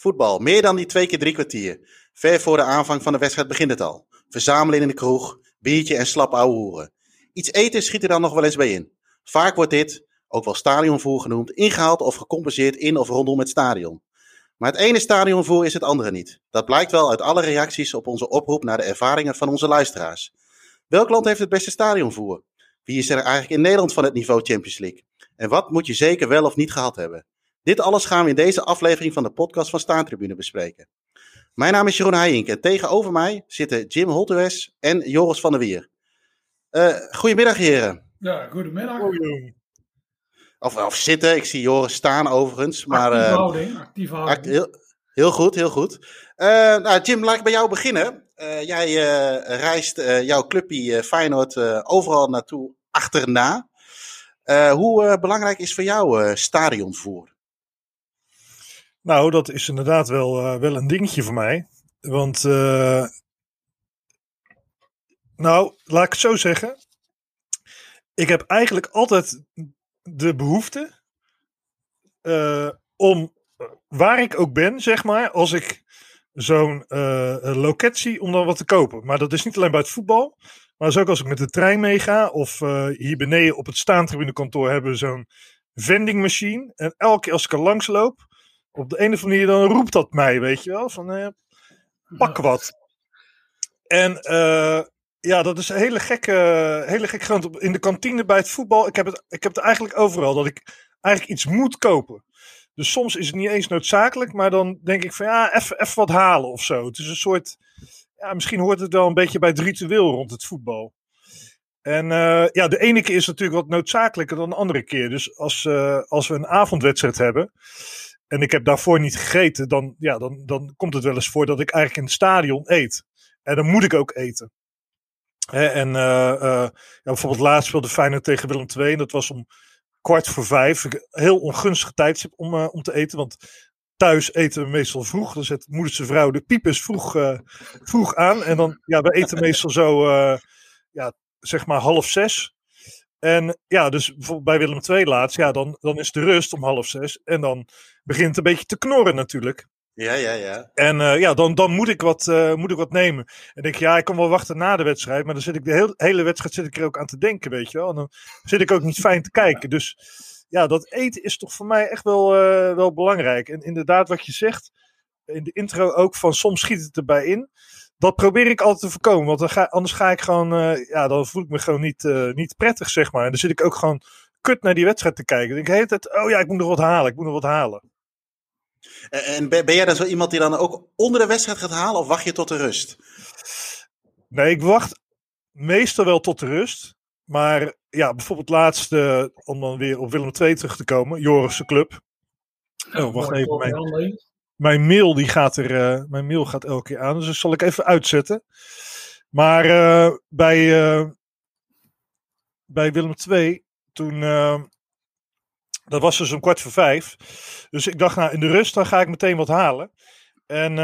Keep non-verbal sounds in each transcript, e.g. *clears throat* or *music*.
Voetbal, meer dan die twee keer drie kwartier. Ver voor de aanvang van de wedstrijd begint het al. Verzamelen in de kroeg, biertje en slap ouwehoeren. Iets eten schiet er dan nog wel eens bij in. Vaak wordt dit, ook wel stadionvoer genoemd, ingehaald of gecompenseerd in of rondom het stadion. Maar het ene stadionvoer is het andere niet. Dat blijkt wel uit alle reacties op onze oproep naar de ervaringen van onze luisteraars. Welk land heeft het beste stadionvoer? Wie is er eigenlijk in Nederland van het niveau Champions League? En wat moet je zeker wel of niet gehad hebben? Dit alles gaan we in deze aflevering van de podcast van Staantribune bespreken. Mijn naam is Jeroen Heijink en tegenover mij zitten Jim Holtues en Joris van der Wier. Uh, goedemiddag heren. Ja, goedemiddag. Of, of zitten, ik zie Joris staan overigens. Maar, actieve houding, actieve houding. heel, heel, goed, heel goed. Uh, nou, Jim, laat ik bij jou beginnen. jij reist jouw clubje Feyenoord overal naartoe achterna. hoe belangrijk is voor jou stadionvoer? Nou, dat is inderdaad wel, uh, wel een dingetje voor mij. Want, uh, nou, laat ik het zo zeggen. Ik heb eigenlijk altijd de behoefte uh, om, waar ik ook ben, zeg maar, als ik zo'n loket zie, om dan wat te kopen. Maar dat is niet alleen bij het voetbal. Maar ook als ik met de trein meega. Of hier beneden op het staantribunekantoor hebben we zo'n vending machine. En elke keer als ik er langs loop op de een of andere manier dan roept dat mij, weet je wel. Van, uh, pak wat. En uh, ja, dat is een hele gekke, hele gekke grond. In de kantine bij het voetbal, ik heb het, ik heb het eigenlijk overal, dat ik eigenlijk iets moet kopen. Dus soms is het niet eens noodzakelijk, maar dan denk ik van ja, even, even wat halen of zo. Het is een soort, ja, misschien hoort het wel een beetje bij het ritueel rond het voetbal. En uh, ja, de ene keer is natuurlijk wat noodzakelijker dan de andere keer. Dus als, uh, als we een avondwedstrijd hebben, en ik heb daarvoor niet gegeten, dan, ja, dan, dan komt het wel eens voor dat ik eigenlijk in het stadion eet. En dan moet ik ook eten. en uh, ja, bijvoorbeeld laatst speelde Feyenoord tegen Willem II. En dat was om kwart voor vijf. Heel ongunstige tijdstip om, uh, om te eten. Want thuis eten we meestal vroeg. Dan zet moederse vrouw de piepers vroeg, vroeg aan. En dan, ja, we eten meestal zo, ja, zeg maar half zes. En ja, dus bij Willem II laatst, ja, dan, dan is de rust om half zes. En dan begint een beetje te knorren natuurlijk. Ja, ja, ja. En uh, ja, dan, dan moet, ik wat, uh, moet ik wat nemen. En denk ja, ik kan wel wachten na de wedstrijd. Maar dan zit ik de heel, hele wedstrijd zit ik er ook aan te denken, weet je wel. En dan zit ik ook niet fijn te kijken. Dus ja, dat eten is toch voor mij echt wel, uh, wel belangrijk. En inderdaad, wat je zegt, in de intro ook van soms schiet het erbij in dat probeer ik altijd te voorkomen. Want dan ga, anders ga ik gewoon, ja, dan voel ik me gewoon niet, niet prettig, zeg maar. En dan zit ik ook gewoon kut naar die wedstrijd te kijken. Dan denk ik de hele tijd, oh ja, ik moet nog wat halen, ik moet nog wat halen. En ben jij dan zo iemand die dan ook onder de wedstrijd gaat halen of wacht je tot de rust? Nee, ik wacht meestal wel tot de rust. Maar ja, bijvoorbeeld laatst, uh, om dan weer op Willem II terug te komen, Joris' club. Oh, wacht even. Mijn, mijn mail die gaat er, uh, mijn mail gaat elke keer aan, dus dat zal ik even uitzetten. Maar uh, bij, uh, bij Willem II, toen, dat was dus om kwart voor vijf. Dus ik dacht, nou in de rust dan ga ik meteen wat halen. En,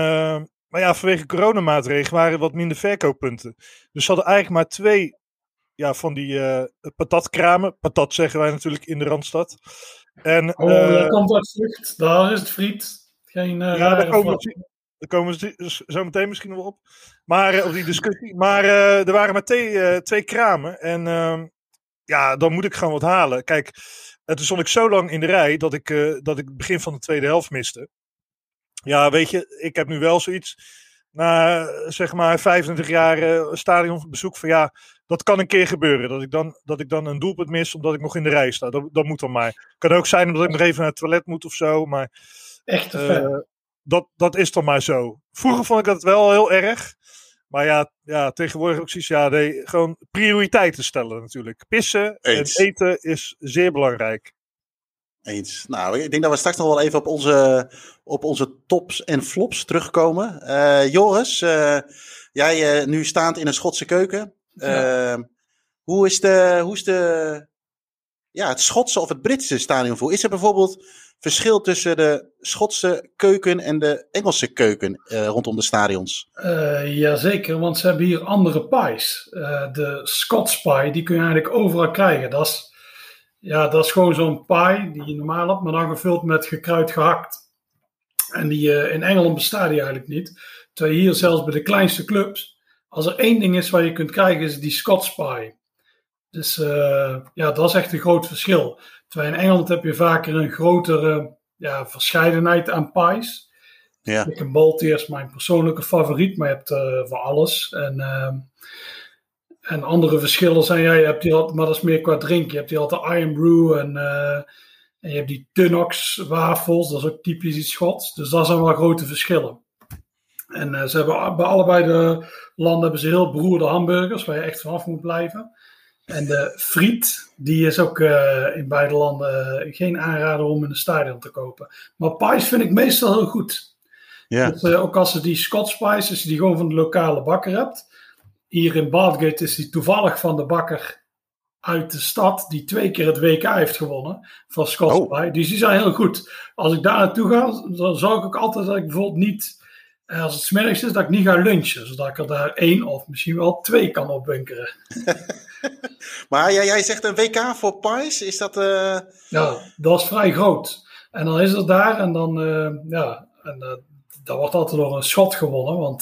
maar ja, vanwege coronamaatregelen waren er wat minder verkooppunten. Dus ze hadden eigenlijk maar twee ja, van die patatkramen. Patat zeggen wij natuurlijk in de Randstad. En, oh, daar komt uit vlucht. Daar is het friet. Geen uh, ja, daar komen, we, daar komen we zo meteen misschien nog op. Maar, uh, op die discussie. Maar uh, er waren maar twee, twee kramen. En ehm, ja, dan moet ik gewoon wat halen. Kijk, toen stond ik zo lang in de rij dat ik, dat ik het begin van de tweede helft miste. Ja, weet je, ik heb nu wel zoiets. Na zeg maar 25 jaar stadionbezoek van ja, dat kan een keer gebeuren. Dat ik, dan, dat ik dan een doelpunt mis omdat ik nog in de rij sta. Dat, dat moet dan maar. Kan ook zijn omdat ik nog even naar het toilet moet of zo. Maar Echt uh, dat, dat is toch maar zo. Vroeger vond ik dat wel heel erg. Maar ja, ja tegenwoordig ook zoiets. Ja, nee, gewoon prioriteiten stellen natuurlijk. Pissen en eten is zeer belangrijk. Eens. Nou, ik denk dat we straks nog wel even op onze, op onze tops en flops terugkomen. Uh, Joris, uh, jij uh, nu staand in een Schotse keuken. Ja. Hoe is, de, hoe is de, ja, het Schotse of het Britse stadionvoer? Is er bijvoorbeeld verschil tussen de Schotse keuken en de Engelse keuken uh, rondom de stadions? Uh, jazeker, want ze hebben hier andere pies. Uh, de Scots pie, die kun je eigenlijk overal krijgen. Dat is, ja, dat is gewoon zo'n pie die je normaal hebt, maar dan gevuld met gekruid gehakt. En die in Engeland bestaat die eigenlijk niet. Terwijl hier zelfs bij de kleinste clubs, als er één ding is waar je kunt krijgen, is die Scots Pie. Dus ja, dat is echt een groot verschil. Terwijl in Engeland heb je vaker een grotere ja, verscheidenheid aan pies. Ja. Ik Balti is mijn persoonlijke favoriet, maar je hebt uh, voor alles. En, uh, en andere verschillen zijn, ja, je hebt die altijd, maar dat is meer qua drinken. Je hebt die altijd Iron Brew en, uh, en je hebt die Tunnox wafels, dat is ook typisch iets Schots. Dus dat zijn wel grote verschillen. En ze hebben bij allebei de landen hebben ze heel beroerde hamburgers, waar je echt vanaf moet blijven. En de friet, die is ook uh, in beide landen geen aanrader om in een stadion te kopen. Maar pies vind ik meestal heel goed. Ja. Dus, uh, ook als je die Scots pies, als je die gewoon van de lokale bakker hebt. Hier in Badgate is die toevallig van de bakker uit de stad, die twee keer het WK heeft gewonnen van Scots oh. pie. Dus die zijn heel goed. Als ik daar naartoe ga, dan zou ik ook altijd dat ik bijvoorbeeld niet als het smiddags is, dat ik niet ga lunchen. Zodat ik er daar één of misschien wel twee kan opbunkeren. *laughs* *laughs* maar jij, jij zegt een WK voor pies. Is dat... Uh... Ja, dat is vrij groot. En dan is het daar en dan... Uh, ja, en uh, dat wordt altijd door een schot gewonnen. Want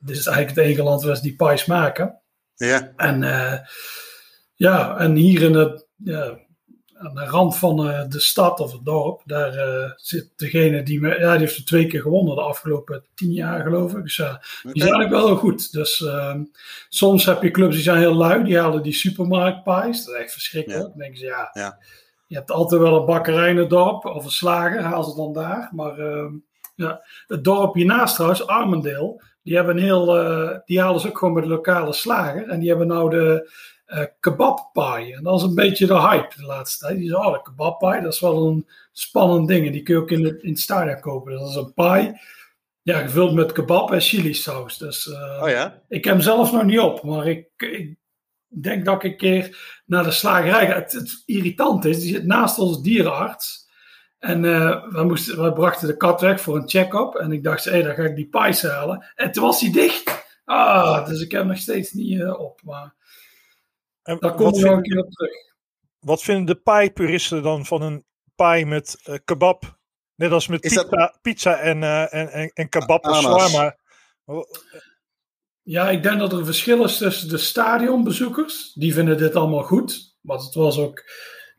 dit is eigenlijk het enige land waar die pies maken. Ja. En ja, en hier in het... Ja, aan de rand van uh, de stad of het dorp, daar uh, zit degene die, me, ja, die heeft er twee keer gewonnen de afgelopen tien jaar geloof ik. Dus ja, okay. die zijn eigenlijk wel heel goed. Dus uh, soms heb je clubs die zijn heel lui, die halen die supermarktpies. Dat is echt verschrikkelijk. Ja. Dan denken ze, ja, ja, je hebt altijd wel een bakkerij in het dorp of een slager, haal ze dan daar. Maar ehm, ja, het dorp hiernaast trouwens, Armendeel, die hebben een heel, die halen ze ook gewoon met de lokale slager. En die hebben nou de uh, kebabpie. En dat is een beetje de hype de laatste tijd. Die zeggen, oh, de kebabpie, dat is wel een spannend ding. En die kun je ook in, in het stadion kopen. Dus dat is een pie, ja, gevuld met kebab en chili saus. Dus uh, oh ja? ik heb hem zelf nog niet op, maar ik, ik denk dat ik een keer naar de slagerij ga. Het, het irritant is, die zit naast onze dierenarts. En uh, we, moesten, we brachten de kat weg voor een check-up. En ik dacht, hé, hey, dan ga ik die pies halen. En toen was hij dicht. Ah, dus ik heb hem nog steeds niet uh, op. Maar en Daar komt we een keer op terug. Wat vinden de pie-puristen dan van een pie met uh, kebab? Net als met pizza, dat... pizza en, uh, en, en, en kebab of shawarma. Ja, ik denk dat er een verschil is tussen de stadionbezoekers. Die vinden dit allemaal goed. Want het was ook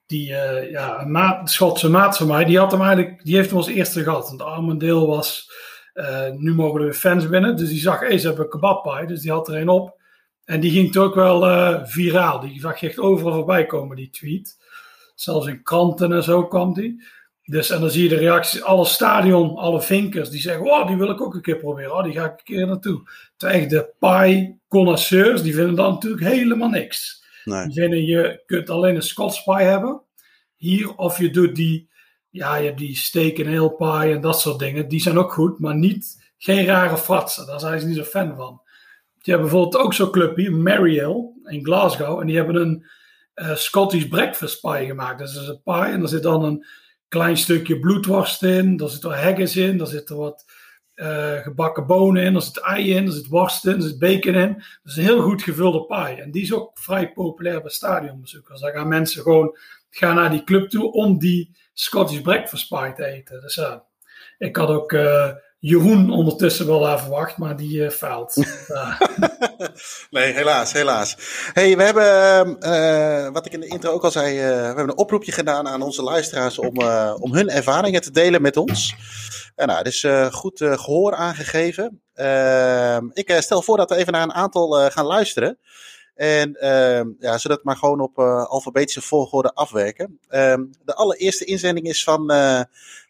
die uh, ja, een maat, Schotse maat van mij. Die, had hem eigenlijk, die heeft hem als eerste gehad. Want Armendeel was... Uh, nu mogen er fans binnen. Dus die zag, hé, ze hebben kebabpie. Dus die had er een op. En die ging toch ook wel uh, viraal. Die zag echt overal voorbij komen, die tweet. Zelfs in kranten en zo kwam die. Dus, en dan zie je de reacties, alle stadion, alle vinkers, die zeggen, wow, die wil ik ook een keer proberen. Oh, die ga ik een keer naartoe. Terwijl de pie connoisseurs, die vinden dan natuurlijk helemaal niks. Nee. Die vinden, je kunt alleen een Scots pie hebben. Hier, of je doet die, ja, je hebt die steak en heel pie en dat soort dingen. Die zijn ook goed, maar niet, geen rare fratsen. Daar zijn ze niet zo fan van. Die hebben bijvoorbeeld ook zo'n clubje, Mariel, in Glasgow. En die hebben een uh, Scottish breakfast pie gemaakt. Dus dat is een pie en er zit dan een klein stukje bloedworst in. Daar zit er haggis in. Daar zitten wat uh, gebakken bonen in. Er zit ei in. Er zit worst in. Er zit bacon in. Dat is een heel goed gevulde pie. En die is ook vrij populair bij stadionbezoekers. Daar gaan mensen gewoon gaan naar die club toe om die Scottish breakfast pie te eten. Dus ja, ik had ook... Uh, Jeroen ondertussen wel daar verwacht, maar die uh, faalt. *laughs* nee, helaas, helaas. Hey, we hebben, uh, wat ik in de intro ook al zei, uh, we hebben een oproepje gedaan aan onze luisteraars om, om hun ervaringen te delen met ons. En nou, het is goed gehoor aangegeven. Ehm, ik stel voor dat we even naar een aantal gaan luisteren. En uh, ja, zodat we maar gewoon op alfabetische volgorde afwerken. Uh, de allereerste inzending is van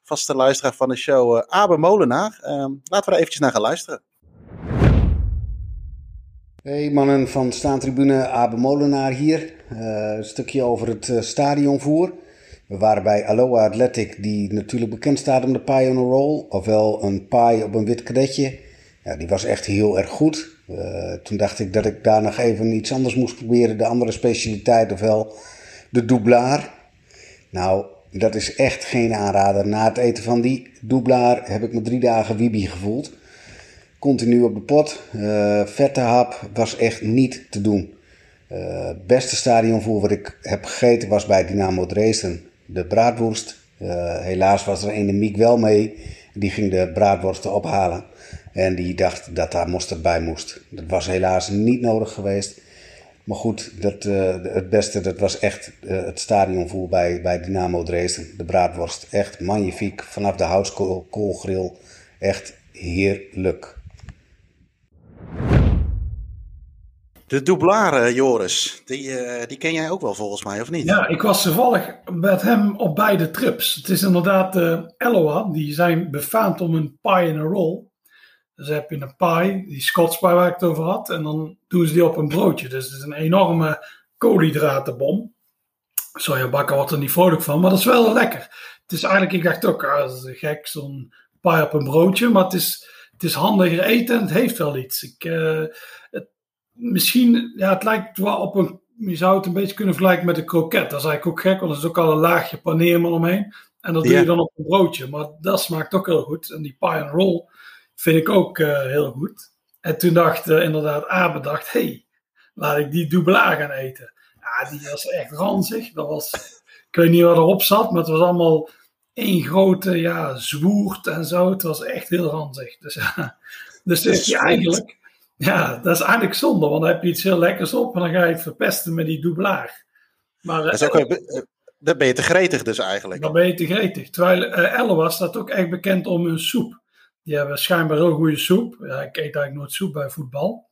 vaste luisteraar van de show, uh, Abe Molenaar. Ehm, laten we daar eventjes naar gaan luisteren. Hey mannen van Staantribune, Abe Molenaar hier. een stukje over het stadionvoer. We waren bij Aloha Athletic, die natuurlijk bekend staat om de pie on a roll. Ofwel een pie op een wit kadetje. Ja, die was echt heel erg goed. Uh, toen dacht ik dat ik daar nog even iets anders moest proberen. De andere specialiteit, ofwel de doublaar. Nou, dat is echt geen aanrader. Na het eten van die doublaar heb ik me drie dagen wibi gevoeld. Continu op de pot. Uh, vette hap was echt niet te doen. Het beste stadion voor wat ik heb gegeten was bij Dynamo Dresden. De braadworst. helaas was er een de Miek wel mee. Die ging de braadworsten ophalen. En die dacht dat daar mosterd bij moest. Dat was helaas niet nodig geweest. Maar goed, dat, uh, het beste dat was echt uh, het stadionvoer bij, bij Dynamo Dresden. De braadworst, echt magnifiek. Vanaf de houtskoolgrill, echt heerlijk. De doublare, Joris, die, uh, die ken jij ook wel volgens mij, of niet? Ja, ik was toevallig met hem op beide trips. Het is inderdaad uh, Eloa, die zijn befaamd om een pie en een roll. Dus heb je een pie, die Scots pie waar ik het over had, en dan doen ze die op een broodje. Dus het is een enorme koolhydratenbom. Sojabakken wordt er niet vrolijk van, maar dat is wel lekker. Het is eigenlijk, ik dacht ook, ah, dat is gek, zo'n pie op een broodje, maar het is, het is handiger eten en het heeft wel iets. Ik, uh, het, misschien, ja, het lijkt wel op een, je zou het een beetje kunnen vergelijken met een kroket. Dat is eigenlijk ook gek, want er is ook al een laagje paneermel omheen. En dat doe je dan op een broodje, maar dat smaakt ook heel goed. En die pie and roll vind ik ook uh, heel goed. En toen dacht uh, inderdaad Abe, dacht, hey, laat ik die dubbelaar gaan eten. Ja, die was echt ranzig. Dat was, ik weet niet wat erop zat, maar het was allemaal één grote, ja, zwoert en zo. Het was echt heel ranzig. Dus ja, *laughs* dus is je eigenlijk, ja, dat is eigenlijk zonde, want dan heb je iets heel lekkers op en dan ga je het verpesten met die dubbelaar. Maar, dat is ook, uh, dan ben je te gretig dus eigenlijk. Dan ben je te gretig. Terwijl uh, Elwa staat ook echt bekend om hun soep. Die hebben schijnbaar heel goede soep. Ja, ik eet eigenlijk nooit soep bij voetbal.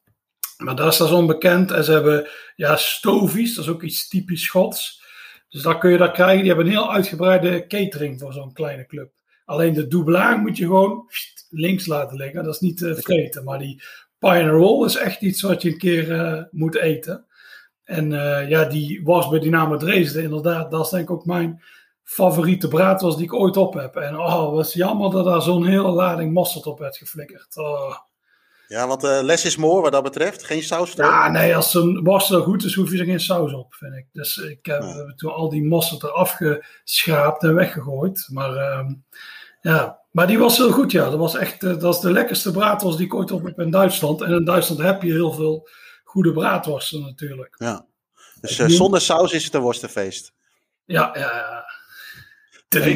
Maar daar is dat onbekend. En ze hebben ja, stovies, dat is ook iets typisch Schots. Dus daar kun je dat krijgen. Die hebben een heel uitgebreide catering voor zo'n kleine club. Alleen de doublage moet je gewoon links laten liggen. Dat is niet te vreten. Maar die pie and roll is echt iets wat je een keer uh, moet eten. En uh, ja, die was bij Dynamo Dresden inderdaad. Dat is denk ik ook mijn favoriete braadworst die ik ooit op heb. En oh, was jammer dat daar zo'n hele lading mosterd op werd geflikkerd. Oh. Ja, want uh, less is more wat dat betreft. Geen saus erop. Ja, nee, als een worst zo goed is, hoef je er geen saus op, vind ik. Dus ik heb ja. toen al die mosterd eraf geschraapt en weggegooid. Maar uh, ja, maar die was heel goed, ja. Dat was echt uh, dat is de lekkerste braadworst die ik ooit op heb in Duitsland. En in Duitsland heb je heel veel goede braadworsten natuurlijk. Ja. Dus uh, zonder saus is het een worstenfeest. Ja, ja, ja.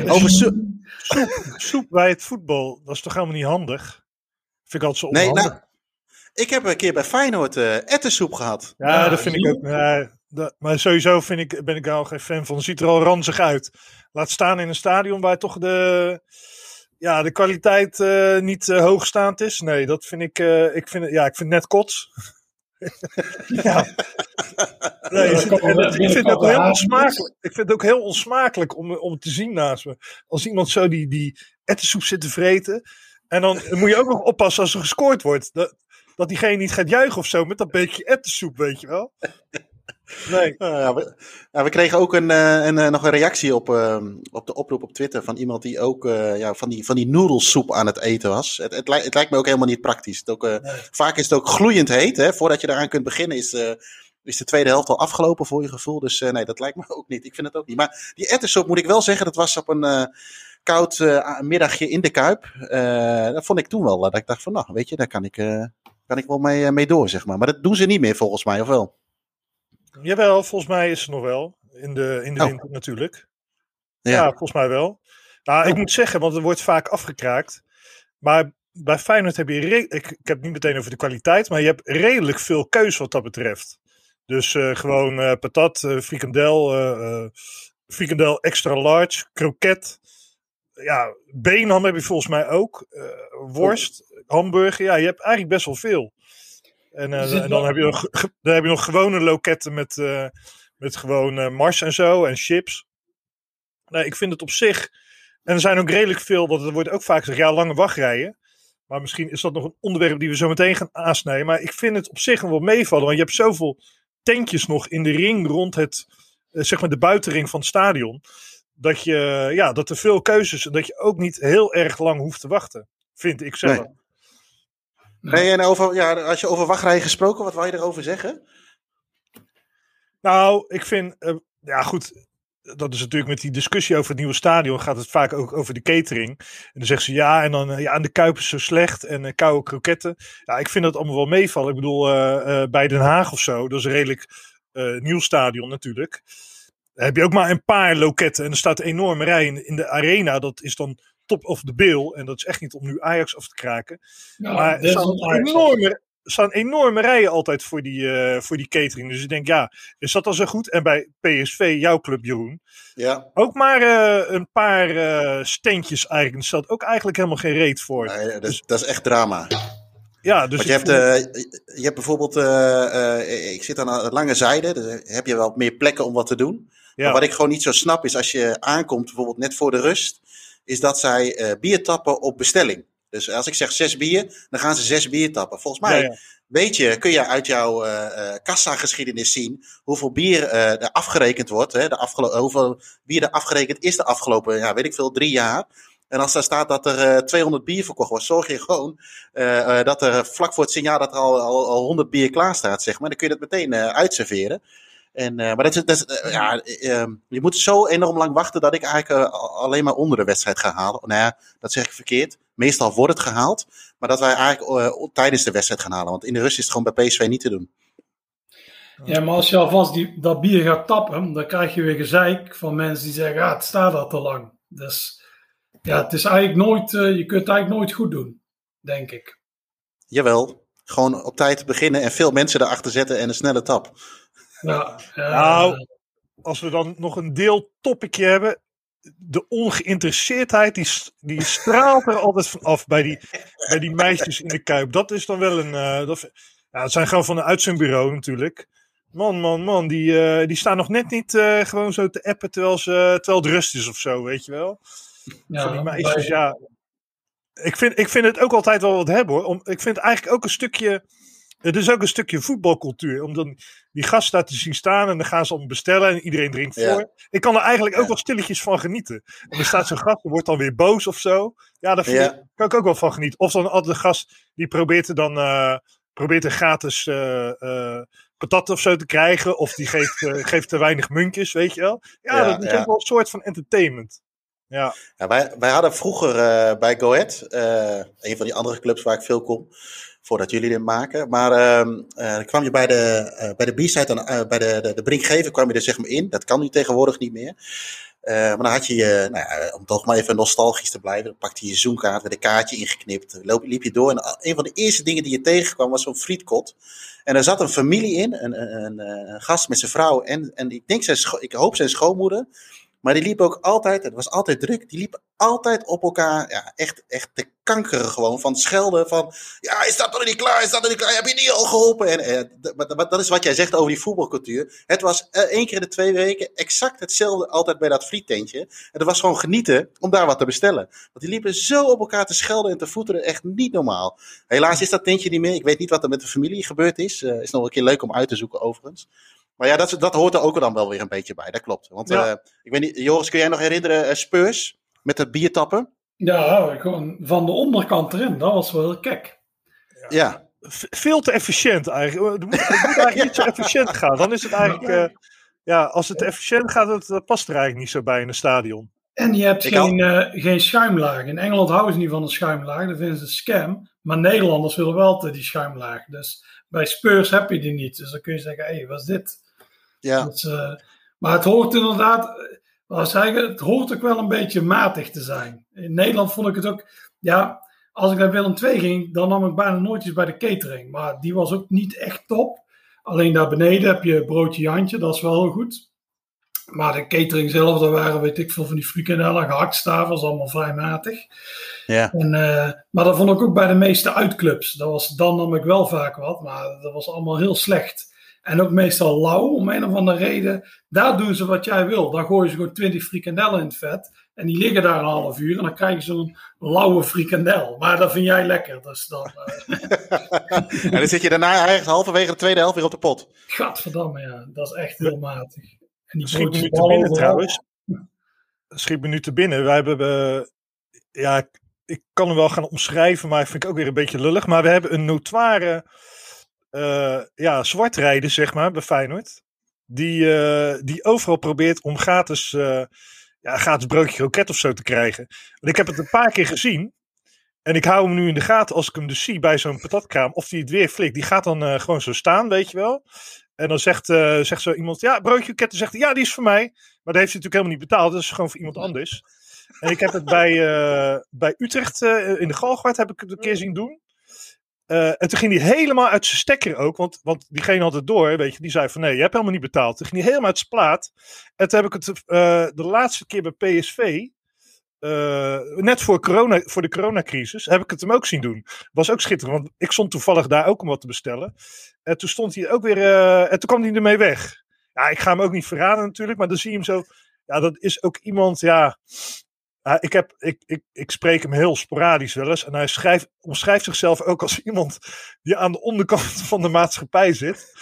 Over soep, soep, soep bij het voetbal, dat is toch helemaal niet handig? Vind ik altijd zo onhandig. Nee, nou, ik heb een keer bij Feyenoord uh, ettensoep gehad. Ja, ja dat vind ik ook. Dat, maar sowieso vind ik, ben ik al geen fan van. Het ziet er al ranzig uit. Laat staan in een stadion waar toch de, ja, de kwaliteit uh, niet uh, hoogstaand is. Nee, dat vind ik, ik vind, ja, ik vind net kots. *laughs* ja. Nee, ik vind het ook heel onsmakelijk. Ik vind het ook heel onsmakelijk om, om te zien naast me. Als iemand zo die, die ettensoep zit te vreten. En dan moet je ook nog oppassen als er gescoord wordt. Dat, dat diegene niet gaat juichen of zo met dat beetje ettensoep, weet je wel. Nee. Uh, *laughs* ja, we, ja, we, kregen ook een, uh, een, uh, nog een reactie op, op de oproep op Twitter van iemand die ook ja, van, die, van die noedelsoep aan het eten was. Het, het, lijkt, het lijkt me ook helemaal niet praktisch. Het ook, nee. Vaak is het ook gloeiend heet. Hè? Voordat je eraan kunt beginnen is, is de tweede helft al afgelopen voor je gevoel. Dus nee, dat lijkt me *laughs* ook niet. Ik vind het ook niet. Maar die ettensoep moet ik wel zeggen, dat was op een koud middagje in de Kuip. dat vond ik toen wel. Dat ik dacht van nou, weet je, daar kan ik, kan ik wel mee, mee door, zeg maar. Maar dat doen ze niet meer volgens mij, of wel? Jawel, volgens mij is het nog wel. In de, in de oh. winter natuurlijk. Ja. ja. volgens mij wel. Nou, ik moet zeggen, want er wordt vaak afgekraakt. Maar bij Feyenoord heb je... Ik, ik heb het niet meteen over de kwaliteit, maar je hebt redelijk veel keus wat dat betreft. Dus uh, gewoon uh, patat, uh, frikandel, frikandel extra large, kroket. Ja, beenham heb je volgens mij ook. worst, hamburger. Ja, je hebt eigenlijk best wel veel. En, uh, en dan, heb je nog, dan heb je nog gewone loketten met, uh, met gewoon uh, mars en zo en chips. Nee, ik vind het op zich. En er zijn ook redelijk veel, want er wordt ook vaak gezegd, ja, lange wachtrijen. Maar misschien is dat nog een onderwerp die we zo meteen gaan aansnijden. Maar ik vind het op zich wel meevallen, want je hebt zoveel tentjes nog in de ring rond het, zeg maar de buitenring van het stadion. Dat, je, ja, dat er veel keuzes en dat je ook niet heel erg lang hoeft te wachten. Vind ik zelf. Nee. En over, ja, als je over wachtrijen gesproken, wat wil je erover zeggen? Nou, ik vind, uh, ja goed, dat is natuurlijk met die discussie over het nieuwe stadion gaat het vaak ook over de catering. En dan zeggen ze ja, en dan ja, aan de Kuip is zo slecht en uh, koude kroketten. Ja, ik vind dat allemaal wel meevallen. Ik bedoel, bij Den Haag of zo, dat is een redelijk nieuw stadion natuurlijk. Heb je ook maar een paar loketten en er staat een enorme rij in de arena. Dat is dan top of the bill. En dat is echt niet om nu Ajax af te kraken. Maar er staan, enorme, er staan enorme rijen altijd voor die, eh, voor die catering. Dus ik denk, ja, is dat dan zo goed? En bij PSV, jouw club Jeroen, Ja. ook maar eh, een paar eh steentjes eigenlijk. Er stelt ook eigenlijk helemaal geen reet voor. Nee, dat, is, dat is echt drama. Ja, dus Want je hebt, eh, je hebt bijvoorbeeld, eh, eh, ik zit aan een lange zijde, dus heb je wel meer plekken om wat te doen. ja. Maar wat ik gewoon niet zo snap is als je aankomt, bijvoorbeeld net voor de rust, is dat zij eh, bier tappen op bestelling. Dus als ik zeg zes bier, dan gaan ze zes bier tappen. Volgens mij Ja, ja. weet je, kun je uit jouw eh kassa-geschiedenis zien hoeveel bier er afgerekend wordt. Hè, de hoeveel bier er afgerekend is de afgelopen, ja, weet ik veel, drie jaar. En als daar staat dat er eh 200 bier verkocht wordt, zorg je gewoon dat er vlak voor het signaal dat er al, al, al 100 bier klaar staat, zeg maar. Dan kun je dat meteen uitserveren. En, eh, maar dat is, dat is, eh, ja, eh, je moet zo enorm lang wachten dat ik eigenlijk eh, alleen maar onder de wedstrijd ga halen. Nou ja, dat zeg ik verkeerd. Meestal wordt het gehaald. Maar dat wij eigenlijk tijdens de wedstrijd gaan halen. Want in de rust is het gewoon bij PSV niet te doen. Ja, maar als je alvast die, dat bier gaat tappen, dan krijg je weer gezeik van mensen die zeggen, ja, het staat al te lang. Dus ja, het is eigenlijk nooit, je kunt het eigenlijk nooit goed doen, denk ik. Jawel, gewoon op tijd beginnen en veel mensen erachter zetten en een snelle tap. Nou, als we dan nog een deel topicje hebben. De ongeïnteresseerdheid, die, die straalt er altijd van af bij die, bij die meisjes in de kuip. Dat is dan wel een. eh, dat, ja, het zijn gewoon van een uitzendbureau natuurlijk. Man, man, man, die, eh, die staan nog net niet eh, gewoon zo te appen terwijl, ze, terwijl het rust is of zo, weet je wel. ja, van die meisjes, ja. Ik vind, ik vind het ook altijd wel wat hebben hoor. Om, ik vind het eigenlijk ook een stukje. Het is ook een stukje voetbalcultuur. Om dan die gasten daar te zien staan en dan gaan ze allemaal bestellen en iedereen drinkt Ja. voor. Ik kan er eigenlijk ook Ja. wel stilletjes van genieten. En er staat zo'n gast, die wordt dan weer boos of zo. Ja, daar Ja. kan ik ook wel van genieten. Of dan altijd een gast die probeert er dan eh, probeert een gratis eh eh, patat of zo te krijgen. Of die geeft, geeft te weinig muntjes, weet je wel. Ja, dat is ook wel een soort van entertainment. Ja, Ja, wij, wij hadden vroeger eh, bij Go Ahead, eh, een van die andere clubs waar ik veel kom, voordat jullie dit maken. Maar dan kwam je bij de, bij de B-side, bij de, de, de Brinkgever kwam je er zeg maar in. Dat kan nu tegenwoordig niet meer. Maar dan had je, je nou ja, om toch maar even nostalgisch te blijven, dan pakte je je zoomkaart met een kaartje ingeknipt. Liep je door en een van de eerste dingen die je tegenkwam was zo'n frietkot. En er zat een familie in, een, een, een, een gast met zijn vrouw en, en ik, denk zijn ik hoop zijn schoonmoeder. Maar die liep ook altijd, het was altijd druk, die liep altijd op elkaar, ja, echt, echt te kankeren gewoon, van schelden van, ja, is dat nog niet klaar, is dat nog niet klaar, heb je die al geholpen? En eh, maar dat dat is wat jij zegt over die voetbalcultuur. Het was eh, één keer in de twee weken exact hetzelfde altijd bij dat friettentje. En het was gewoon genieten om daar wat te bestellen. Want die liepen zo op elkaar te schelden en te voeteren, echt niet normaal. Helaas is dat tentje niet meer, ik weet niet wat er met de familie gebeurd is. Eh, is nog een keer leuk om uit te zoeken overigens. Maar ja, dat, dat hoort er ook dan wel weer een beetje bij, dat klopt. Want Ja. eh, ik weet niet, Joris, kun jij nog herinneren Spurs met het biertappen? ja, gewoon van de onderkant erin, dat was wel heel kek. Ja. veel te efficiënt eigenlijk. Het moet, het moet eigenlijk *laughs* niet zo efficiënt gaan. Dan is het eigenlijk. eh, ja, als het efficiënt gaat, dat, dat past er eigenlijk niet zo bij in een stadion. En je hebt Ik geen, eh, geen schuimlaag. In Engeland houden ze niet van een schuimlaag, dat vinden ze een scam. Maar Nederlanders willen wel te die schuimlaag. Dus bij Spurs heb je die niet. Dus dan kun je zeggen, hé, hey, wat is dit? Ja, is, eh, maar het hoort inderdaad, eh, zeggen, het hoort ook wel een beetje matig te zijn. In Nederland vond ik het ook, ja, als ik naar Willem II ging, dan nam ik bijna nooit eens bij de catering. Maar die was ook niet echt top. Alleen daar beneden heb je broodje Jantje, dat is wel heel goed. Maar de catering zelf, daar waren, weet ik veel, van die frikandellen, is allemaal vrij matig. ja. En, eh, maar dat vond ik ook bij de meeste uitclubs. Dat was, dan nam ik wel vaak wat, maar dat was allemaal heel slecht. En ook meestal lauw, om een of andere reden. Daar doen ze wat jij wil. Dan gooien ze gewoon 20 frikandellen in het vet. En die liggen daar een half uur. En dan krijg je zo'n lauwe frikandel. Maar dat vind jij lekker. Dus dan, eh, *laughs* en dan zit je daarna eigenlijk halverwege de tweede helft weer op de pot. gadverdamme, ja. Dat is echt heel matig. En die Schiet me te binnen trouwens. Schiet me nu te binnen. Wij hebben. eh, ja, ik, ik kan hem wel gaan omschrijven, maar vind ik ook weer een beetje lullig. Maar we hebben een notoire. Eh ja, zwartrijder, zeg maar, bij Feyenoord. Die, eh, die overal probeert om gratis. eh, ja, gratis broodje kroket of zo te krijgen. Want ik heb het een paar keer gezien. En ik hou hem nu in de gaten als ik hem dus zie bij zo'n patatkraam. Of die het weer flikt. Die gaat dan gewoon zo staan, weet je wel. En dan zegt, zegt zo iemand, ja, broodje kroket. Dan zegt hij, ja, die is voor mij. Maar dat heeft hij natuurlijk helemaal niet betaald. Dat is gewoon voor iemand anders. En ik heb het bij, bij Utrecht in de Galgwaard heb ik het een keer zien doen. En toen ging hij helemaal uit zijn stekker ook. Want, want diegene had het door, weet je. Die zei van nee, je hebt helemaal niet betaald. Toen ging hij helemaal uit zijn plaat. En toen heb ik het de laatste keer bij PSV. net voor, corona, voor de coronacrisis heb ik het hem ook zien doen. Was ook schitterend, want ik stond toevallig daar ook om wat te bestellen. En toen stond hij ook weer, en toen kwam hij ermee weg. Ja, ik ga hem ook niet verraden natuurlijk, maar dan zie je hem zo. Ja, dat is ook iemand, ja. Ik, heb, ik, ik, ik spreek hem heel sporadisch wel eens. En hij schrijft, omschrijft zichzelf ook als *laughs* iemand die aan de onderkant *laughs* van de maatschappij zit.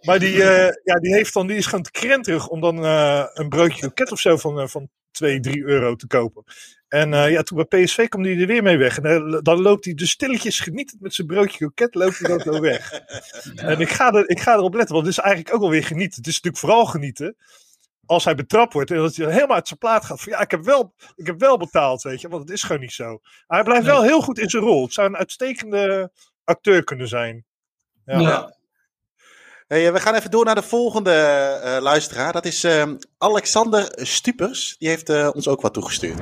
Maar die, uh, ja, die, heeft dan, die is gewoon te krenterig om dan uh, een broodje loket of zo van, uh, van 2, 3 euro te kopen. En uh, ja, toen bij PSV kwam hij er weer mee weg. En dan loopt hij dus stilletjes genietend met zijn broodje loket, loopt hij dan zo weg. *laughs* En ik ga, er, ik ga erop letten, want het is eigenlijk ook wel weer genieten. Het is natuurlijk vooral genieten als hij betrapt wordt en dat hij helemaal uit zijn plaat gaat. Van, ja, ik heb, wel, ik heb wel betaald, weet je, want het is gewoon niet zo. Maar hij blijft wel heel goed in zijn rol. Het zou een uitstekende acteur kunnen zijn. Ja. ja. Hey, we gaan even door naar de volgende uh, luisteraar. Dat is uh, Alexander Stupers. Die heeft uh, ons ook wat toegestuurd.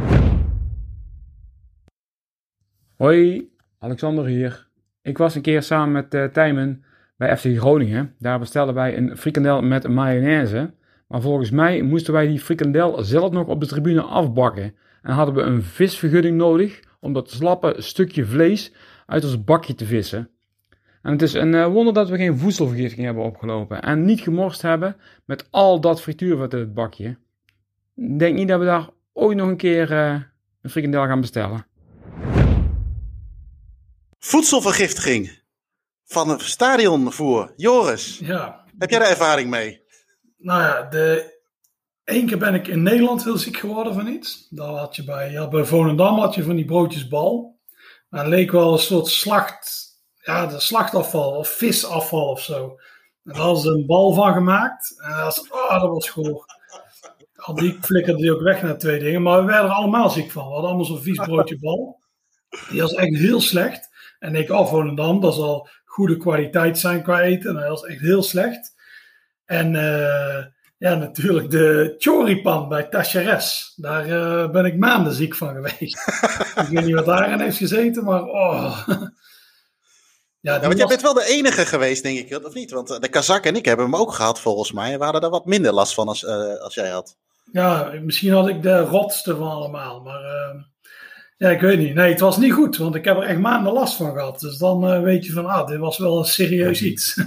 Hoi, Alexander hier. Ik was een keer samen met uh, Tijmen bij FC Groningen. Daar bestelden wij een frikandel met mayonaise. Maar volgens mij moesten wij die frikandel zelf nog op de tribune afbakken. En hadden we een visvergunning nodig om dat slappe stukje vlees uit ons bakje te vissen. En het is een uh, wonder dat we geen voedselvergiftiging hebben opgelopen. En niet gemorst hebben met al dat frituurvet in het bakje. Ik denk niet dat we daar ooit nog een keer uh, een frikandel gaan bestellen. Voedselvergiftiging van een stadionvoer. Joris, ja. heb jij daar ervaring mee? Nou ja, de... Eén keer ben ik in Nederland heel ziek geworden van iets. Daar had je bij, ja, bij Volendam had je van die broodjes bal. Maar het leek wel een soort slacht, ja, de slachtafval of visafval of zo. En daar hadden ze een bal van gemaakt. En dat was, oh, dat was goor. Al die flikkerde die ook weg naar twee dingen. Maar we werden er allemaal ziek van. We hadden allemaal zo'n vies broodje bal. Die was echt heel slecht. En ik, oh, Volendam, dat zal goede kwaliteit zijn qua eten. En dat was echt heel slecht. En uh, ja, natuurlijk de choripan bij Tacheres. Daar uh, ben ik maanden ziek van geweest. *laughs* ik weet niet wat daarin heeft gezeten, maar oh. Ja, ja, want jij bent wel de enige geweest, denk ik, of niet? Want de Kazak en ik hebben hem ook gehad, volgens mij. We hadden er wat minder last van als, uh, als jij had. Ja, misschien had ik de rotste van allemaal, maar... Uh, ja, ik weet niet. Nee, het was niet goed, want ik heb er echt maanden last van gehad. Dus dan weet je van, ah, dit was wel een serieus iets. *laughs*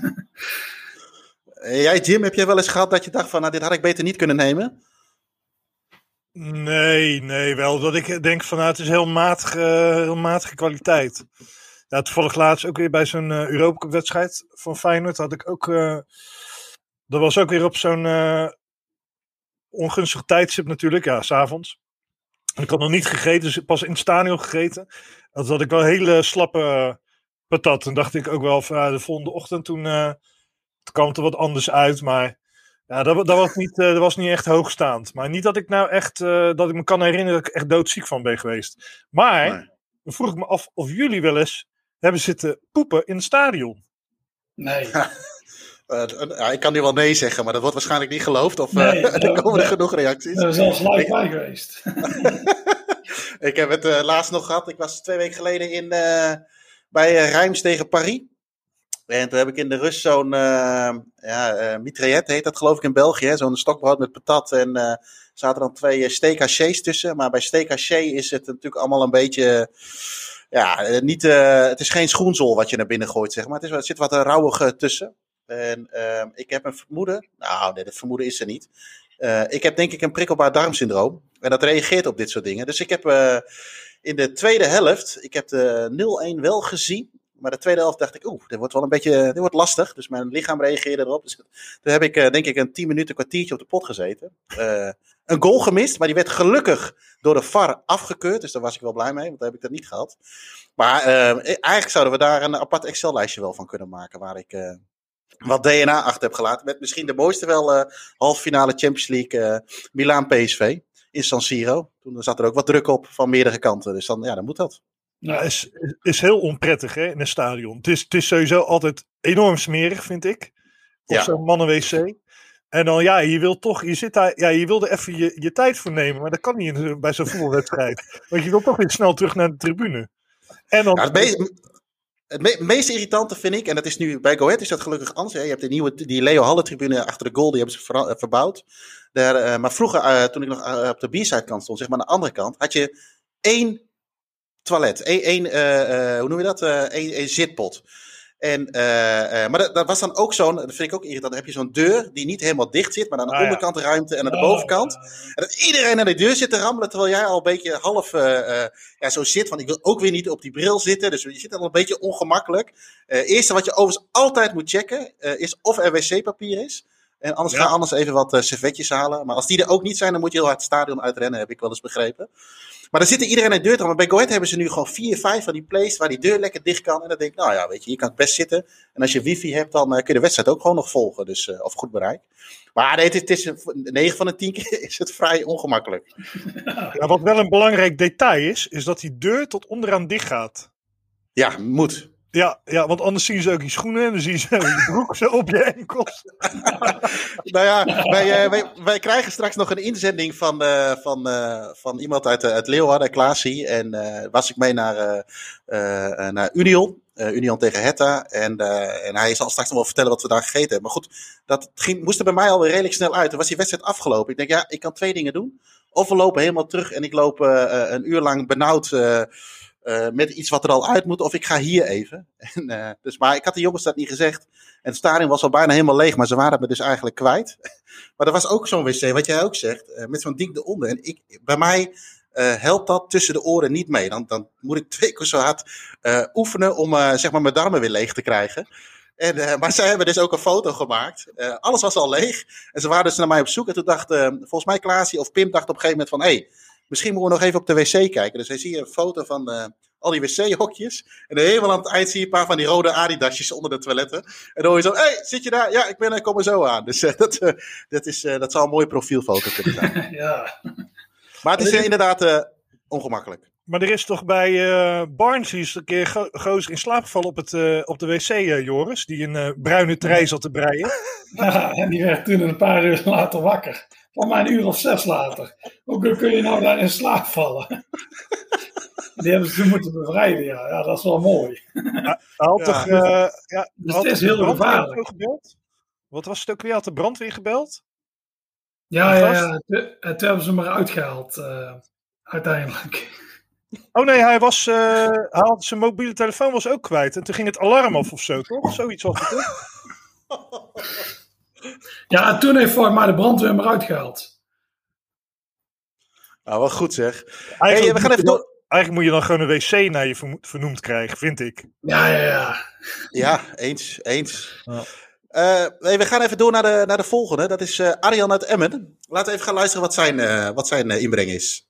jij, Jim, heb jij wel eens gehad dat je dacht van, nou, dit had ik beter niet kunnen nemen? Nee, nee, wel dat ik denk van, nou, het is heel matige, heel matige kwaliteit. Ja, toevallig laatst ook weer bij zo'n uh, Europa-wedstrijd van Feyenoord had ik ook... Uh, dat was ook weer op zo'n ongunstig tijdstip natuurlijk, ja, s'avonds. Ik had nog niet gegeten, dus pas in het stadion gegeten. Dat had ik wel hele slappe patat. En dacht ik ook wel van de volgende ochtend toen, uh, kwam het er wat anders uit. Maar ja, dat, dat, was niet, uh, dat was niet echt hoogstaand. Maar niet dat ik nou echt, uh, dat ik me kan herinneren dat ik echt doodziek van ben geweest. Maar nee. dan vroeg ik me af of jullie wel eens hebben zitten poepen in het stadion. Nee. *laughs* Uh, ik kan nu wel nee zeggen, maar dat wordt waarschijnlijk niet geloofd. Of nee, uh, *laughs* er komen er genoeg reacties. Er is zelfs live bij geweest. *laughs* ik heb het uh, laatst nog gehad. Ik was twee weken geleden in, bij Rijms tegen Paris. En toen heb ik in de rust zo'n ja, mitraillet, heet dat geloof ik in België. Zo'n stokbrood met patat. En er zaten dan twee steak hachés tussen. Maar bij steak is het natuurlijk allemaal een beetje ja, niet, uh, het is geen schoenzol wat je naar binnen gooit, zeg maar. Het is, er zit wat rauwig tussen. En uh, ik heb een vermoeden, nou nee, dat vermoeden is er niet. Uh, ik heb denk ik een prikkelbaar darmsyndroom. En dat reageert op dit soort dingen. Dus ik heb uh, in de tweede helft, ik heb de 0-1 wel gezien. Maar de tweede helft dacht ik, oeh, dit wordt wel een beetje dit wordt lastig. Dus mijn lichaam reageerde erop. Dus toen heb ik denk ik een 10 minuten, kwartiertje op de pot gezeten. een goal gemist, maar die werd gelukkig door de VAR afgekeurd. Dus daar was ik wel blij mee, want daar heb ik dat niet gehad. Maar eigenlijk zouden we daar een apart Excel-lijstje wel van kunnen maken. Waar ik wat DNA achter heb gelaten. Met misschien de mooiste wel uh, halve finale Champions League uh, Milaan PSV in San Siro. Toen zat er ook wat druk op van meerdere kanten. Dus dan, ja, dan moet dat. Ja, is, is heel onprettig hè, in een stadion. Het is, het is sowieso altijd enorm smerig, vind ik. Of ja. zo'n mannen-wc. En dan, ja, je wil toch, je zit daar, ja, je wilde even je, je tijd voor nemen, maar dat kan niet bij zo'n voetbalwedstrijd. *laughs* Want je wil toch weer snel terug naar de tribune. En dan, Ja, het, me- het me- meest irritante vind ik, en dat is nu bij Go Ahead is dat gelukkig anders. Hè? Je hebt de nieuwe, die Leo Halle tribune achter de goal, die hebben ze vera- eh, verbouwd. Daar, eh, maar vroeger, eh, toen ik nog op de B-side kant stond, zeg maar aan de andere kant, had je één toilet. Één, eh, eh, hoe noem je dat? Eh, één, één zitpot. En, eh, eh, maar dat, dat was dan ook zo'n, dat vind ik ook irritant, dan heb je zo'n deur die niet helemaal dicht zit, maar aan de Ah, ja. onderkant ruimte en aan de Oh, bovenkant. En dat iedereen aan de deur zit te rammelen, terwijl jij al een beetje half eh, eh, ja, zo zit. Want ik wil ook weer niet op die bril zitten. Dus je zit al een beetje ongemakkelijk. Eh eerste wat je overigens altijd moet checken, eh, is of er wc-papier is. En anders Ja. ga anders even wat eh, servetjes halen. Maar als die er ook niet zijn, dan moet je heel hard het stadion uitrennen, heb ik wel eens begrepen. Maar dan zit er iedereen aan de deur te rammen. Bij Go Ahead hebben ze nu gewoon vier, vijf van die plays waar die deur lekker dicht kan. En dan denk ik, nou ja, weet je, je kan het best zitten. En als je wifi hebt, dan eh, kun je de wedstrijd ook gewoon nog volgen. Dus, eh, of goed bereik. Maar nee, het is, het is, 9 van de 10 keer *laughs* is het vrij ongemakkelijk. *laughs* ja, wat wel een belangrijk detail is, is dat die deur tot onderaan dicht gaat. Ja, moet. Ja, ja, want anders zien ze ook je schoenen en dan zien ze je broek zo op je enkels. *laughs* Nou ja, wij, eh, wij, wij krijgen straks nog een inzending van, eh, van, eh, van iemand uit, uit Leeuwarden, Klaasie. En eh, was ik mee naar, naar Union. Union tegen Hetta. En, en hij zal straks nog wel vertellen wat we daar gegeten hebben. Maar goed, dat ging, moest er bij mij alweer redelijk snel uit. Toen was die wedstrijd afgelopen. Ik denk, ja, ik kan twee dingen doen. Of we lopen helemaal terug en ik loop een uur lang benauwd eh, met iets wat er al uit moet. Of ik ga hier even. *laughs* En, eh, dus, maar ik had de jongens dat niet gezegd. En het stadion was al bijna helemaal leeg, maar ze waren me dus eigenlijk kwijt. *laughs* Maar er was ook zo'n wc, wat jij ook zegt, eh, met zo'n ding eronder. En ik, bij mij helpt dat tussen de oren niet mee. Dan, dan moet ik *laughs* twee keer zo hard oefenen om zeg maar mijn darmen weer leeg te krijgen. En, maar zij hebben dus ook een foto gemaakt. Alles was al leeg. En ze waren dus naar mij op zoek. En toen dacht, volgens mij Klaasie of Pim dacht op een gegeven moment van... hey, misschien moeten we nog even op de wc kijken. Dus hij zie je een foto van eh, al die wc-hokjes. En helemaal aan het eind zie je een paar van die rode Adidasjes onder de toiletten. En dan hoor je zo, hé, hey, zit je daar? Ja, ik ben er, kom er zo aan. Dus eh, dat, eh, dat, is, eh, dat zou een mooie profielfoto kunnen zijn. *laughs* ja. Maar het is eh, inderdaad eh, ongemakkelijk. Maar er is toch bij eh Barnes die is een keer go gozer in slaap gevallen op, het, eh, op de wc, eh, Joris. Die een eh, bruine trei zat te breien. *laughs* Ja, en die werd toen een paar uur later wakker. Van mij een uur of zes later. Hoe kun je nou daar in slaap vallen? Die hebben ze moeten bevrijden, ja. Ja, dat is wel mooi. Hij had Ja. toch, eh, ja, Dus had het is heel gevaarlijk. Wat was het ook weer? Had de brandweer gebeld? Ja, ja, ja. Toen hebben ze hem eruit gehaald, eh, uiteindelijk. Oh nee, hij, was, eh, hij had zijn mobiele telefoon was ook kwijt. En toen ging het alarm af of zo, toch? Zoiets was het toch? *laughs* Ja, en toen heeft volgens mij de brandweer hem eruit gehaald. Nou, wel goed zeg. Eigenlijk, Hey, we gaan moet even je dan- door. eigenlijk moet je dan gewoon een wc naar je vernoemd krijgen, vind ik. Ja, ja, ja. Ja, eens, eens. Ja. Eh, we gaan even door naar de, naar de volgende. Dat is eh, Arjan uit Emmen. Laten we even gaan luisteren wat zijn, eh, wat zijn inbreng is.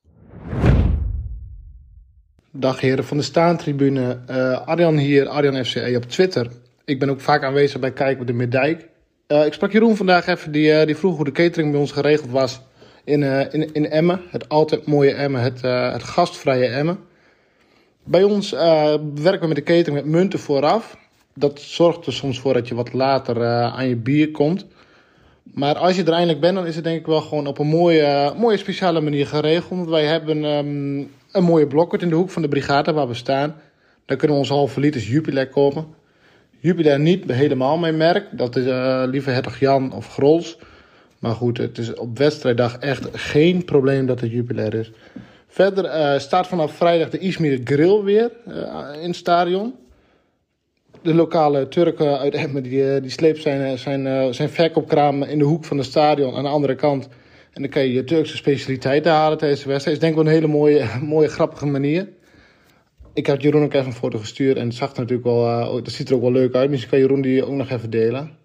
Dag heren van de Staantribune. Eh Arjan hier, Arjan FCE op Twitter. Ik ben ook vaak aanwezig bij Kijk op de Middijk. Eh, ik sprak Jeroen vandaag even, die, eh, die vroeg hoe de catering bij ons geregeld was in, eh, in, in Emmen. Het altijd mooie Emmen, het, het gastvrije Emmen. Bij ons werken we met de catering met munten vooraf. Dat zorgt er soms voor dat je wat later aan je bier komt. Maar als je er eindelijk bent, dan is het denk ik wel gewoon op een mooie, mooie speciale manier geregeld. Want wij hebben ehm, een mooie blokhut in de hoek van de brigade waar we staan. Daar kunnen we onze halve liters Jupiler kopen. Jupiler niet helemaal mijn merk. Dat is eh liever Hertog Jan of Grols. Maar goed, het is op wedstrijddag echt geen probleem dat het Jupiler is. Verder eh, staat vanaf vrijdag de Izmir Grill weer eh, in het stadion. De lokale Turken uit Emmen die, die sleept zijn, zijn, zijn verkoopkraam in de hoek van het stadion aan de andere kant. En dan kan je je Turkse specialiteiten halen tijdens de wedstrijd. is denk ik wel een hele mooie, *laughs* mooie grappige manier. Ik had Jeroen ook even een foto gestuurd en het zag er natuurlijk wel, ook- dat ziet er ook wel leuk uit. Misschien kan Jeroen die ook nog even delen.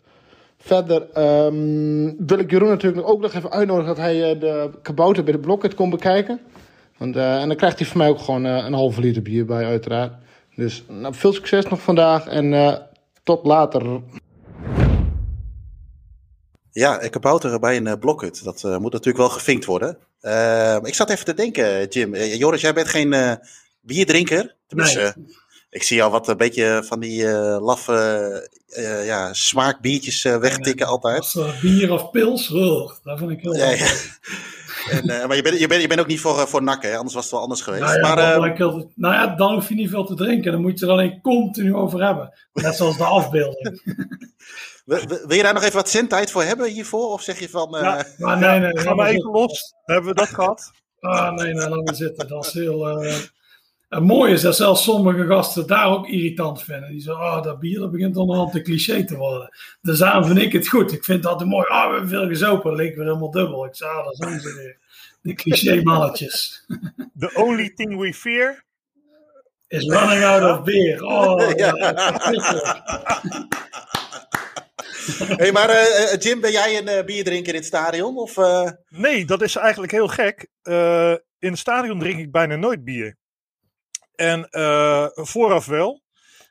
Verder ehm, wil ik Jeroen natuurlijk ook nog even uitnodigen dat hij eh, de kabouter bij de Blokket komt bekijken. Want, eh, en dan krijgt hij van mij ook gewoon een halve liter bier bij, uiteraard. Dus nou, veel succes nog vandaag en tot later. Ja, een kabouter bij een blokhut. Dat moet natuurlijk wel gevinkt worden. Eh, ik zat even te denken, Jim. Joris, jij bent geen bierdrinker. Tenminste, Nee. eh, Ik zie al wat een beetje van die eh, laffe eh, ja, smaakbiertjes eh, wegtikken altijd. Als bier of pils, oh, dat vind ik heel Ja. *laughs* En, eh, maar je bent, je, bent, je bent ook niet voor, voor nakken, hè? anders was het wel anders geweest. Nou ja, maar eh, nou ja, dan hoef je niet veel te drinken. Dan moet je er alleen continu over hebben. Net zoals de afbeelding. *laughs* wil, je daar nog even wat zendtijd voor hebben hiervoor? Of zeg je van... eh, Ja. Maar nee, nee. Ga laat maar even los. Hebben we dat gehad? Ah, nee, nee, laat maar zitten. Dat is heel... het mooie is dat zelfs sommige gasten daar ook irritant vinden. Die zeggen, ah, dat bier dat begint onderhand een cliché te worden. Dus daarom vind ik het goed. Ik vind dat mooi. Ah, we hebben veel gezopen. Dat leek weer helemaal dubbel. Ik zei, ah, daar zijn ze weer. De cliché mannetjes. *laughs* The only thing we fear. Is running out of beer. Oh, Ja. ja. verschrikkelijk. hey, maar eh, eh, Jim, ben jij een eh, bierdrinker in het stadion? Of, eh, Nee, dat is eigenlijk heel gek. Eh, in het stadion drink ik bijna nooit bier. En eh, vooraf wel.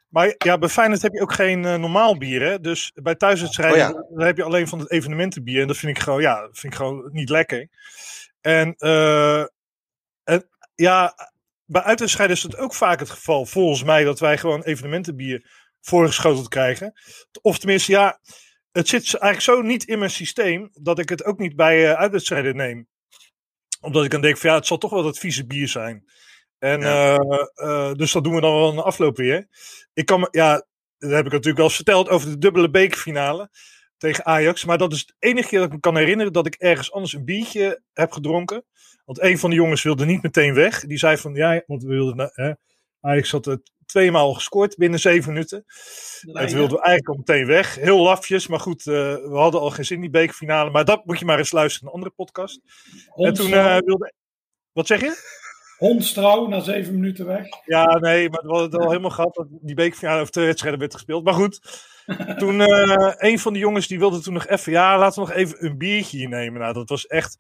Maar ja, bij Feyenoord heb je ook geen eh, normaal bier. Hè? Dus bij thuiswedstrijden Oh heb je alleen van het evenementenbier. En dat vind ik gewoon, ja, vind ik gewoon niet lekker. En, eh, en ja, bij uitwedstrijden is het ook vaak het geval, volgens mij, dat wij gewoon evenementenbier voorgeschoteld krijgen. Of tenminste, ja, het zit eigenlijk zo niet in mijn systeem dat ik het ook niet bij eh, uitwedstrijden neem. Omdat ik dan denk van ja, het zal toch wel dat vieze bier zijn. En Ja. eh, eh, dus dat doen we dan wel in de afloop weer. Ik kan ja, dat heb ik natuurlijk wel eens verteld over de dubbele bekerfinale tegen Ajax. Maar dat is het enige keer dat ik me kan herinneren dat ik ergens anders een biertje heb gedronken. Want een van de jongens wilde niet meteen weg. Die zei van ja, want we wilden, hè, Ajax had het tweemaal gescoord binnen zeven minuten. En toen wilden we eigenlijk al meteen weg. Heel lafjes, maar goed, eh, we hadden al geen zin in die bekerfinale. Maar dat moet je maar eens luisteren in een andere podcast. En toen eh, wilde... Wat zeg je? Hondstrouw na zeven minuten weg. Ja, nee, maar we hadden het al helemaal gehad dat die bekerfinale over twee wedstrijden werd gespeeld. Maar goed, *laughs* toen eh, een van de jongens die wilde toen nog even, ja, laten we nog even een biertje hier nemen. Nou, dat was echt,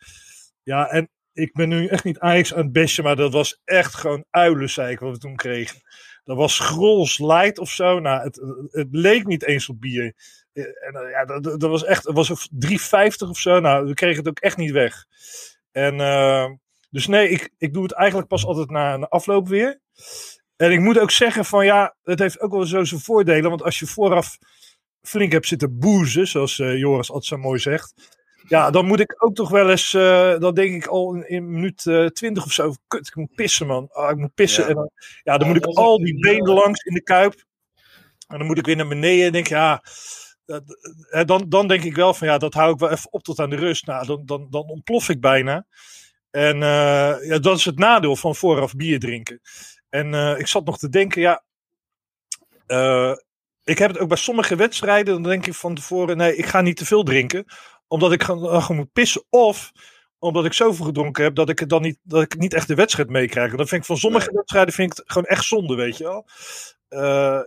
ja, en ik ben nu echt niet Ajax aan het bestje, maar dat was echt gewoon uilenzeik wat we toen kregen. Dat was Grols Light of zo. Nou, het, het leek niet eens op bier. Eh, En, eh, ja, dat, dat was echt, het was ook 3,50 of zo. Nou, we kregen het ook echt niet weg. En dus nee, ik, ik doe het eigenlijk pas altijd na een afloop weer. En ik moet ook zeggen van ja, het heeft ook wel zo zijn voordelen. Want als je vooraf flink hebt zitten boezen, zoals eh, Joris altijd zo mooi zegt. Ja, dan moet ik ook toch wel eens, eh, dan denk ik al in, in minuut eh, 20 of zo, kut, ik moet pissen man. Ah, ik moet pissen. Ja. En dan, ja, dan Ja, moet ik al die benen langs in de kuip. En dan moet ik weer naar beneden en denk ja, dan, dan denk ik wel van ja, dat hou ik wel even op tot aan de rust. Nou, dan, dan, dan ontplof ik bijna. En eh, ja, dat is het nadeel van vooraf bier drinken. En eh, ik zat nog te denken, ja, eh, ik heb het ook bij sommige wedstrijden, dan denk ik van tevoren, nee, ik ga niet te veel drinken, omdat ik gewoon, moet pissen. Of omdat ik zoveel gedronken heb dat ik het dan niet, dat ik niet echt de wedstrijd meekrijg. En dan vind ik van sommige Nee. wedstrijden vind ik het gewoon echt zonde, weet je wel.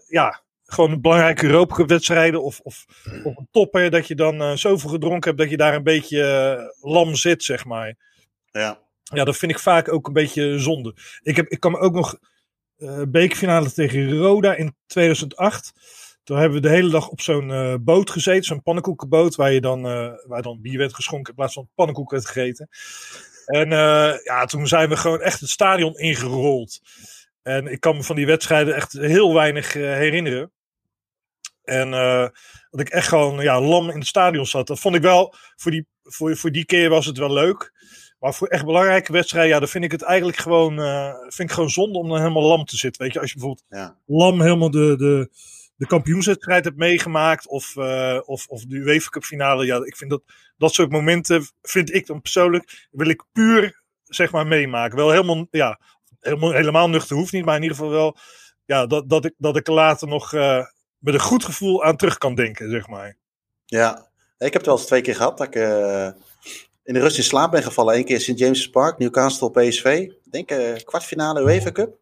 Ja, gewoon belangrijke Europa wedstrijden of, of, of een topper, dat je dan zoveel gedronken hebt dat je daar een beetje lam zit, zeg maar. Ja. Ja, dat vind ik vaak ook een beetje zonde. Ik, heb, ik kan me ook nog eh bekerfinale tegen Roda in 2008. Toen hebben we de hele dag op zo'n eh, boot gezeten, zo'n pannenkoekenboot, waar, je dan, eh, waar dan bier werd geschonken in plaats van pannenkoek werd gegeten. En ja, toen zijn we gewoon echt het stadion ingerold. En ik kan me van die wedstrijden echt heel weinig herinneren. En dat ik echt gewoon ja, lam in het stadion zat. Dat vond ik wel, voor die, voor, voor die keer was het wel leuk. Maar voor echt belangrijke wedstrijden, ja, dan vind ik het eigenlijk gewoon, eh, vind ik gewoon zonde om dan helemaal lam te zitten. Weet je, als je bijvoorbeeld Ja. lam helemaal de, de, de kampioenswedstrijd hebt meegemaakt. Of, eh, of, of de UEFA Cup finale. Ja, ik vind dat, dat soort momenten, vind ik dan persoonlijk, wil ik puur, zeg maar, meemaken. Wel helemaal, ja, helemaal, helemaal nuchter hoeft niet. Maar in ieder geval wel, ja, dat, dat, ik, dat ik er later nog eh, met een goed gevoel aan terug kan denken, zeg maar. Ja, ik heb het wel eens twee keer gehad dat ik in de rust in slaap ben gevallen. Eén keer St. James's Park, Newcastle PSV. Ik denk eh, kwartfinale UEFA Cup.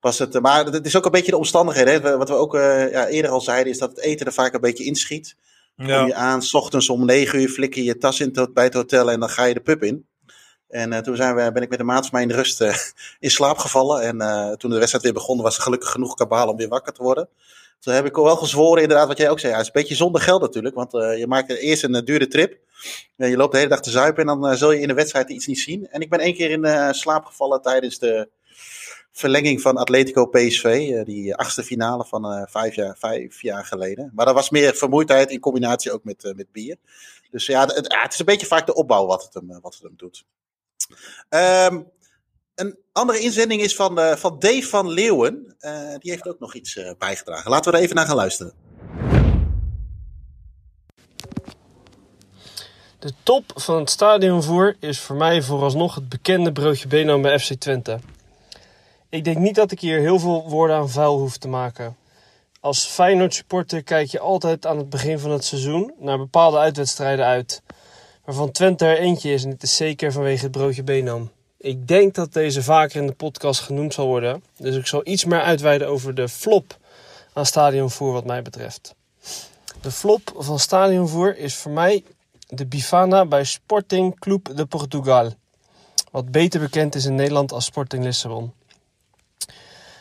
Was het, maar het is ook een beetje de omstandigheden. Hè. Wat we ook eh, ja, eerder al zeiden, is dat het eten er vaak een beetje inschiet. Kom Ja, je aan, s ochtends om negen uur flikker je je tas in het- bij het hotel en dan ga je de pub in. En eh, toen zijn we, ben ik met de maat van mij in de rust *laughs* in slaap gevallen. En toen de wedstrijd weer begon, was er gelukkig genoeg kabaal om weer wakker te worden. Toen heb ik wel gezworen, inderdaad, wat jij ook zei. Ja, het is een beetje zonder geld natuurlijk, want eh, je maakt eerst een eh, dure trip. En je loopt de hele dag te zuipen en dan eh, zul je in de wedstrijd iets niet zien. En ik ben één keer in slaap gevallen tijdens de verlenging van Atletico PSV. die achtste finale van vijf, jaar, vijf jaar geleden. Maar dat was meer vermoeidheid in combinatie ook met, met bier. Dus ja, het, het is een beetje vaak de opbouw wat het hem, wat het hem doet. Een andere inzending is van, eh, van Dave van Leeuwen. Eh, die heeft ook nog iets eh, bijgedragen. Laten we er even naar gaan luisteren. De top van het stadionvoer is voor mij vooralsnog het bekende broodje Beno bij FC Twente. Ik denk niet dat ik hier heel veel woorden aan vuil hoef te maken. Als Feyenoord supporter kijk je altijd aan het begin van het seizoen naar bepaalde uitwedstrijden uit. Waarvan Twente er eentje is en dit is zeker vanwege het broodje Benam. Ik denk dat deze vaker in de podcast genoemd zal worden. Dus ik zal iets meer uitweiden over de flop aan stadionvoer wat mij betreft. De flop van stadionvoer is voor mij de Bifana bij Sporting Club de Portugal. Wat beter bekend is in Nederland als Sporting Lissabon.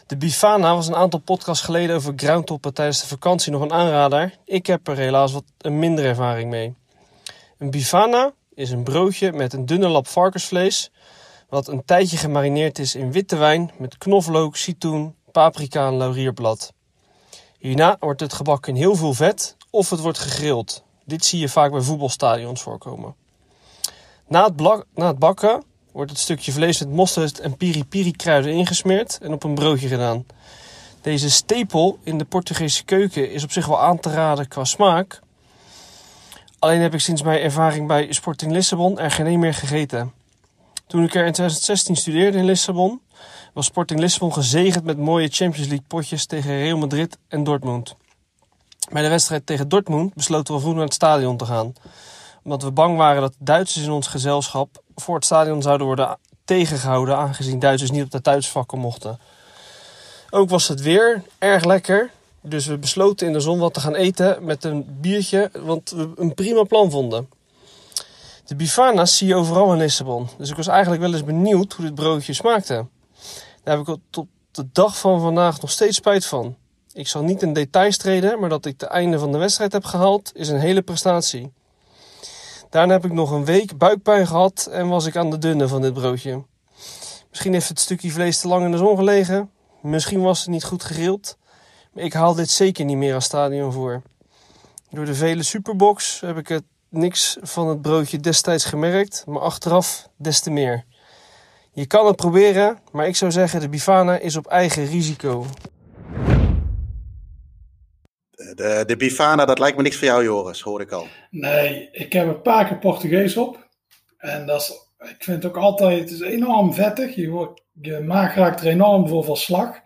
De Bifana was een aantal podcasts geleden over groundtoppen tijdens de vakantie nog een aanrader. Ik heb er helaas wat een minder ervaring mee. Een Bifana is een broodje met een dunne lap varkensvlees, wat een tijdje gemarineerd is in witte wijn met knoflook, citroen, paprika en laurierblad. Hierna wordt het gebakken in heel veel vet of het wordt gegrild. Dit zie je vaak bij voetbalstadions voorkomen. Na het, na het bakken wordt het stukje vlees met mosterd en piri-piri kruiden ingesmeerd en op een broodje gedaan. Deze stapel in de Portugese keuken is op zich wel aan te raden qua smaak. Alleen heb ik sinds mijn ervaring bij Sporting Lissabon er geen meer gegeten. Toen ik er in 2016 studeerde in Lissabon, was Sporting Lissabon gezegend met mooie Champions League potjes tegen Real Madrid en Dortmund. Bij de wedstrijd tegen Dortmund besloten we vroeg naar het stadion te gaan. Omdat we bang waren dat Duitsers in ons gezelschap voor het stadion zouden worden tegengehouden, aangezien Duitsers niet op de thuisvakken mochten. Ook was het weer erg lekker, dus we besloten in de zon wat te gaan eten met een biertje, want we een prima plan vonden. De bifana's zie je overal in Lissabon, dus ik was eigenlijk wel eens benieuwd hoe dit broodje smaakte. Daar heb ik tot de dag van vandaag nog steeds spijt van. Ik zal niet in details treden, maar dat ik het einde van de wedstrijd heb gehaald, is een hele prestatie. Daarna heb ik nog een week buikpijn gehad en was ik aan de dunne van dit broodje. Misschien heeft het stukje vlees te lang in de zon gelegen. Misschien was het niet goed gegrild. Maar ik haal dit zeker niet meer als stadionvoer. Door de vele superbox heb ik het niks van het broodje destijds gemerkt, maar achteraf des te meer. Je kan het proberen, maar ik zou zeggen de Bifana is op eigen risico. De, de Bifana, dat lijkt me niks voor jou, Joris, hoor ik al. Nee, ik heb een paar keer Portugees op. En dat is, ik vind het ook altijd, het is enorm vettig. Je, wordt, je maag raakt er enorm voor van slag.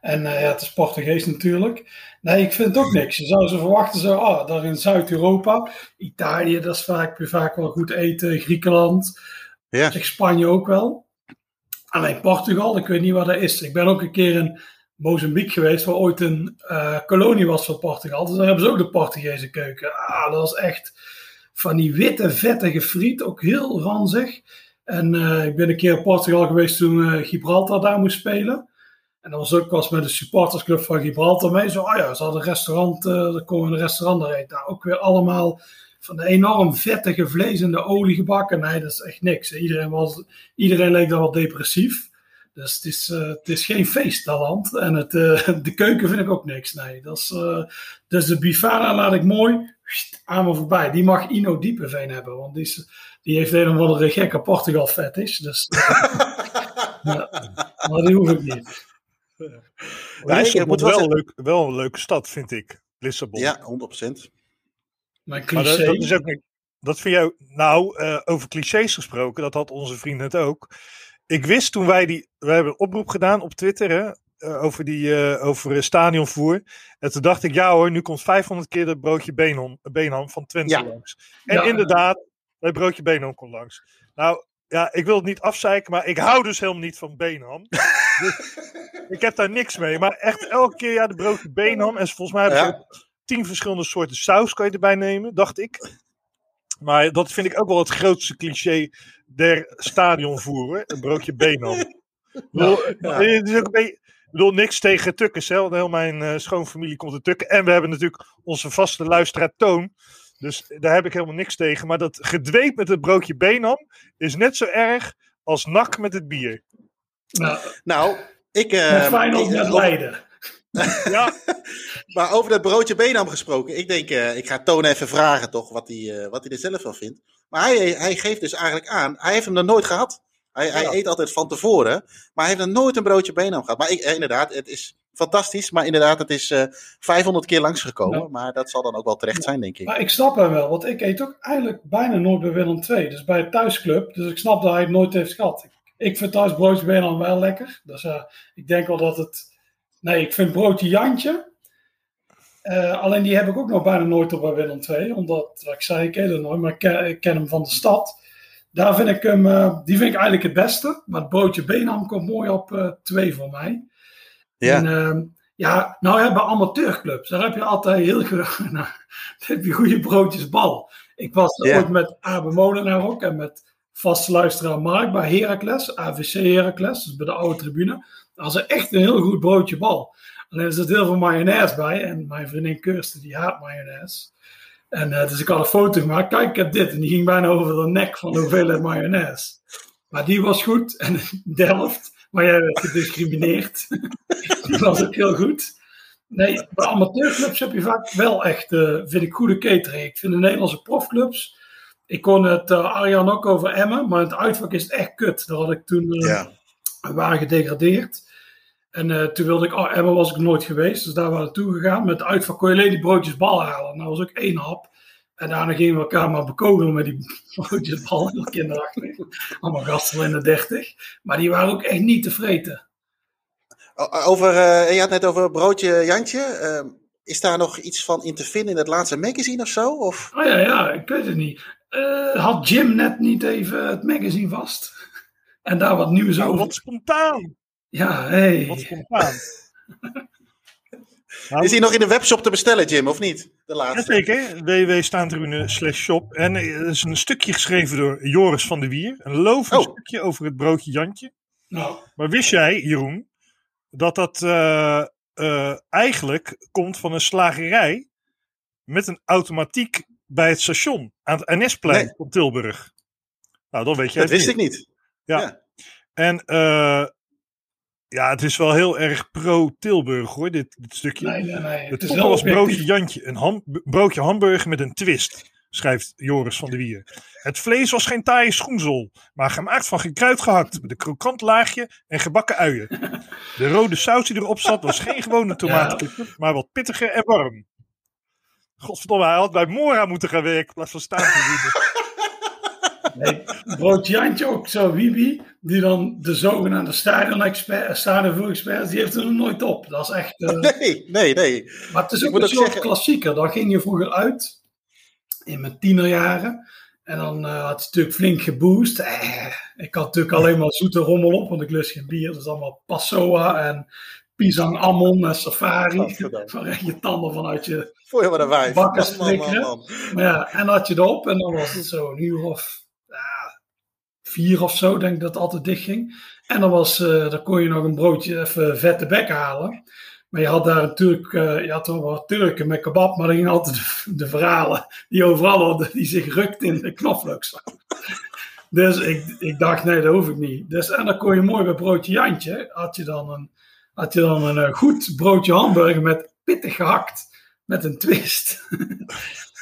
En eh, ja, het is Portugees natuurlijk. Nee, ik vind het ook niks. Je zou ze verwachten, zo, ah, daar in Zuid-Europa, Italië, dat is vaak, vaak wel goed eten. Griekenland, Ja. zeg Spanje ook wel. Alleen Portugal, ik weet niet wat dat is. Ik ben ook een keer in Mozambique geweest, waar ooit een eh, kolonie was van Portugal. Dus daar hebben ze ook de Portugese keuken. Ah, dat was echt van die witte, vettige friet, ook heel ranzig. En eh, ik ben een keer in Portugal geweest toen Gibraltar daar moest spelen. En dat was ook was met de supportersclub van Gibraltar mee. Zo, oh ja, ze hadden een restaurant, uh, dan komen een restaurant daar eten. Nou, ook weer allemaal van de enorm vettige vlees in de olie gebakken. Nee, dat is echt niks. Iedereen, was, iedereen leek dan wel depressief. Dus het is, uh, het is geen feest, dat land. En het, uh, *laughs* de keuken vind ik ook niks. Nee, dat is, uh, dus de Bifana laat ik mooi aan me voorbij. Die mag Ino Diepeveen hebben, want die, is, die heeft een of andere gekke Portugal fetish. Dus, *laughs* ja, maar die hoef ik niet. Ja, Lissabon moet wel, leuk, wel een leuke stad, vind ik. Lissabon. Ja, 100%. Maar, maar dat, dat, is ook niet. Dat vind jij. Nou, uh, over clichés gesproken, dat had onze vriend net ook. Ik wist toen wij die. We hebben een oproep gedaan op Twitter hè, uh, over, die, uh, over stadionvoer. En toen dacht ik, ja hoor, nu komt 500 keer dat broodje Benham, Benham van Twente ja. langs. En ja. inderdaad, het broodje Benham komt langs. Nou, ja, ik wil het niet afzeiken, maar ik hou dus helemaal niet van Benham. dus, *laughs* ik heb daar niks mee. Maar echt elke keer, ja, de broodje Benham. En volgens mij hebben ze ja. tien verschillende soorten saus kan je erbij nemen, dacht ik. Maar dat vind ik ook wel het grootste cliché der stadionvoeren. Een broodje Benham. Ja, ja. Het is ook een beetje... Ik bedoel, niks tegen Tukkers. Hè? Heel mijn uh, schoonfamilie komt uit Tukken. En we hebben natuurlijk onze vaste luisteraar Toon. Dus daar heb ik helemaal niks tegen. Maar dat gedweep met het broodje Benham is net zo erg als nak met het bier. Nou, Nou, ik... eh, met Feyenoord over- Leiden. *laughs* Ja, *laughs* Maar over dat broodje Benam gesproken. Ik denk, eh, ik ga Toon even vragen toch, wat hij, eh, wat hij er zelf van vindt. Maar hij, hij geeft dus eigenlijk aan, hij heeft hem nog nooit gehad. Hij, hij eet altijd van tevoren, maar hij heeft nog nooit een broodje Benam gehad. Maar ik, eh, inderdaad, het is fantastisch. Maar inderdaad, het is eh 500 keer langsgekomen. Ja. Maar dat zal dan ook wel terecht zijn, denk ik. Maar ik snap hem wel, want ik eet ook eigenlijk bijna nooit bij Willem II. Dus bij het thuisclub. Dus ik snap dat hij het nooit heeft gehad. Ik, ik vind thuis broodje Benam wel lekker. Dus eh, ik denk wel dat het... Nee, ik vind broodje Jantje. eh, alleen die heb ik ook nog bijna nooit op bij Willem II. Omdat, wat ik zei, ik het nooit, maar ik ken, ik ken hem van de stad. Daar vind ik hem, die vind ik eigenlijk het beste. Maar het broodje Benam komt mooi op twee voor mij. Ja. En, ehm, ja, nou ja, bij amateurclubs, daar heb je altijd heel goed, *laughs* nou, heb je goede broodjes bal. Ik was Ja. ooit met Abe Molenaar ook en met vaste luisteraar Mark bij Heracles, AVC Heracles, dus bij de oude tribune. Dat is echt een heel goed broodje bal. Alleen er zit heel veel mayonaise bij en mijn vriendin Kirsten die haat mayonaise. En eh, dus ik had een foto gemaakt, kijk ik heb dit en die ging bijna over de nek van de hoeveelheid mayonaise. Maar die was goed en *laughs* Delft, maar jij werd gediscrimineerd. *laughs* Die was ook heel goed. Nee, bij amateurclubs heb je vaak wel echt, eh, vind ik, goede catering. Ik vind de Nederlandse profclubs. Ik kon het eh, Arjan ook over Emmen, maar het uitvak is het echt kut. Daar had ik toen, eh, Ja. we waren gedegradeerd. En eh, toen wilde ik, oh, Emmen was ik nooit geweest, dus daar waren we naartoe gegaan. Met het uitvak kon je alleen die broodjes bal halen. Nou was ook één hap. En daarna gingen we elkaar maar bekogelen met die broodjes bal. Heel kinderachtig. Allemaal gasten in de dertig. Maar die waren ook echt niet te vreten. Over, eh, je had net over broodje Jantje. Ehm, is daar nog iets van in te vinden in het laatste magazine of zo? Of? Oh ja, ja, ik weet het niet. Eh, had Jim net niet even het magazine vast? En daar wat nieuws nou, over? wat spontaan. Ja, hey. Wat spontaan. *laughs* Nou, Is die nog in de webshop te bestellen, Jim, of niet? De laatste. Jazeker, www.staantribune slash shop. En eh, er is een stukje geschreven door Joris van der Wier. Een lovend Oh. stukje over het broodje Jantje. Nou, Maar wist jij, Jeroen, dat dat eh, eh, eigenlijk komt van een slagerij met een automatiek bij het station aan het NS-plein Nee. op Tilburg? Nou, dan weet je Dat wist ik niet. Ja. Ja. En eh, ja, het is wel heel erg pro-Tilburg hoor, dit, dit stukje. nee, nee, nee. Het Het is wel was broodje. Jantje, een ham, broodje hamburger met een twist, schrijft Joris van der Wier. Het vlees was geen taaie schoenzel, maar gemaakt van gekruid gehakt, met een krokant laagje en gebakken uien. *laughs* De rode saus die erop zat was geen gewone tomatenketchup, maar wat pittiger en warm. Godverdomme, hij had bij Mora moeten gaan werken in plaats van staan. Nee, broodje Jantje ook zo, Wibi, die dan de zogenaamde stadion-expert, stadionvoer-expert, die heeft er nog nooit op. Dat is echt... eh, Nee, nee, nee. Maar het is ook een soort zeggen- klassieker. Dan ging je vroeger uit, in mijn tienerjaren. En dan eh, had je natuurlijk flink geboost. Eh, ik had natuurlijk alleen maar zoete rommel op, want ik lust geen bier. Dus allemaal Passoa en Pisang Ammon en Safari. Echt je tanden vanuit je... Voor je wat een wijf. Bakken Man, man, strikken. man. Maar ja, en dan had je erop en dan was het zo een uur of vier of zo, denk ik dat het altijd dicht ging. En dan, was, eh, dan kon je nog een broodje even vette bek halen. Maar je had daar natuurlijk, eh, je had wel wat Turken met kebab, maar dan gingen altijd de, verhalen die overal hadden, die zich rukt in de knoflooksaus. Dus ik, ik dacht, nee, dat hoef ik niet. Dus, en dan kon je mooi bij broodje Jantje, had je dan een, had je dan een eh, goed broodje hamburger met pittig gehakt, met een twist.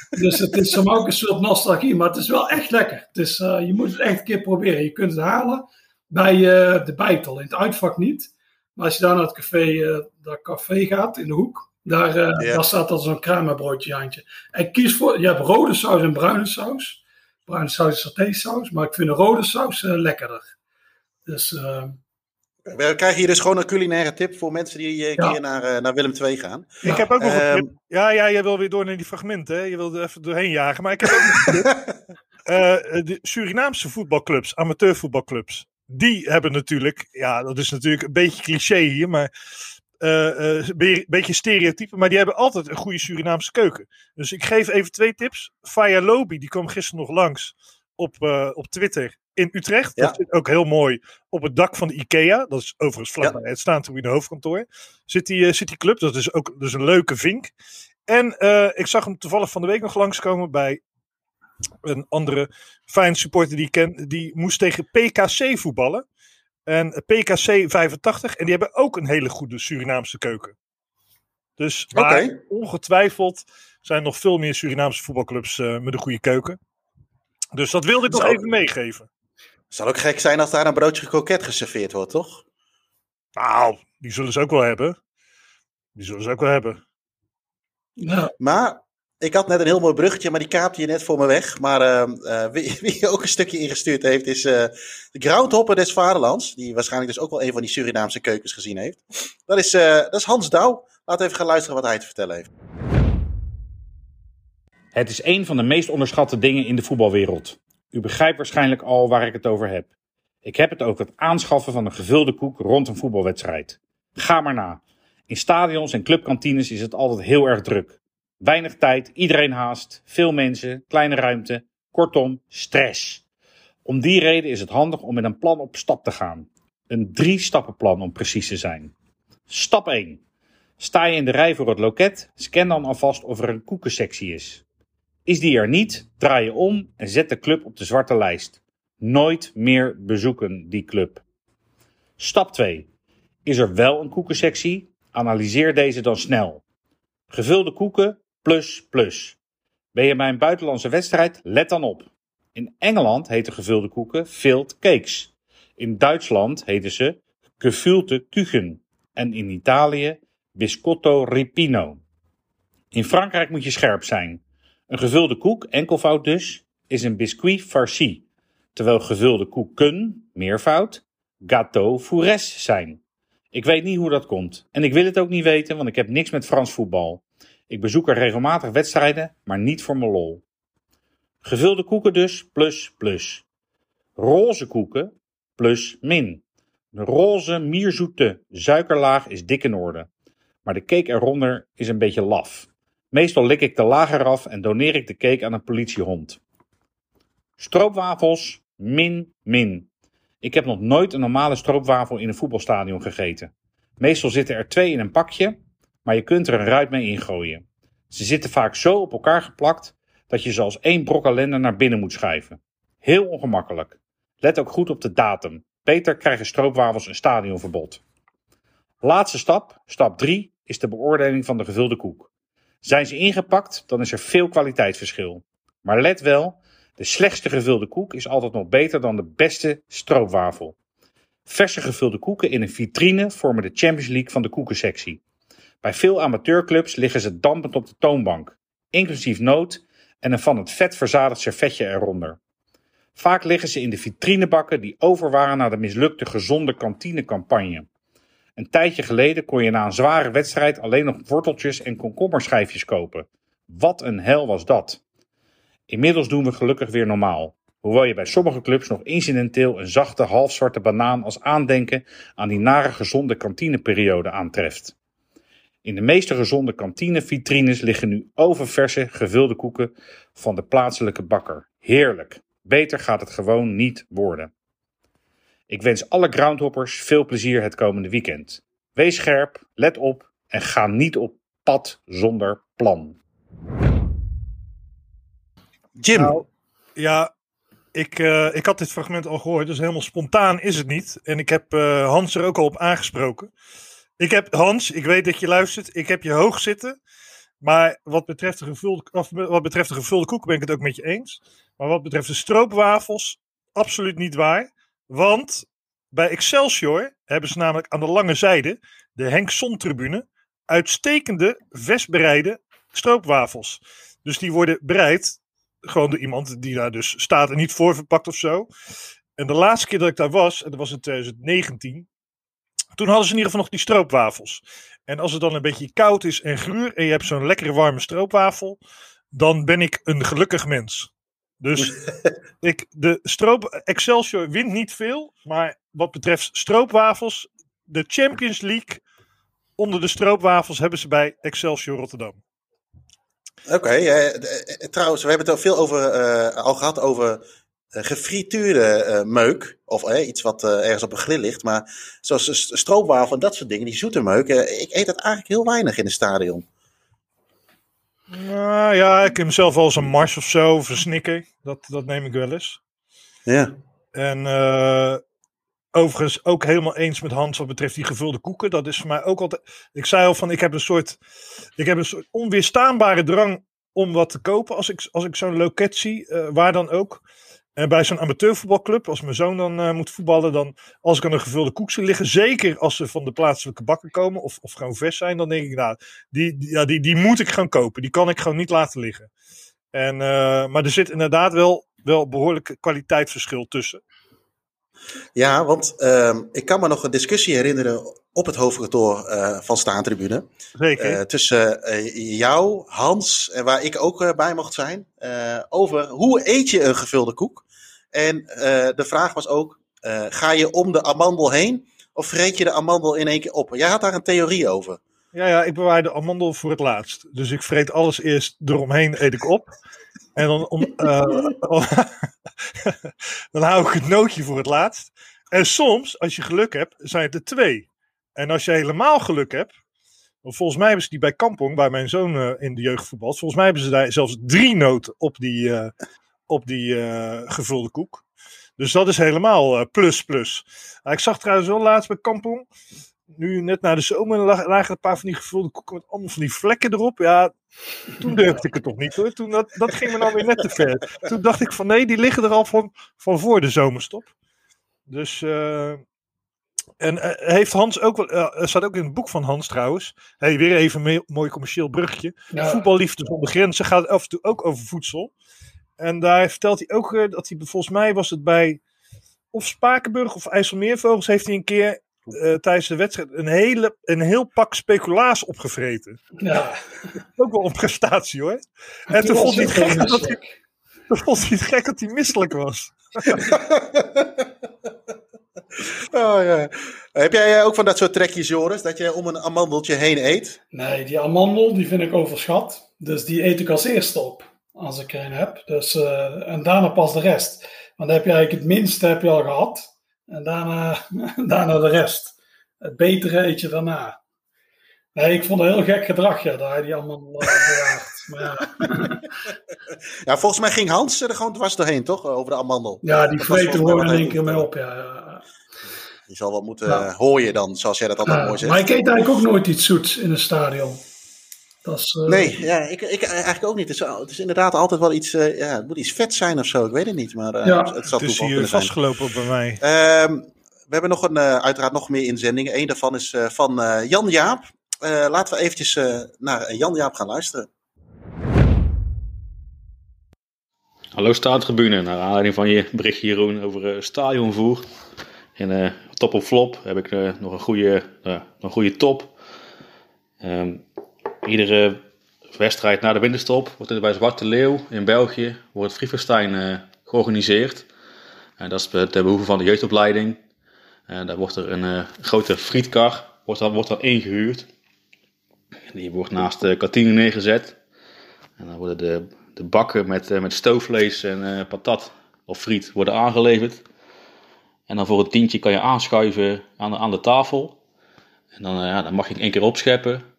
Dus het is soms ook een soort nostalgie, maar het is wel echt lekker. Het is, eh, je moet het echt een keer proberen. Je kunt het halen bij eh, de Bijtel, in het uitvak niet. Maar als je daar naar het café, dat café gaat, in de hoek, daar, Ja. daar staat al zo'n kramerbroodje Jantje. En kies voor, je hebt rode saus en bruine saus. Bruine saus is satésaus, maar ik vind de rode saus lekkerder. Dus We krijgen hier dus gewoon een culinaire tip voor mensen die een Ja. keer naar, eh, naar Willem II gaan. Ik heb ook nog een Ehm, tip. Ja, ja, jij wil weer door naar die fragmenten. Hè? Je wilde er even doorheen jagen. Maar ik heb ook nog een tip. *laughs* Eh, de Surinaamse voetbalclubs, amateurvoetbalclubs, die hebben natuurlijk, ja, dat is natuurlijk een beetje cliché hier, maar eh, eh, een be- beetje stereotype, maar die hebben altijd een goede Surinaamse keuken. Dus ik geef even twee tips. Faya Lobi, die kwam gisteren nog langs op, eh, op Twitter in Utrecht. Ja. Dat zit ook heel mooi op het dak van de IKEA. Dat is overigens vlakbij het staantribune hoofdkantoor. Zit die, eh, zit die club. Dat is ook dus een leuke vink. En eh, ik zag hem toevallig van de week nog langskomen bij een andere fijn supporter die ik ken. Die moest tegen PKC voetballen. en PKC 85. En die hebben ook een hele goede Surinaamse keuken. Dus Oké. ongetwijfeld zijn nog veel meer Surinaamse voetbalclubs eh, met een goede keuken. Dus dat wilde ik nog even meegeven. Zal ook gek zijn als daar een broodje kroket geserveerd wordt, toch? Nou, die zullen ze ook wel hebben. Die zullen ze ook wel hebben. Ja, Maar ik had net een heel mooi bruggetje, maar die kaapte je net voor me weg. Maar eh, eh, wie, *laughs* wie ook een stukje ingestuurd heeft, is eh, de groundhopper des vaderlands. Die waarschijnlijk dus ook wel een van die Surinaamse keukens gezien heeft. Dat is, eh, dat is Hans Douw. Laten we even gaan luisteren wat hij te vertellen heeft. Het is een van de meest onderschatte dingen in de voetbalwereld. U begrijpt waarschijnlijk al waar ik het over heb. Ik heb het over het aanschaffen van een gevulde koek rond een voetbalwedstrijd. Ga maar na. In stadions en clubkantines is het altijd heel erg druk. Weinig tijd, iedereen haast, veel mensen, kleine ruimte. Kortom, stress. Om die reden is het handig om met een plan op stap te gaan. Een drie-stappenplan om precies te zijn. Stap 1. Sta je in de rij voor het loket, scan dan alvast of er een koekensectie is. Is die er niet, draai je om en zet de club op de zwarte lijst. Nooit meer bezoeken die club. Stap 2. Is er wel een koekensectie? Analyseer deze dan snel. Gevulde koeken plus plus. Ben je bij een buitenlandse wedstrijd? Let dan op. In Engeland heten gevulde koeken filled cakes. In Duitsland heten ze gevulde kuchen. En in Italië biscotto ripino. In Frankrijk moet je scherp zijn. Een gevulde koek, enkelvoud dus, is een biscuit farci, terwijl gevulde koeken, meervoud, gâteau fourres zijn. Ik weet niet hoe dat komt. En ik wil het ook niet weten, want ik heb niks met Frans voetbal. Ik bezoek er regelmatig wedstrijden, maar niet voor mijn lol. Gevulde koeken dus, plus, plus. Roze koeken, plus, min. De roze, mierzoete suikerlaag is dik in orde. Maar de cake eronder is een beetje laf. Meestal lik ik de laag eraf en doneer ik de cake aan een politiehond. Stroopwafels, min, min. Ik heb nog nooit een normale stroopwafel in een voetbalstadion gegeten. Meestal zitten er twee in een pakje, maar je kunt er een ruit mee ingooien. Ze zitten vaak zo op elkaar geplakt dat je ze als één brok ellende naar binnen moet schuiven. Heel ongemakkelijk. Let ook goed op de datum. Beter krijgen stroopwafels een stadionverbod. Laatste stap, stap 3, is de beoordeling van de gevulde koek. Zijn ze ingepakt, dan is er veel kwaliteitsverschil. Maar let wel, de slechtste gevulde koek is altijd nog beter dan de beste stroopwafel. Verse gevulde koeken in een vitrine vormen de Champions League van de koekensectie. Bij veel amateurclubs liggen ze dampend op de toonbank, inclusief noot en een van het vet verzadigd servetje eronder. Vaak liggen ze in de vitrinebakken die over waren na de mislukte gezonde kantinecampagne. Een tijdje geleden kon je na een zware wedstrijd alleen nog worteltjes en komkommerschijfjes kopen. Wat een hel was dat. Inmiddels doen we gelukkig weer normaal. Hoewel je bij sommige clubs nog incidenteel een zachte halfzwarte banaan als aandenken aan die nare gezonde kantineperiode aantreft. In de meeste gezonde kantinevitrines liggen nu oververse gevulde koeken van de plaatselijke bakker. Heerlijk. Beter gaat het gewoon niet worden. Ik wens alle groundhoppers veel plezier het komende weekend. Wees scherp, let op en ga niet op pad zonder plan. Jim, Nou, ja, ik, eh, ik had dit fragment al gehoord, dus helemaal spontaan is het niet. En ik heb eh, Hans er ook al op aangesproken. Ik heb, Hans, ik weet dat je luistert, ik heb je hoog zitten. Maar wat betreft de gevulde, of wat betreft de gevulde koek ben ik het ook met je eens. Maar wat betreft de stroopwafels, absoluut niet waar. Want bij Excelsior hebben ze namelijk aan de lange zijde, de Henk Son-tribune, uitstekende vestbereide stroopwafels. Dus die worden bereid gewoon door iemand die daar dus staat en niet voor verpakt of zo. En de laatste keer dat ik daar was, en dat was in 2019, toen hadden ze in ieder geval nog die stroopwafels. En als het dan een beetje koud is en gruur en je hebt zo'n lekkere warme stroopwafel, dan ben ik een gelukkig mens. Dus *laughs* ik, de stroop, Excelsior wint niet veel, maar wat betreft stroopwafels, de Champions League onder de stroopwafels hebben ze bij Excelsior Rotterdam. Oké, eh, d- eh, trouwens, we hebben het al veel over, eh, al gehad over eh, gefrituurde eh, meuk. Of eh, iets wat eh, ergens op een grill ligt. Maar zoals stroopwafel en dat soort dingen, die zoete meuk. eh, ik eet dat eigenlijk heel weinig in een stadion. Nou ja, ik heb zelf wel eens een mars of zo, of een snicker. Dat, dat neem ik wel eens. Ja. En eh, overigens ook helemaal eens met Hans wat betreft die gevulde koeken. Dat is voor mij ook altijd. Ik zei al van, ik heb een soort, ik heb een soort onweerstaanbare drang om wat te kopen als ik, als ik zo'n loket zie, eh, waar dan ook. En bij zo'n amateurvoetbalclub, als mijn zoon dan eh, moet voetballen, dan als ik aan een gevulde koek zie liggen, zeker als ze van de plaatselijke bakken komen of, of gewoon vers zijn, dan denk ik, nou, die, ja, die, die moet ik gewoon kopen. Die kan ik gewoon niet laten liggen. En, eh, maar er zit inderdaad wel, wel behoorlijk kwaliteitsverschil tussen. Ja, want ehm, ik kan me nog een discussie herinneren op het hoofdkantoor eh, van Staantribune. Zeker. Eh, tussen eh, jou, Hans en waar ik ook bij mocht zijn. over hoe eet je een gevulde koek? En de vraag was ook, ga je om de amandel heen of vreet je de amandel in één keer op? Jij had daar een theorie over. Ja, ja, ik bewaar de amandel voor het laatst. Dus ik vreet alles eerst eromheen, eet ik op. En dan, om, eh, *laughs* dan hou ik het nootje voor het laatst. En soms, als je geluk hebt, zijn het er twee. En als je helemaal geluk hebt. Volgens mij hebben ze die bij Kampong, waar mijn zoon eh, in de jeugd voetbalt. Volgens mij hebben ze daar zelfs drie noten op die, eh, op die gevulde koek. Dus dat is helemaal plus plus. Ah, ik zag trouwens wel laatst bij Kampong. Nu net na de zomer lag- lagen een paar van die gevulde koeken met allemaal van die vlekken erop. Ja, toen durfde ik het toch niet hoor. Toen, dat, dat ging me nou weer net te ver. Toen dacht ik van nee, die liggen er al van, van voor de zomerstop. Dus, eh, en eh, heeft Hans ook wel, er staat ook in het boek van Hans trouwens. Hey, weer even een mooi commercieel bruggetje. Ja. Voetballiefde zonder grenzen gaat af en toe ook over voedsel. En daar vertelt hij ook dat hij, volgens mij was het bij of Spakenburg of IJsselmeervogels, heeft hij een keer eh, tijdens de wedstrijd een, hele, een heel pak speculaas opgevreten. Ja. *laughs* Ook wel een prestatie hoor. En toen vond hij het gek dat hij, toen vond hij het gek dat hij misselijk was. *laughs* Oh, ja. Heb jij eh, ook van dat soort trekjes, Joris? Dat je om een amandeltje heen eet? Nee, die amandel die vind ik overschat. Dus die eet ik als eerste op. Als ik er een heb. Dus, eh, en daarna pas de rest. Want dan heb je eigenlijk het minste heb je al gehad. En daarna, *laughs* daarna de rest. Het betere eet je daarna. Nee, ik vond het een heel gek gedrag, ja, dat hij die uh, bewaart. Maar ja, *laughs* Ja, volgens mij ging Hans er gewoon dwars doorheen, toch? Over de amandel. ja die vreet er gewoon in één keer mee op. Ja. Je zal wel moeten Ja. eh, hooien dan, zoals jij dat altijd mooi zegt. maar ik eet eigenlijk ook nooit iets zoets in een stadion. Dat is, eh, Nee, ja, ik, ik eigenlijk ook niet. Het is, het is inderdaad altijd wel iets, eh, ja, het moet iets vet zijn of zo. Ik weet het niet, maar eh, Ja. het, het zal Het is hier zijn. vastgelopen bij mij. Ehm, we hebben nog een, uiteraard nog meer inzendingen. Eén daarvan is eh, van eh, Jan Jaap. Eh, laten we eventjes eh, naar Jan Jaap gaan luisteren. Hallo Staantribune, naar aanleiding van je berichtje Jeroen over eh, stadionvoer. Eh, top of flop heb ik eh, nog een goede, eh, een goede top. Ehm, iedere wedstrijd na de winterstop wordt er bij Zwarte Leeuw in België wordt het Friefestein eh, georganiseerd. En dat is ter behoeve van de jeugdopleiding. En daar wordt er een eh, grote frietkar wordt dan, wordt dan ingehuurd. Die wordt naast de kantine neergezet. En dan worden de, de bakken met, eh, met stoofvlees en patat of friet worden aangeleverd. En dan voor een tientje kan je aanschuiven aan de, aan de tafel. En dan, ja, dan mag je één keer opscheppen.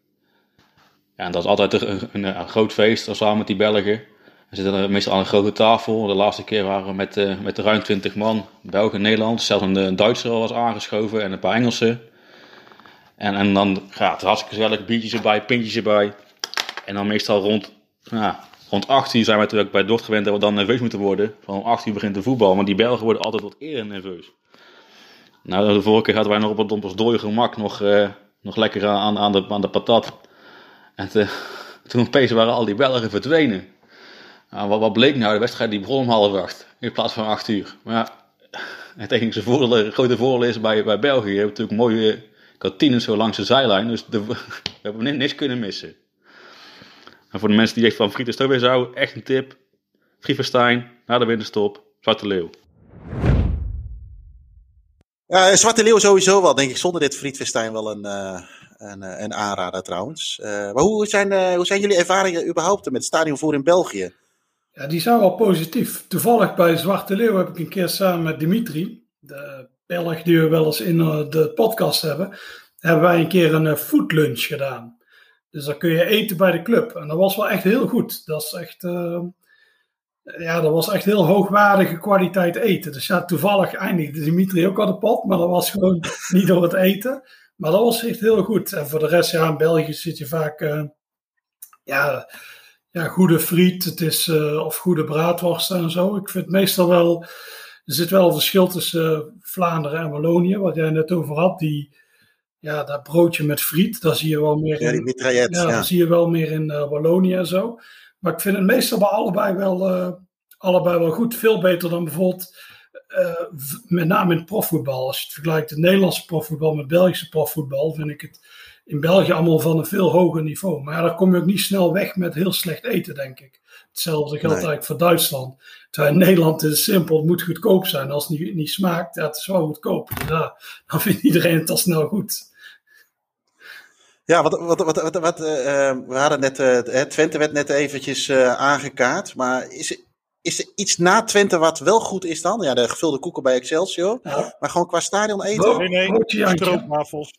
Ja, en dat is altijd een, een, een groot feest, samen met die Belgen. We zitten er meestal aan een grote tafel. De laatste keer waren we met, eh, met ruim 20 man, Belgen en Nederland. Zelfs een, een Duitser was aangeschoven en een paar Engelsen. En, en dan gaat het hartstikke gezellig, biertjes erbij, pintjes erbij. En dan meestal rond, ja, rond 8 uur zijn we natuurlijk bij Dort gewend dat we dan nerveus moeten worden. Van om 8 uur begint de voetbal, maar die Belgen worden altijd wat eerder nerveus. Nou, de vorige keer hadden wij nog op, het- ons dode gemak nog, eh, nog lekker aan, aan, de, aan de patat. En te- toen opeens waren al die Belgen verdwenen. Nou, wat, bleek nou? De wedstrijd die begon om half acht in plaats van 8 uur. Maar ja, het enige voordeel, grote voordeel is bij, bij België. Je hebt natuurlijk mooie kantines zo langs de zijlijn. Dus de, *laughs* we hebben ni- niks kunnen missen. En voor de mensen die echt van frieten stoof zouden, echt een tip. Friefestein, na de winterstop, Zwarte Leeuw. Ja, eh, Zwarte Leeuw sowieso wel, denk ik, zonder dit frietfestijn wel een, eh, een, eh, aanrader trouwens. Eh, maar hoe zijn, eh, hoe zijn jullie ervaringen überhaupt met stadionvoer in België? Ja, die zijn wel positief. Toevallig bij Zwarte Leeuw heb ik een keer samen met Dimitri, de Belg die we wel eens in de podcast hebben, hebben wij een keer een eh, foodlunch gedaan. Dus dan kun je eten bij de club. En dat was wel echt heel goed. Dat is echt, ja, dat was echt heel hoogwaardige kwaliteit eten. Dus ja, toevallig eindigde Dimitri ook aan de pot, maar dat was gewoon *laughs* niet door het eten. Maar dat was echt heel goed. En voor de rest, ja, in België zit je vaak, uh, ja, ja, goede friet, het is, uh, of goede braadworsten en zo. Ik vind meestal wel, er zit wel een verschil tussen Vlaanderen en Wallonië, wat jij net over had. Die, ja, dat broodje met friet, daar zie je wel meer in. Ja, die mitraillet, ja, ja. zie je wel meer in uh, Wallonië en zo. Maar ik vind het meestal bij allebei wel, allebei wel goed. Veel beter dan bijvoorbeeld, met name in het profvoetbal. Als je het vergelijkt, het Nederlandse profvoetbal met Belgische profvoetbal, vind ik het in België allemaal van een veel hoger niveau. Maar ja, daar kom je ook niet snel weg met heel slecht eten, denk ik. Hetzelfde geldt nee. eigenlijk voor Duitsland. Terwijl in Nederland is het simpel, het moet goedkoop zijn. Als het niet, niet smaakt, ja, het is wel goedkoop. Ja, dan vindt iedereen het al snel goed. Ja, wat, wat, wat, wat, wat uh, we hadden net, uh, Twente werd net eventjes uh, aangekaart. Maar is is er iets na Twente wat wel goed is dan? Ja, de gevulde koeken bij Excelsior. Ja. Maar gewoon qua stadion eten? Nee, nee, stroopwafels.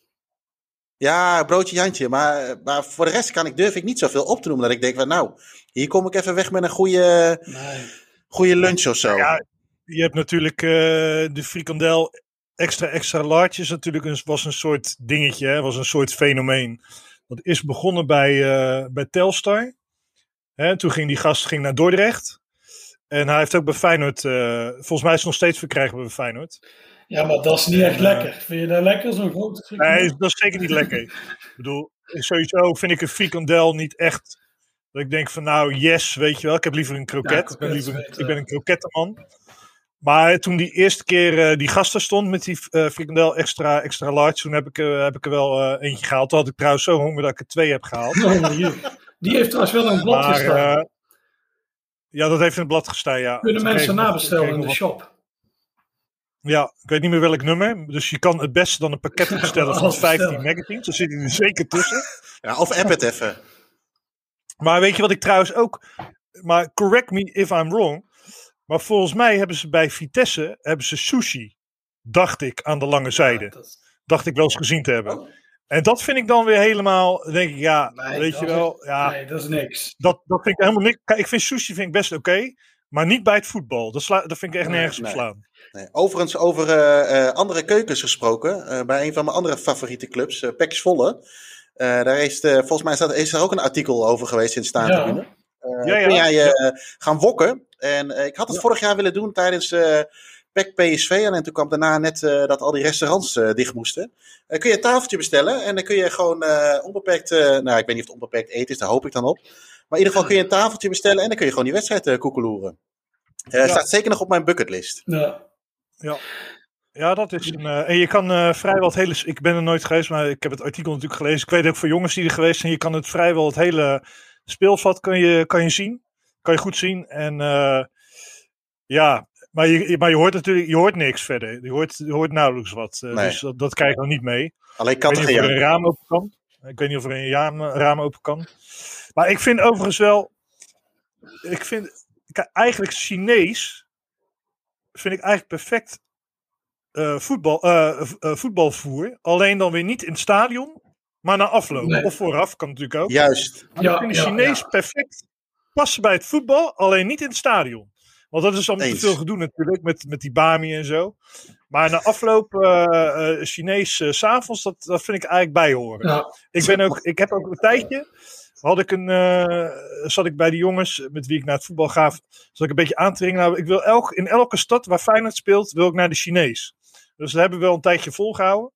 Ja, broodje Jantje. Maar, maar voor de rest kan ik, durf ik niet zoveel op te noemen. Dat ik denk, van, nou, hier kom ik even weg met een goede, nee. goede lunch of zo. Ja, je hebt natuurlijk de frikandel extra extra large is natuurlijk een, was een soort dingetje, hè, was een soort fenomeen. Dat is begonnen bij, uh, bij Telstar. Hè, toen ging die gast ging naar Dordrecht. En hij heeft ook bij Feyenoord, uh, volgens mij is het nog steeds verkrijgbaar bij Feyenoord. Ja, maar dat is niet echt uh, lekker. Vind je dat lekker, zo'n grote Nee, dat is zeker niet lekker. ik bedoel, sowieso vind ik een frikandel niet echt... Dat ik denk van nou, yes, weet je wel. Ik heb liever een kroket. Ja, ik, ben liever, ik ben een krokettenman. Maar toen die eerste keer uh, die gasten stond met die uh, frikandel extra, extra large, toen heb ik, uh, heb ik er wel eentje gehaald. Toen had ik trouwens zo honger dat ik er twee heb gehaald. *laughs* die heeft trouwens wel een blad maar, gestaan. Ja, dat heeft in het blad gestaan, ja. Kunnen mensen nabestellen in de shop? Ja, ik weet niet meer welk nummer. Dus je kan het beste dan een pakket *laughs* bestellen van 15 magazines. Daar zit hij er zeker tussen. *laughs* Ja, of app het even. Maar weet je wat ik trouwens ook... Maar correct me if I'm wrong. Maar volgens mij hebben ze bij Vitesse hebben ze sushi, dacht ik, aan de lange zijde. Dacht ik wel eens gezien te hebben. En dat vind ik dan weer helemaal, denk ik, ja, nee, weet je wel. Is, ja, nee, dat is niks. Dat, dat vind ik helemaal niks. Kijk, ik vind sushi vind ik best oké, okay, maar niet bij het voetbal. Dat, sla, dat vind ik echt nee, nergens op slaan. Nee. Overigens, over uh, uh, andere keukens gesproken, uh, bij een van mijn andere favoriete clubs, uh, Pek Zwolle. daar is, volgens mij staat, is er ook een artikel over geweest in staantribune. Ja. Uh, ja, ja. Kun jij uh, gaan wokken? En uh, ik had het ja. vorig jaar willen doen tijdens PEC PSV. En toen kwam daarna net dat al die restaurants dicht moesten. kun je een tafeltje bestellen en dan kun je gewoon onbeperkt, nou ik weet niet of het onbeperkt eten is, daar hoop ik dan op. Maar in ieder geval kun je een tafeltje bestellen en dan kun je gewoon die wedstrijd koekeloeren. Staat zeker nog op mijn bucketlist. Ja. ja. Ja, dat is een. Uh, en je kan uh, vrijwel het hele. Ik ben er nooit geweest, maar ik heb het artikel natuurlijk gelezen. Ik weet ook voor jongens die er geweest zijn. Je kan het vrijwel het hele speelvat kan je, kan je zien. Kan je goed zien. En uh, ja, maar je, maar je hoort natuurlijk je hoort niks verder. Je hoort, je hoort nauwelijks wat. Uh, nee. Dus dat, dat krijg je nog niet mee. Alleen katten Ik weet niet of er een raam open kan. Ik weet niet of er een raam, raam open kan. Maar ik vind overigens wel. Ik vind eigenlijk Chinees. Vind ik eigenlijk perfect uh, voetbal, voetbalvoer. Alleen dan weer niet in het stadion. Maar na afloop nee. of vooraf kan natuurlijk ook. Juist. Ja, ik vind de Chinees ja. perfect passen bij het voetbal, alleen niet in het stadion. Want dat is allemaal te veel gedoe natuurlijk, met, met die Bami en zo. Maar na afloop uh, uh, Chinees uh, s'avonds, dat, dat vind ik eigenlijk bijhoren. Ja. Ik, ben ook, ik heb ook een tijdje, had ik een, zat ik bij de jongens met wie ik naar het voetbal ga, zat ik een beetje aan te dringen. Nou, ik wil elk, in elke stad waar Feyenoord speelt, wil ik naar de Chinees. Dus dat hebben we wel een tijdje volgehouden.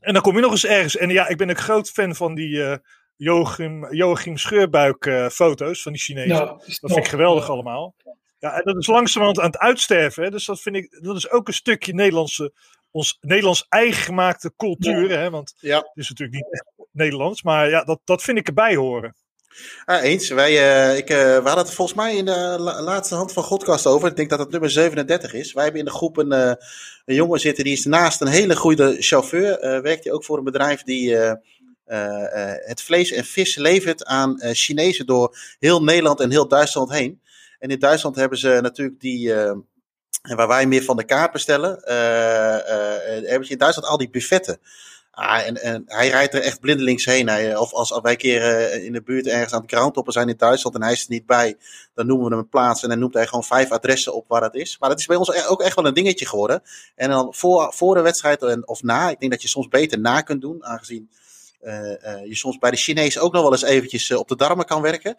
En dan kom je nog eens ergens. En ja, ik ben een groot fan van die uh, Joachim, Joachim Scheurbuik uh, foto's van die Chinezen. Ja, dat vind ik geweldig ja. allemaal. Ja, en dat is langzamerhand aan het uitsterven. Hè? Dus dat vind ik, dat is ook een stukje Nederlandse, ons Nederlands eigen gemaakte cultuur. Ja. Hè? Want ja. het is natuurlijk niet echt Nederlands. Maar ja, dat, dat vind ik erbij horen. Ah, eens. Wij, uh, ik, uh, we hadden het volgens mij in de la laatste hand van Godcast over. Ik denk dat het nummer 37 is. Wij hebben in de groep een, uh, een jongen zitten die is naast een hele goede chauffeur. werkt hij ook voor een bedrijf die het vlees en vis levert aan Chinezen door heel Nederland en heel Duitsland heen. En in Duitsland hebben ze natuurlijk die, waar wij meer van de kaart bestellen, hebben ze in Duitsland al die buffetten. Ah, en, en hij rijdt er echt blindelings heen. Hij, of als wij keer eh, in de buurt ergens aan het groundtoppen zijn in Duitsland en hij is er niet bij, dan noemen we hem een plaats en dan noemt hij gewoon vijf adressen op waar dat is. Maar dat is bij ons e- ook echt wel een dingetje geworden. En dan voor, voor de wedstrijd en- of na, ik denk dat je soms beter na kunt doen, aangezien eh, eh, je soms bij de Chinezen ook nog wel eens eventjes eh, op de darmen kan werken.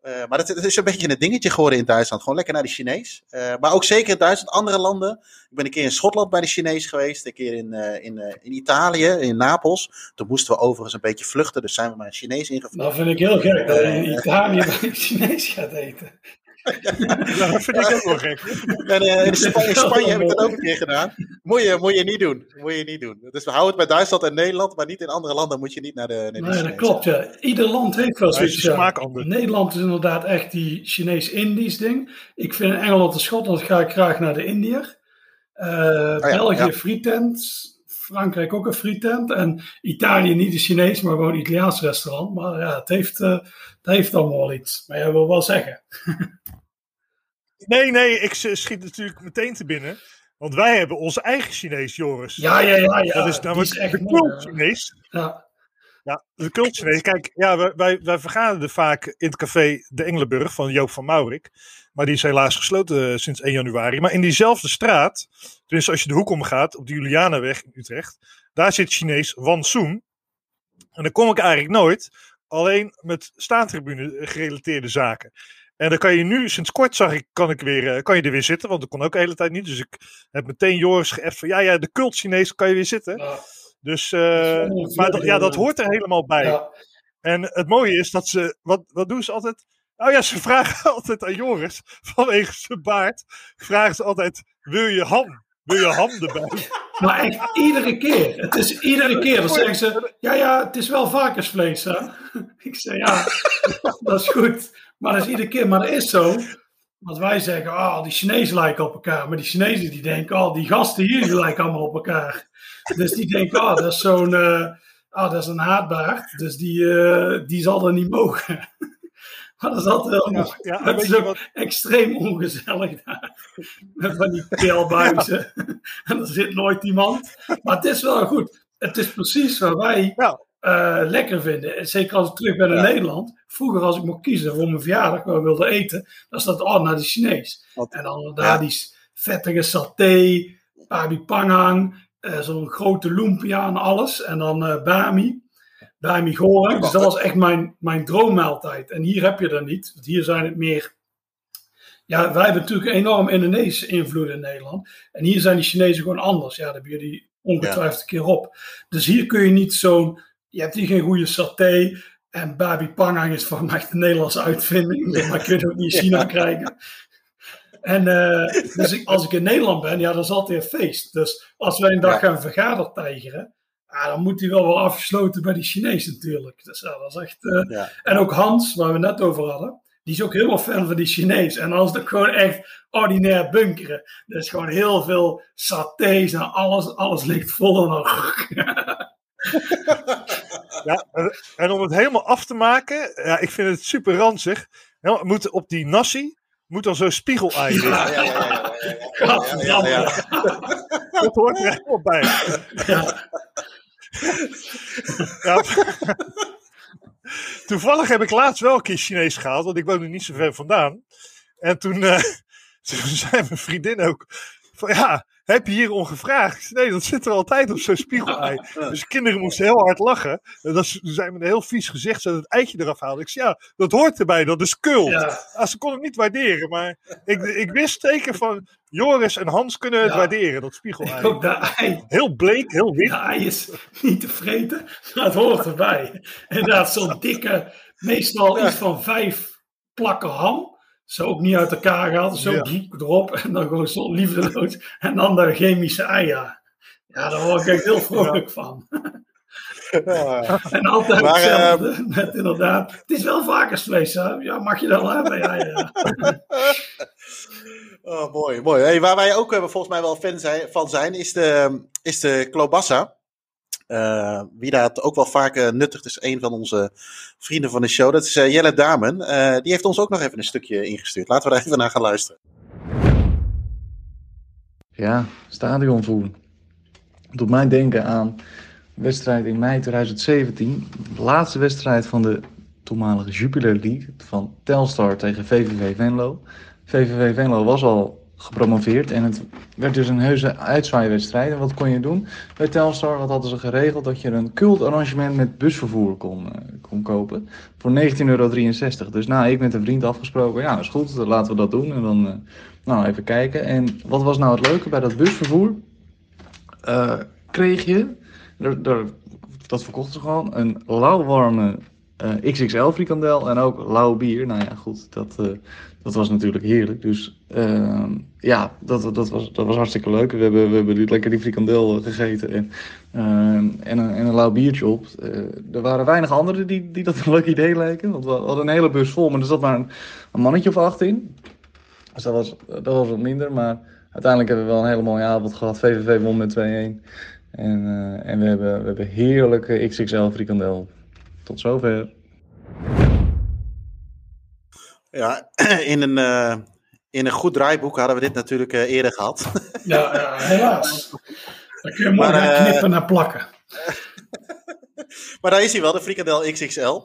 Eh, maar het, het is een beetje een dingetje geworden in Duitsland. Gewoon lekker naar de Chinees. Eh, maar ook zeker in Duitsland, andere landen. Ik ben een keer in Schotland bij de Chinees geweest. Een keer in, eh, in, eh, in Italië, in Napels. Toen moesten we overigens een beetje vluchten. Dus zijn we maar een Chinees ingevlogen. Dat vind ik heel gek dat je in Italië bij Chinees gaat eten. Ja, dat vind ik ook wel gek. En, eh, in, Spa- in Spanje heb ik dat ook een keer gedaan. Moet je, moet je niet doen. Moet je niet doen. Dus we houden het bij Duitsland en Nederland. Maar niet in andere landen moet je niet naar de, naar de Nee, dat klopt. Ja. Ieder land heeft wel zoiets. smaak anders. Nederland is inderdaad echt die Chinees-Indisch ding. Ik vind in Engeland en Schotland ga ik graag naar de Indiër. Eh, België ja. frietent. Frankrijk ook een frietent. En Italië niet de Chinees, maar gewoon een Italiaans restaurant. Maar ja, het heeft, eh, het heeft allemaal wel iets. Maar jij wil wel zeggen. *laughs* Nee, nee, ik schiet natuurlijk meteen te binnen. Want wij hebben onze eigen Chinees, Joris. Ja, ja, ja. ja dat is namelijk is echt de. Chinees. Ja. Ja, de cult Chinees. Kijk, ja, wij, wij, wij vergaderen vaak in het café De Engelenburg van Joop van Maurik. Maar die is helaas gesloten eh, sinds 1 januari. Maar in diezelfde straat, tenminste als je de hoek omgaat, op de Julianaweg in Utrecht, daar zit Chinees Wan Soen. En daar kom ik eigenlijk nooit, alleen met staantribune gerelateerde zaken. En dan kan je nu, sinds kort zag ik, kan, ik weer, eh, kan je er weer zitten, want dat kon ook de hele tijd niet. Dus ik heb meteen Joris geëft van, ja, ja, de cult Chinees kan je weer zitten. Ja. Dus, eh, wel maar dat, ja, dat hoort er helemaal bij. Ja. En het mooie is dat ze, wat, wat doen ze altijd? Oh ja, ze *laughs* vragen altijd aan Joris, vanwege zijn baard, vragen ze altijd, wil je ham? Wil je ham erbij? *laughs* Maar echt iedere keer. Het is iedere keer. Dan zeggen ze: Ja, ja, het is wel varkensvlees. Hè? *laughs* Ik zeg: Ja, dat is goed. Maar dat is iedere keer. Maar dat is zo. Want wij zeggen: Ah, die Chinezen lijken op elkaar. Maar die Chinezen die denken: Oh, die gasten hier die lijken allemaal op elkaar. Dus die denken: Ah, dat is zo'n. ah, dat is een haatbaard. Dus die, eh, die zal er niet mogen. Maar *laughs* dat is altijd helemaal. Ja, dat weet is ook wat? extreem ongezellig daar. Met van die keelbuizen. *laughs* *laughs* En er zit nooit iemand. Maar het is wel goed. Het is precies wat wij Ja. eh, lekker vinden. En Zeker als ik terug ben in Nederland. Vroeger als ik mocht kiezen voor mijn verjaardag waar ik wilde eten. Dan staat oh, naar de Chinees. Wat- En dan daar Ja. die vettige saté. Babi pangang. eh, Zo'n grote lumpia en alles. En dan eh bami. Bami goreng. Dus dat was echt mijn, mijn droommaaltijd. En hier heb je dat niet. Want hier zijn het meer ja, wij hebben natuurlijk enorm Indonesische invloed in Nederland. En hier zijn die Chinezen gewoon anders. Ja, daar hebben jullie ongetwijfeld een keer op. Dus hier kun je niet zo'n... Je hebt hier geen goede saté. En babi pangang is van mij echt een Nederlandse uitvinding. Maar kun je het ook niet in China krijgen. En eh, dus ik- als ik in Nederland ben, ja, dan is altijd een feest. Dus als wij een dag gaan vergadertijgeren... Ja, dan moet die wel wel afgesloten bij die Chinezen natuurlijk. Dus ja, dat is echt... eh, Ja. en ook Hans, waar we net over hadden, die is ook helemaal fan van die Chinees. En het ook gewoon echt ordinair bunkeren. Er is gewoon heel veel satés en alles, alles ligt vol. *laughs* En dan... Ja, en- om het helemaal af te maken, ja, ik vind het super ranzig. Ja, moet op die nasi, moet dan zo'n spiegelei in. Ja, ja, ja. ja, ja, Dat hoort er helemaal bij. Ja. Toevallig heb ik laatst wel een keer Chinees gehaald, want ik woon er niet zo ver vandaan. En toen, uh, *laughs* toen zei mijn vriendin ook van ja, heb je hier om gevraagd? Ik *laughs* zei, Nee, dat zit er altijd op zo'n spiegelei. Dus de kinderen moesten heel hard lachen. En dat ze zijn met een heel vies gezicht ze het eitje eraf haalden. Ik zei ja, dat hoort erbij, dat is kult. Ja. Ah, ze kon het niet waarderen, maar ik, ik wist zeker van Joris en Hans kunnen het Ja. waarderen, dat spiegelei. Ook de ei, Heel bleek, heel wit. de ei is niet te vreten, het hoort erbij. Inderdaad, zo'n dikke, meestal iets van vijf plakken ham. Zo ook niet uit elkaar gehaald, zo Ja. diep erop en dan gewoon zo liefdeloos. En dan de chemische ei, ja. Daar word ik echt heel vrolijk van. Ja. En altijd Maar, hetzelfde. Met inderdaad. Het is wel varkensvlees, hè? Ja, mag je dat wel hebben? Ja, ja. Oh, mooi, mooi. Hey, waar wij ook eh, volgens mij wel fan zijn, van zijn, is de, is de Klobassa. Eh, wie dat ook wel vaak eh, nuttigt, is een van onze vrienden van de show. Dat is eh, Jelle Damen. Eh, die heeft ons ook nog even een stukje ingestuurd. Laten we daar *laughs* even naar gaan luisteren. Ja, stadionvoer. Doet mij denken aan wedstrijd in mei 2017. De laatste wedstrijd van de toenmalige Jupiler League van Telstar tegen VVV Venlo. VVV Venlo was al gepromoveerd en het werd dus een heuse uitzwaaiwedstrijd. En wat kon je doen bij Telstar? Hadden ze geregeld? Dat je een cultarrangement met busvervoer kon, eh, kon kopen voor 19,63 euro. Dus nou, ik met een vriend afgesproken, ja, is goed, laten we dat doen. En dan, uh, nou, even kijken. En wat was nou het leuke bij dat busvervoer? Uh, kreeg je, dat verkochten ze gewoon, een lauwwarme uh, XXL frikandel en ook lauw bier. Nou ja, goed, dat, dat was natuurlijk heerlijk. Dus uh, ja, dat, dat, was, dat was hartstikke leuk. We hebben, we hebben lekker die frikandel gegeten en, en, een, en een lauw biertje op. er waren weinig anderen die, die dat een leuk idee leken. Want we hadden een hele bus vol, maar er zat maar een, mannetje of acht in. Dus dat was, dat was wat minder, maar uiteindelijk hebben we wel een hele mooie avond gehad. VVV won met 2-1. En, en we, hebben, we hebben heerlijke XXL frikandel. Tot zover. Ja, *clears throat* in een, uh, in een goed draaiboek hadden we dit natuurlijk uh, eerder gehad. Ja, ja helaas. Daar kun je maar uh, knippen en plakken. *laughs* maar daar is hij wel, de frikandel XXL.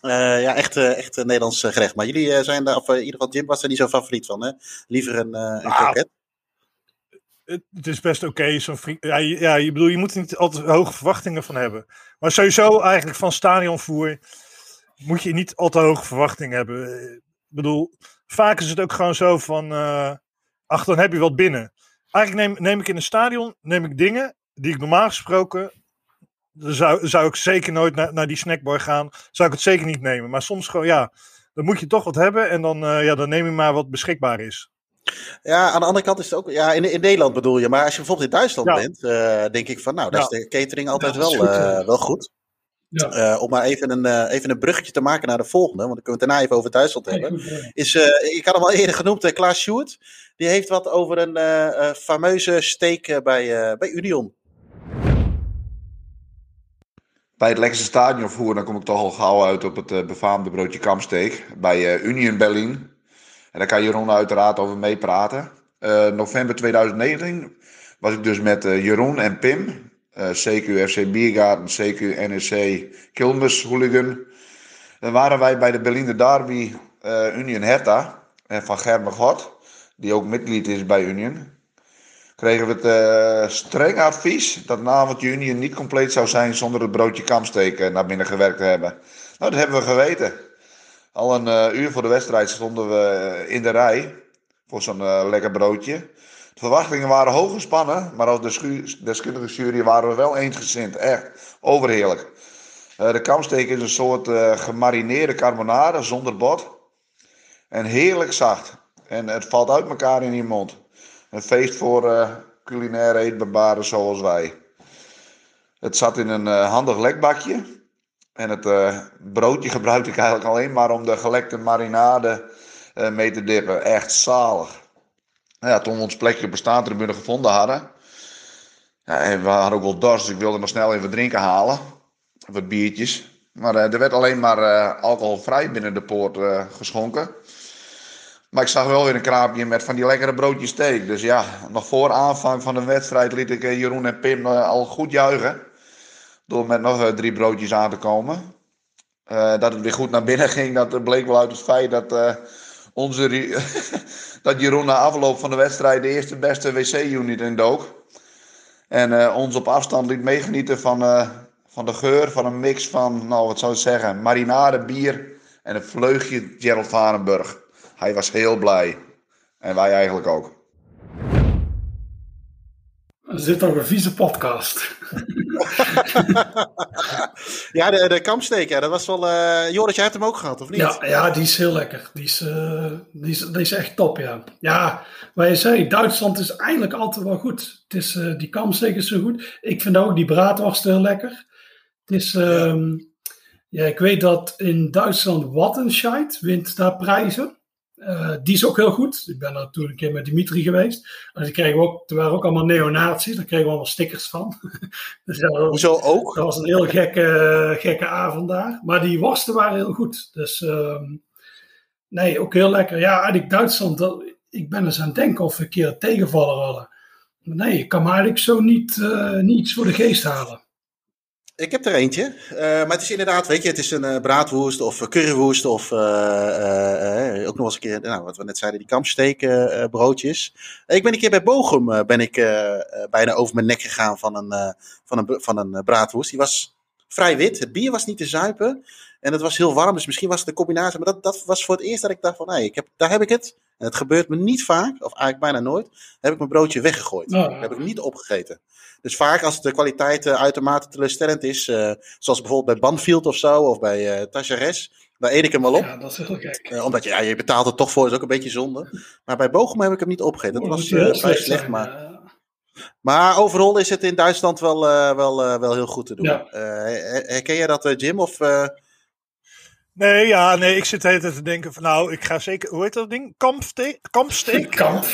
ja, echt, echt een Nederlands gerecht. Maar jullie zijn daar, of in ieder geval Jim was er niet zo favoriet van, hè? Liever een, een ah, kroket. Het is best oké, okay, zo'n ja, ja, je bedoel, je moet er niet altijd hoge verwachtingen van hebben. Maar sowieso eigenlijk van stadionvoer moet je niet al te hoge verwachtingen hebben. Ik bedoel, vaak is het ook gewoon zo van, uh, ach, dan heb je wat binnen. Eigenlijk neem, neem ik in een stadion neem ik dingen die ik normaal gesproken, zou, zou ik zeker nooit naar, naar die snackbar gaan, zou ik het zeker niet nemen. Maar soms gewoon, ja, dan moet je toch wat hebben en dan, uh, ja, dan neem je maar wat beschikbaar is. Ja, aan de andere kant is het ook. Ja, in, in Nederland bedoel je. Maar als je bijvoorbeeld in Duitsland ja. bent, uh, denk ik van, nou, daar ja. is de catering altijd ja, wel, goed, uh, wel goed. Ja. Uh, om maar even een, uh, even een bruggetje te maken naar de volgende, want dan kunnen we het daarna even over Duitsland hebben. Is, uh, ik had hem al eerder genoemd, Klaas Sjoerd. Die heeft wat over een fameuze steek bij, bij Union. Bij het lekkerste stadionvoer, dan kom ik toch al gauw uit op het befaamde broodje kamsteek. Bij Union Berlin. En daar kan Jeroen uiteraard over meepraten. november 2019 was ik dus met Jeroen en Pim, uh, CQ FC Biergarten, CQ NEC Kilmes Hooligan. Dan waren wij bij de Berliner Derby uh, Union Hertha en van Germe God, die ook midlid is bij Union. Kregen we het streng advies dat namelijk Union niet compleet zou zijn zonder het broodje kamsteken naar binnen gewerkt te hebben. Nou, dat hebben we geweten. Al een uur voor de wedstrijd stonden we in de rij voor zo'n lekker broodje. De verwachtingen waren hoog gespannen, maar als deskundige jury waren we wel eensgezind. Echt, overheerlijk. Uh, de kamsteek is een soort uh, gemarineerde carbonade zonder bot. En heerlijk zacht. En het valt uit elkaar in je mond. Een feest voor uh, culinaire eetbaren zoals wij. Het zat in een handig lekbakje. En het broodje gebruikte ik eigenlijk alleen maar om de gelekte marinade mee te dippen. Echt zalig. Nou ja, toen we ons plekje op de staantribune gevonden hadden. Ja, en we hadden ook wel dorst, dus ik wilde nog snel even drinken halen. Wat biertjes. Maar uh, er werd alleen maar uh, alcoholvrij binnen de poort uh, geschonken. Maar ik zag wel weer een kraapje met van die lekkere broodjes steak. Dus ja, nog voor aanvang van de wedstrijd liet ik Jeroen en Pim al goed juichen. Door met nog drie broodjes aan te komen. dat het weer goed naar binnen *laughs* ging, dat bleek wel uit het feit dat onze *laughs* dat Jeroen na afloop van de wedstrijd de eerste beste wc-unit in dook. En uh, ons op afstand liet meegenieten van, uh, van de geur van een mix van, nou wat zou ik zeggen, marinade, bier en een vleugje Gerald Varenburg. Hij was heel blij. En wij eigenlijk ook. Er zit toch een vieze podcast. *laughs* ja, de, de kampsteek, ja, dat was wel... Uh, Joris, jij hebt hem ook gehad, of niet? Ja, ja die is heel lekker. Die is, uh, die is, die is echt top, ja. Ja, wat je zei, Duitsland is eigenlijk altijd wel goed. Het is, uh, die kampsteek is zo goed. Ik vind ook die braadworst heel lekker. Het is... Um, ja, ik weet dat in Duitsland Wattenscheid wint daar prijzen. Uh, die is ook heel goed. Ik ben daar toen een keer met Dimitri geweest. En die kregen we ook, er waren ook allemaal neonazies. Daar kregen we allemaal stickers van. *laughs* dus dat, Hoezo ook? Dat was een heel gekke, gekke avond daar. Maar die worsten waren heel goed. Dus uh, nee, ook heel lekker. Ja, eigenlijk Duitsland. Dat, ik ben eens aan het denken of we een keer tegenvallen hadden. Maar nee, ik kan maar eigenlijk zo niet, uh, niets voor de geest halen. Ik heb er eentje. Eh, maar het is inderdaad, weet je, het is een eh, braadwoest of uh, currywoest of eh, eh, ook nog eens een keer, nou, wat we net zeiden, die kampsteek eh, broodjes. ik ben een keer bij Bochum, ben ik bijna over mijn nek gegaan van een, van een, van een braadwoest. Die was vrij wit, het bier was niet te zuipen en het was heel warm, dus misschien was het de combinatie. Maar dat, dat was voor het eerst dat ik dacht van, nee, ik heb, daar heb ik het. En het gebeurt me niet vaak, of eigenlijk bijna nooit, heb ik mijn broodje weggegooid. Oh. Dat heb ik niet opgegeten. Dus vaak als de kwaliteit eh, uitermate teleurstellend is, eh, zoals bijvoorbeeld bij Banfield of zo, of bij eh Tachares, dan eet ik hem wel op. Ja, dat is heel gek. Eh, omdat je, ja, je betaalt het toch voor, is ook een beetje zonde. Maar bij Bochum heb ik hem niet opgegeten. Dat Oh, was eh, vrij slecht zijn, maar... eh. Maar overal is het in Duitsland wel, eh, wel, eh, wel heel goed te doen. Ja. Eh, herken jij dat, eh, Jim? Of, eh, Nee, ja, nee, ik zit de hele tijd te denken van, nou, ik ga zeker, hoe heet dat ding? Kampsteek? Kampsteek? *laughs* Kamp.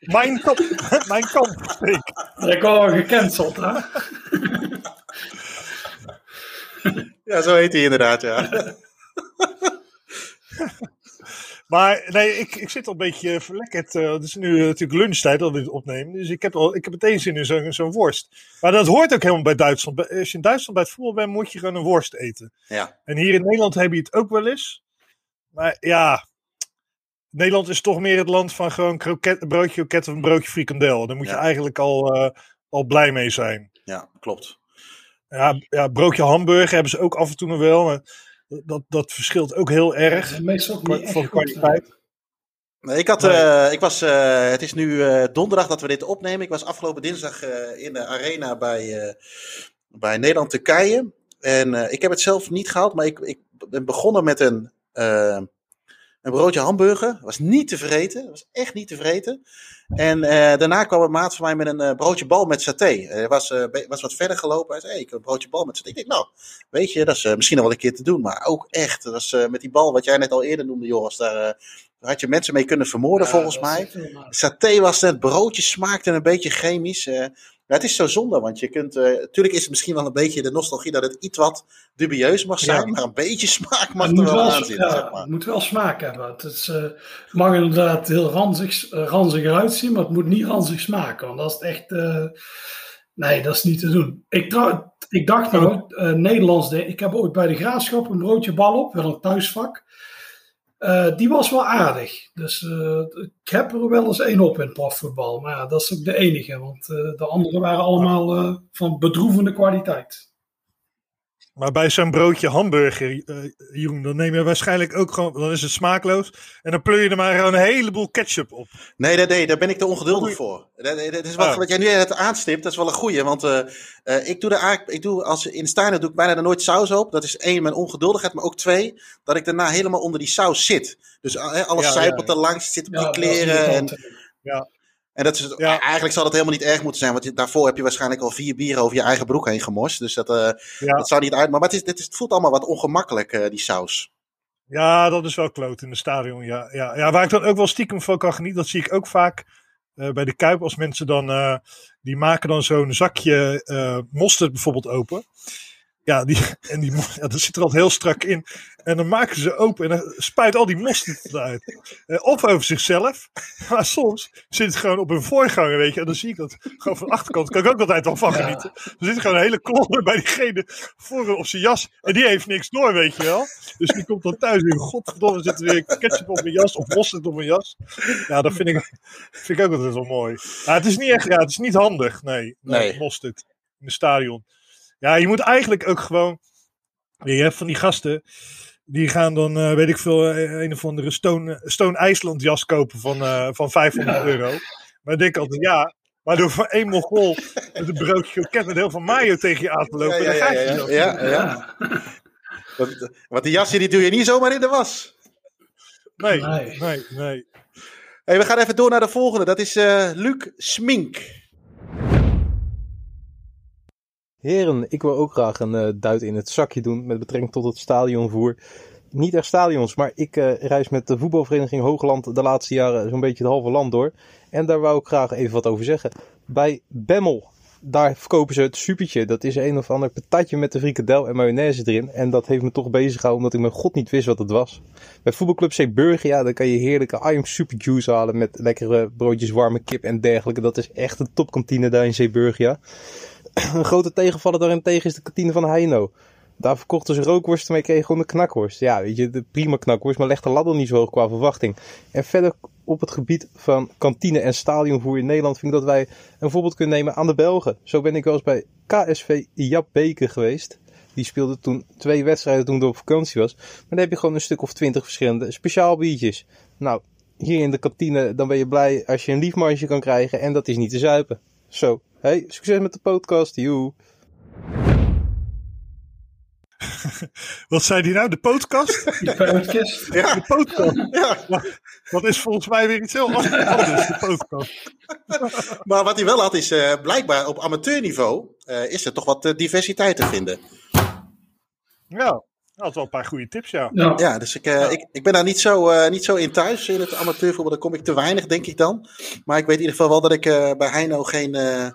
Mijn, kamp, *laughs* mijn kampsteek. Ik word al gecanceld, hè? Ja, zo heet hij inderdaad, ja. *laughs* Maar nee, ik, ik zit al een beetje verlekkerd. eh, het is nu eh, natuurlijk lunchtijd dat we dit opnemen. Dus ik heb, al, ik heb meteen zin in zo'n zo'n worst. Maar dat hoort ook helemaal bij Duitsland. Als je in Duitsland bij het voetbal bent, moet je gewoon een worst eten. ja. En hier in Nederland heb je het ook wel eens. Maar ja, Nederland is toch meer het land van gewoon kroket, een broodje kroket of een broodje frikandel. Daar moet je eigenlijk al, eh, al blij mee zijn. ja, klopt. Ja, ja, broodje hamburger hebben ze ook af en toe nog wel. Maar dat, dat verschilt ook heel erg. Meestal niet van kwaliteit. Nee, Ik had, eh, ik was, eh, het is nu eh, donderdag dat we dit opnemen. Ik was afgelopen dinsdag eh, in de arena bij, eh, bij Nederland-Turkije. En eh, ik heb het zelf niet gehaald, maar ik, ik ben begonnen met een, een broodje hamburger. Was niet te vreten, was echt niet te vreten. En eh, daarna kwam een maat van mij met een eh, broodje bal met saté. Hij was, eh, was wat verder gelopen. Hij zei, hey, ik heb een broodje bal met saté. Ik denk, nou, weet je, dat is misschien nog wel een keer te doen. Maar ook echt, dat was, met die bal wat jij net al eerder noemde, Joris. Daar, had je mensen mee kunnen vermoorden, Ja, volgens mij. Saté was het, broodje smaakte een beetje chemisch. Eh. ja, het is zo zonde, want je kunt. eh tuurlijk is het misschien wel een beetje de nostalgie dat het iets wat dubieus mag zijn, Ja. maar een beetje smaak mag Het er wel aan zitten. ja, zeg maar. het moet wel smaak hebben. Het is, eh, het mag inderdaad heel ranzig, eh, ranzig eruit zien, maar het moet niet ranzig smaken. Want dat is echt. eh, nee, dat is niet te doen. Ik, trouw- ik dacht nou, eh, Nederlands. de- Ik heb ooit bij de graafschap een broodje bal op, wel een thuisvak. Eh, die was wel aardig. Dus eh, ik heb er wel eens één op in profvoetbal. Maar ja, dat is ook de enige. Want eh, de andere waren allemaal van bedroevende kwaliteit. Maar bij zo'n broodje hamburger, eh, Jeroen, dan neem je waarschijnlijk ook gewoon, dan is het smaakloos. En dan pleur je er maar een heleboel ketchup op. Nee, nee, nee, daar ben ik te ongeduldig voor. Dat, dat is wat, Oh. wat jij nu net aanstipt, dat is wel een goeie. Want eh, eh, ik doe er eigenlijk, ik doe als in Steiner doe ik bijna er nooit saus op. Dat is één, mijn ongeduldigheid, maar ook twee, dat ik daarna helemaal onder die saus zit. Dus alles Ja, zijpelt ja, er langs, zit op Ja, is kleren. En, irritant. En dat is, Ja. eigenlijk zal dat helemaal niet erg moeten zijn, want daarvoor heb je waarschijnlijk al vier bieren over je eigen broek heen gemorst. Dus dat, eh, Ja. dat zou niet uit. Maar het, is, het, is, het voelt allemaal wat ongemakkelijk, eh, die saus. Ja, dat is wel kloot in de stadion. Ja, ja, ja, waar ik dan ook wel stiekem van kan genieten, dat zie ik ook vaak eh, bij de Kuip. Als mensen dan, die maken dan zo'n zakje mosterd bijvoorbeeld open. Ja, die, en die, *laughs* ja, dat zit er altijd heel strak in. En dan maken ze open en dan spuit al die mosterd eruit. Eh, of over zichzelf. *laughs* Maar soms zit het gewoon op een voorganger, weet je. En dan zie ik dat gewoon van de achterkant. Kan ik ook altijd wel van Ja. genieten. Er zit gewoon een hele klomp bij diegene voor op zijn jas. En die heeft niks door, weet je wel. Dus die komt dan thuis en godverdomme zit er weer ketchup op mijn jas of mosterd op mijn jas. Ja, dat vind ik, vind ik ook altijd wel mooi. Ja, het is niet echt, ja, het is niet handig, nee. Nee, Nee. mosterd in het stadion. Ja, je moet eigenlijk ook gewoon, je hebt van die gasten, die gaan dan, eh, weet ik veel, eh, een of andere Stone, Stone IJsland jas kopen van, eh, van 500 euro. Maar ik denk altijd, ja, maar door voor één Mongool met een broodje kroket met heel veel mayo tegen je aan te lopen, Ja, ja, ja, je ja, dat. ja, ja. Want, want die jasje die doe je niet zomaar in de was. Nee, Nee. nee, nee. Hey, we gaan even door naar de volgende. Dat is eh, Luc Smink. Heren, ik wil ook graag een eh, duit in het zakje doen met betrekking tot het stadionvoer. Niet echt stadions, maar ik eh, reis met de voetbalvereniging Hoogland de laatste jaren zo'n beetje het halve land door. En daar wou ik graag even wat over zeggen. Bij Bemmel, daar verkopen ze het supertje. Dat is een of ander patatje met de frikadel en mayonaise erin. En dat heeft me toch bezig gehouden omdat ik mijn god niet wist wat het was. Bij voetbalclub Zeeburger, ja, dan kan je heerlijke I am super juice halen met lekkere broodjes warme kip en dergelijke. Dat is echt een topkantine daar in Zeeburger, ja. *clears throat* een grote tegenvaller daarentegen is de kantine van Heino. Daar verkochten ze rookworsten, maar je kreeg gewoon een knakworst. Ja, weet je, de prima knakworst, maar leg de ladder niet zo hoog qua verwachting. En verder op het gebied van kantine en stadionvoer in Nederland vind ik dat wij een voorbeeld kunnen nemen aan de Belgen. Zo ben ik wel eens bij KSV Jap Beke geweest. Die speelde toen twee wedstrijden toen ik op vakantie was. Maar dan heb je gewoon een stuk of twintig verschillende speciaal biertjes. Nou, hier in de kantine, dan ben je blij als je een liefmarsje kan krijgen. En dat is niet te zuipen. Zo, hey, succes met de podcast. Joe. *laughs* Wat zei die nou? De podcast? *laughs* Die podcast. Ja, de podcast. Ja. Dat is volgens mij weer iets heel anders, de podcast. *laughs* Maar wat hij wel had is, eh, blijkbaar op amateurniveau eh, is er toch wat eh, diversiteit te vinden. Ja, dat wel een paar goede tips, ja. Ja, dus ik, eh, ik, ik ben daar niet zo, eh, niet zo in thuis in het amateurvoetbal. Daar kom ik te weinig, denk ik dan. Maar ik weet in ieder geval wel dat ik eh, bij Heino geen eh,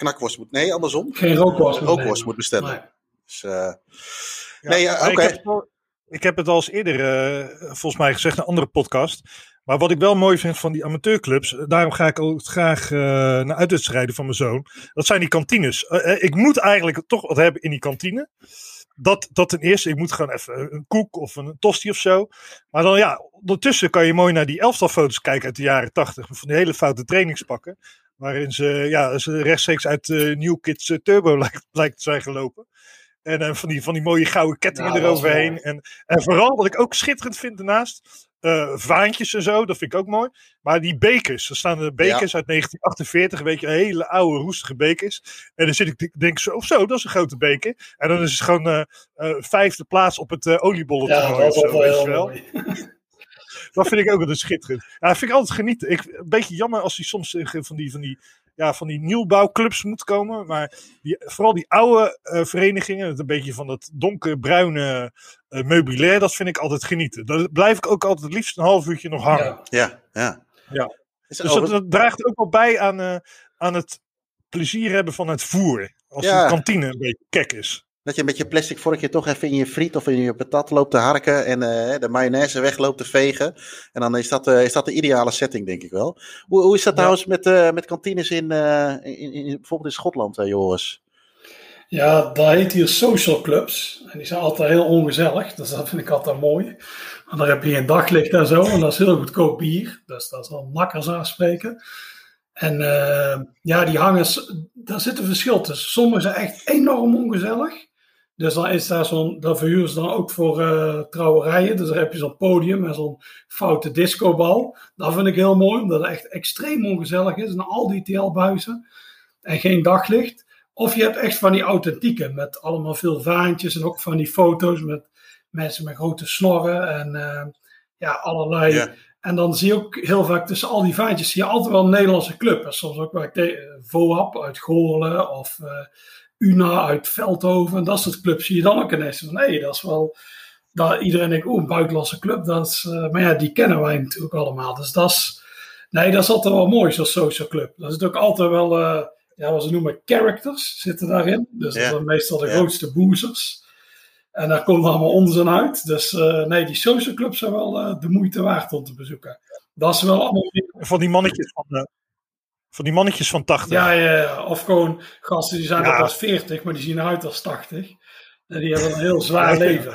knakworst moet... Nee, andersom. Geen rookworst moet rookworst nemen. moet bestellen. Nee. Dus, eh, nee, ja, oké. Ik, heb het al- ik heb het al eens eerder, eh, volgens mij gezegd, in een andere podcast. Maar wat ik wel mooi vind van die amateurclubs, eh, daarom ga ik ook graag eh, naar uitwedstrijden van mijn zoon. Dat zijn die kantines. Ik moet eigenlijk toch wat hebben in die kantine. Dat, dat ten eerste, ik moet gewoon even een koek of een tosti of zo. Maar dan ja, ondertussen kan je mooi naar die elftalfoto's kijken uit de jaren tachtig. Van die hele foute trainingspakken. Waarin ze, ja, ze rechtstreeks uit eh, New Kids eh, Turbo *laughs* lijkt, lijkt te zijn gelopen. En eh, van, die, van die mooie gouden kettingen is eroverheen. En, en vooral wat ik ook schitterend vind daarnaast. vaantjes en zo, dat vind ik ook mooi. Maar die bekers, er staan de bekers uit 1948, weet je, hele oude roestige bekers. En dan zit ik, denk zo, of zo, dat is een grote beker. En dan is het gewoon vijfde plaats op het oliebollen Ja, dat is wel weet je heel wel. *laughs* Dat vind ik ook altijd schitterend. Ja, dat vind ik altijd genieten. Ik, een beetje jammer als die soms van die, van die, ja, van die nieuwbouwclubs moet komen. Maar die, vooral die oude eh, verenigingen, het een beetje van dat donkerbruine eh meubilair, dat vind ik altijd genieten. Daar blijf ik ook altijd het liefst een half uurtje nog hangen. Ja, ja. Ja. Dus dat, dat draagt ook wel bij aan, eh, aan het plezier hebben van het voer. Als Ja. de kantine een beetje kek is. Dat je met je plastic vorkje toch even in je friet of in je patat loopt te harken en eh, de mayonaise wegloopt te vegen. En dan is dat, eh, is dat de ideale setting, denk ik wel. Hoe, hoe is dat trouwens met, eh, met kantines in, in, in, bijvoorbeeld in Schotland, Joris? Ja, dat heet hier social clubs. En die zijn altijd heel ongezellig. Dus dat vind ik altijd mooi. Want dan heb je geen daglicht en zo. En dat is heel goedkoop bier. Dus dat is al makkers aanspreken. En ja, die hangen, daar zit een verschil tussen. Sommige zijn echt enorm ongezellig. Dus dan is daar zo'n, dat verhuren ze dan ook voor eh, trouwerijen. Dus daar heb je zo'n podium en zo'n foute discobal. Dat vind ik heel mooi, omdat het echt extreem ongezellig is. En al die TL-buizen en geen daglicht. Of je hebt echt van die authentieke, met allemaal veel vaantjes en ook van die foto's met mensen met grote snorren en eh, ja, allerlei. En dan zie je ook heel vaak tussen al die vaantjes zie je altijd wel een Nederlandse club. En soms ook bij te- eh, VOAP uit Goorlen of UNA uit Veldhoven. En dat soort clubs zie je dan ook ineens van, hé, dat is wel... Dat iedereen denkt, oeh, een buitenlandse club. Dat is, eh, maar ja, die kennen wij natuurlijk allemaal. Dus dat is, nee, dat is altijd wel mooi, zo'n social club. Dat is ook altijd wel, eh, ja, wat ze noemen, characters zitten daarin. Dus dat zijn meestal de Ja. grootste boezers. En daar komt allemaal onzin uit. Dus eh, nee, die social clubs zijn wel eh, de moeite waard om te bezoeken. Dat is wel allemaal Van die mannetjes van, van, die mannetjes van 80. ja, ja, of gewoon gasten die zijn Ja. al pas 40, maar die zien eruit als 80. En die hebben een heel *laughs* zwaar leven.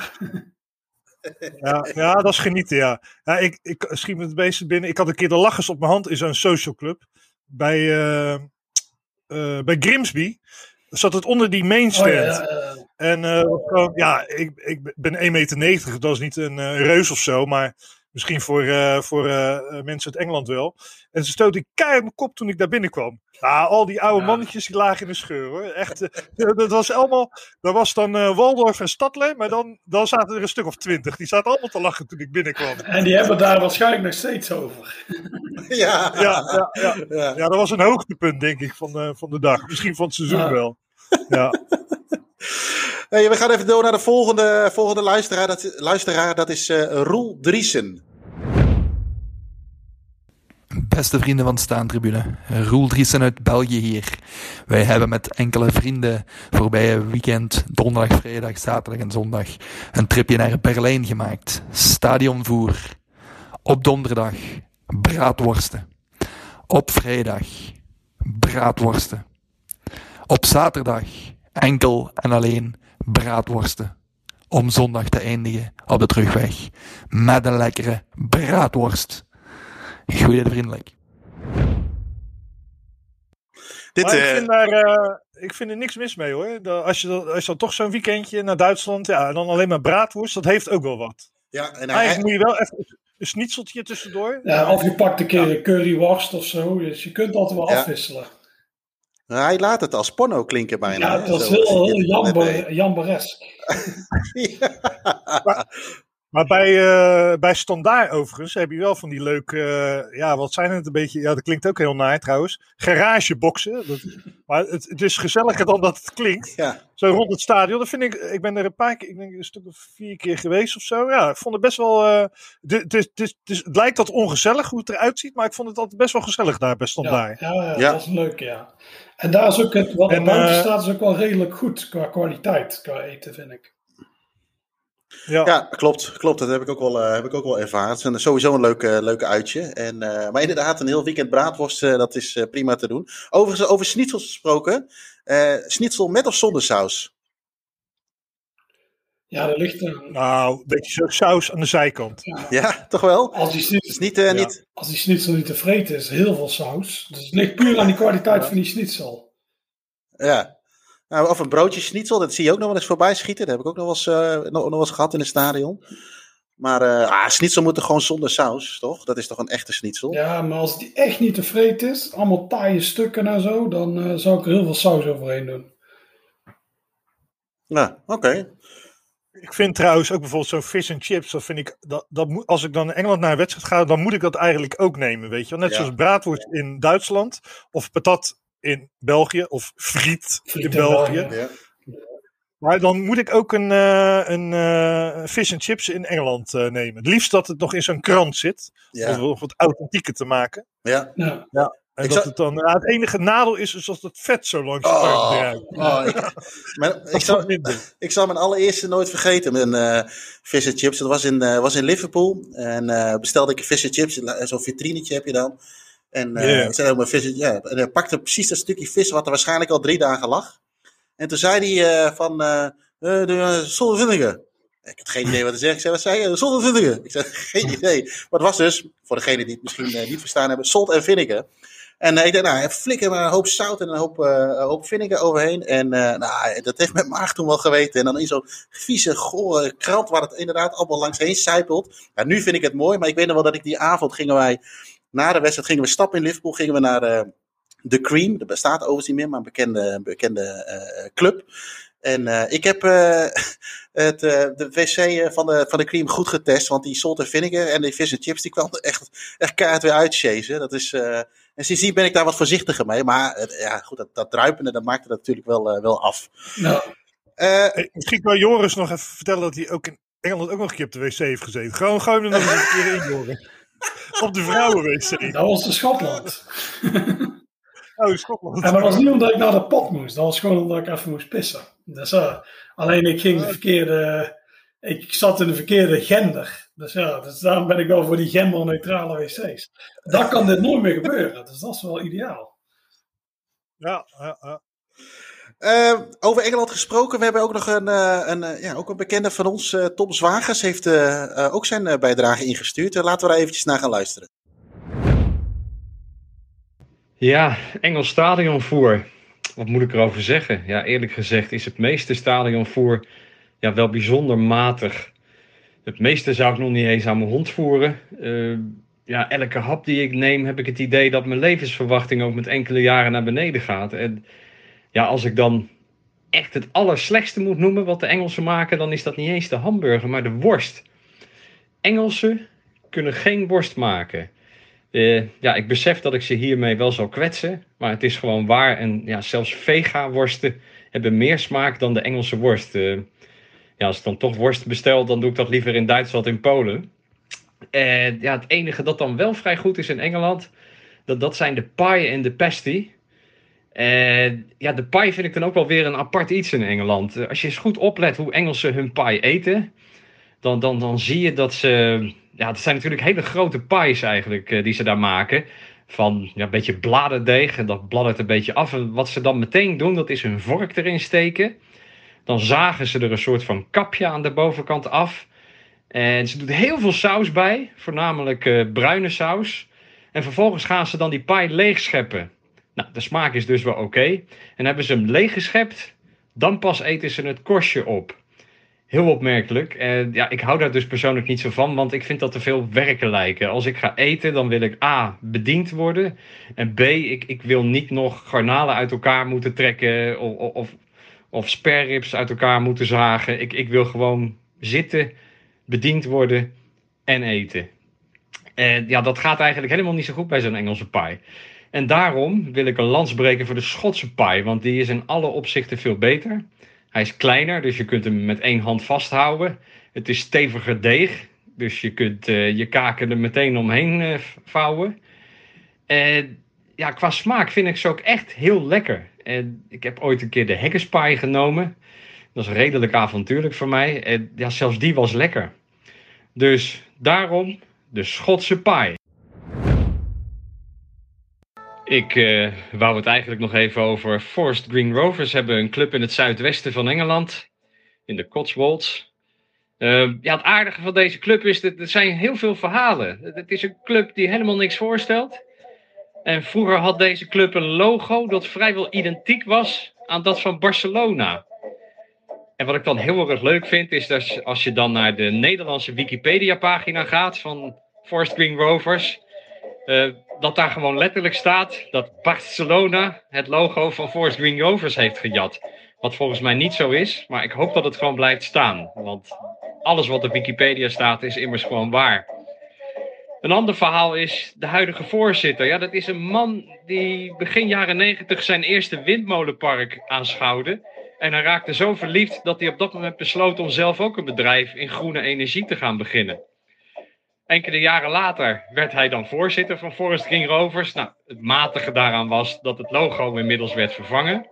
Ja, ja, dat is genieten, ja. ja ik, ik schiet me het meeste binnen. Ik had een keer de lachers op mijn hand in zo'n social club. Bij, eh, eh, bij Grimsby. Zat het onder die main stand. Oh, ja. En eh, ja, ik, ik ben 1,90 meter. Dat is niet een reus of zo. Maar misschien voor, eh, voor eh, eh, mensen uit Engeland wel. En ze stoot ik keihard mijn kop toen ik daar binnenkwam. Ja, al die oude mannetjes die lagen in de scheur hoor. Echt, dat was allemaal. Dat was dan eh, Waldorf en Stadler. Maar dan, dan zaten er een stuk of twintig. Die zaten allemaal te lachen toen ik binnenkwam. En die hebben daar waarschijnlijk nog steeds over. *laughs* Ja, Ja, ja, ja. ja. ja, dat was een hoogtepunt, denk ik, van de, van de dag. Misschien van het seizoen Ja. wel. Ja. *laughs* Hey, we gaan even door naar de volgende, volgende luisteraar. Dat, luisteraar, dat is eh, Roel Driesen. Beste vrienden van Staantribune, Roel Driessen uit België hier. Wij hebben met enkele vrienden voorbije weekend, donderdag, vrijdag, zaterdag en zondag, een tripje naar Berlijn gemaakt. Stadionvoer. Op donderdag braadworsten. Op vrijdag braadworsten. Op zaterdag enkel en alleen braadworsten. Om zondag te eindigen op de terugweg met een lekkere braadworst. Vriendelijk. Dit, maar ik, eh, vind daar, eh, ik vind er niks mis mee hoor. Dat- Als je, dan- als je dan toch zo'n weekendje naar Duitsland, ja, dan alleen maar braadworst, dat heeft ook wel wat. Ja, en Eigenlijk moet je wel even een schnitzeltje tussendoor. Ja, of je pakt een keer een curryworst of zo. Dus je kunt altijd wel Ja. afwisselen. Hij laat het als porno klinken bijna. Ja, dat is zo heel, heel *laughs* deed. Maar bij, eh bij Standaard overigens heb je wel van die leuke, eh, ja, wat zijn het een beetje, ja, dat klinkt ook heel naar trouwens, garageboxen. Dat, maar het, het is gezelliger dan dat het klinkt. Ja. Zo rond het stadion, dat vind ik, ik ben er een paar keer, ik denk een stuk of vier keer geweest of zo. Ja, ik vond het best wel, eh, de- het, is- het, lijkt wat ongezellig hoe het eruit ziet, maar ik vond het altijd best wel gezellig daar bij Standaard. Ja, ja, Ja. dat is leuk, ja. En daar is ook het, wat er En, buiten eh, staat, is ook wel redelijk goed qua kwaliteit, qua eten, vind ik. Ja. Ja, klopt. klopt. Dat heb ik ook wel, eh, heb ik ook wel ervaren. Het is een- sowieso een leuke, leuke uitje. En, eh, maar inderdaad, een heel weekend braadworst, eh, dat is eh, prima te doen. Overigens, over schnitzels gesproken. eh schnitzel met of zonder saus? Ja, er ligt een... Nou, een beetje zo saus aan de zijkant. Ja, toch wel? Als die, schnitzel, Dus niet, eh, niet... als die schnitzel niet te vreten is, heel veel saus. Dus het ligt puur aan die kwaliteit van die schnitzel. Ja. Nou, of een broodje schnitzel, dat zie je ook nog wel eens voorbij schieten. Dat heb ik ook nog wel eens, eh, nog, nog wel eens gehad in het stadion. Maar eh ah, schnitzel moet er gewoon zonder saus, toch? Dat is toch een echte schnitzel? Ja, maar als die echt niet te vreten is, allemaal taaie stukken en zo, dan eh, zou ik er heel veel saus overheen doen. Ja, oké. Ik vind trouwens ook bijvoorbeeld zo'n fish and chips, dat vind ik, dat, dat moet, als ik dan in Engeland naar een wedstrijd ga, dan moet ik dat eigenlijk ook nemen, weet je wel. Net Ja. zoals braadworst in Duitsland, of patat in België, of friet, Friet in in België. Ja. Maar dan moet ik ook een, eh, een eh, fish and chips in Engeland eh, nemen. Het liefst dat het nog in zo'n krant zit, Ja. om het wat authentieker te maken. Ja. Ja. En Ik dat zou- het dan, ja, het enige nadeel is, is dat het vet zo langs Oh, draait. *laughs* oh, ik, zal, ik zal mijn allereerste nooit vergeten. Mijn eh fish and chips. Dat was in, eh, was in Liverpool. En eh, bestelde ik een fish and chips. Zo'n vitrinetje heb je dan. En eh ik zei mijn and- ja, en hij pakte precies dat stukje vis wat er waarschijnlijk al drie dagen lag. En toen zei hij eh, van, de, uh, vinegar. Ik had geen idee wat hij zei. Ik zei, wat zei je? Ik zei, *laughs* geen idee. Maar het was dus, voor degenen die het misschien niet verstaan hebben, salt en vinegar. En ik dacht, nou, flikker maar een hoop zout en een hoop, een hoop vinegar overheen. En nou, dat heeft mijn maag toen wel geweten. En dan in zo'n vieze, gore krant waar het inderdaad allemaal langs heen sijpelt. Ja, nu vind ik het mooi, maar ik weet nog wel dat ik die avond gingen wij, na de wedstrijd gingen we stappen in Liverpool, gingen we naar eh, The Cream. Dat bestaat overigens niet meer, maar een bekende, bekende eh, club. En eh, ik heb *laughs* het, de wc van de, van de cream goed getest. Want die salt en vinegar en die vis en chips die kwam er *laughs* echt, echt keihard weer uitchasen. Dat is, en sindsdien ben ik daar wat voorzichtiger mee. Maar ja, goed, dat, dat druipende dat maakte dat natuurlijk wel, wel af. Nou, Misschien kan Joris nog even vertellen dat hij ook in Engeland ook nog een keer op de wc heeft gezeten. Gewoon, gewoon er nog eens een keer in, Joris. Op de vrouwen-wc. dat was in Schotland. *laughs* Oh, Schotland. En dat was niet omdat ik naar de pot moest. Dat was gewoon omdat ik even moest pissen. Dus, eh, alleen ik ging de verkeerde... Ik zat in de verkeerde gender. Dus ja, dus daarom ben ik wel voor die genderneutrale wc's. Dat kan dit nooit meer gebeuren. Dus dat is wel ideaal. Ja, ja, ja. Eh, over Engeland gesproken, we hebben ook nog een, eh, een, eh, ja, ook een bekende van ons, eh, Tom Zwagers, heeft ook zijn bijdrage ingestuurd. Laten we daar eventjes naar gaan luisteren. Ja, Engels stadionvoer. Wat moet ik erover zeggen? Ja, eerlijk gezegd is het meeste stadionvoer ja, wel bijzonder matig. Het meeste zou ik nog niet eens aan mijn hond voeren. Ja, elke hap die ik neem heb ik het idee dat mijn levensverwachting ook met enkele jaren naar beneden gaat. En ja, als ik dan echt het allerslechtste moet noemen wat de Engelsen maken, dan is dat niet eens de hamburger, maar de worst. Engelsen kunnen geen worst maken. Eh, ja, ik besef dat ik ze hiermee wel zal kwetsen, maar het is gewoon waar. En ja, zelfs vega-worsten hebben meer smaak dan de Engelse worst. Eh, ja, als ik dan toch worst bestel, dan doe ik dat liever in Duitsland in Polen. En ja, het enige dat dan wel vrij goed is in Engeland, dat, dat zijn de pie en de pasty. En ja, de pie vind ik dan ook wel weer een apart iets in Engeland. Eh, Als je eens goed oplet hoe Engelsen hun pie eten, dan, dan, dan zie je dat ze. Ja, het zijn natuurlijk hele grote pies eigenlijk eh, die ze daar maken. van ja, een beetje bladerdeeg. En dat bladdert een beetje af. En wat ze dan meteen doen, dat is hun vork erin steken. Dan zagen ze er een soort van kapje aan de bovenkant af. En ze doet heel veel saus bij, voornamelijk eh, bruine saus. En vervolgens gaan ze dan die pie leegscheppen. Nou, de smaak is dus wel oké. En hebben ze hem leeggeschept, dan pas eten ze het korstje op. Heel opmerkelijk. En ja, ik hou daar dus persoonlijk niet zo van, want ik vind dat te veel werken lijken. Als ik ga eten, dan wil ik A, bediend worden. En B, ik, ik wil niet nog garnalen uit elkaar moeten trekken of, of, of sperrips uit elkaar moeten zagen. Ik, ik wil gewoon zitten, bediend worden en eten. En ja, dat gaat eigenlijk helemaal niet zo goed bij zo'n Engelse pie. En daarom wil ik een lans breken voor de Schotse pie, want die is in alle opzichten veel beter. Hij is kleiner, dus je kunt hem met één hand vasthouden. Het is steviger deeg, dus je kunt uh, je kaken er meteen omheen uh, vouwen. En ja, qua smaak vind ik ze ook echt heel lekker. Ik heb ooit een keer de hekkenspie genomen. Dat is redelijk avontuurlijk voor mij. Ja, zelfs die was lekker. Dus daarom de Schotse pie. Ik uh, wou het eigenlijk nog even over Forest Green Rovers hebben. Een club in het zuidwesten van Engeland. In de Cotswolds. Uh, ja, het aardige van deze club is dat er zijn heel veel verhalen. Het is een club die helemaal niks voorstelt. En vroeger had deze club een logo dat vrijwel identiek was aan dat van Barcelona. En wat ik dan heel erg leuk vind, is dat als je dan naar de Nederlandse Wikipedia-pagina gaat van Forest Green Rovers, uh, dat daar gewoon letterlijk staat dat Barcelona het logo van Forest Green Rovers heeft gejat. Wat volgens mij niet zo is, maar ik hoop dat het gewoon blijft staan. Want alles wat op Wikipedia staat is immers gewoon waar. Een ander verhaal is de huidige voorzitter. Ja, dat is een man die begin jaren negentig zijn eerste windmolenpark aanschouwde. En hij raakte zo verliefd dat hij op dat moment besloot om zelf ook een bedrijf in groene energie te gaan beginnen. Enkele jaren later werd hij dan voorzitter van Forest Green Rovers. Nou, het matige daaraan was dat het logo inmiddels werd vervangen.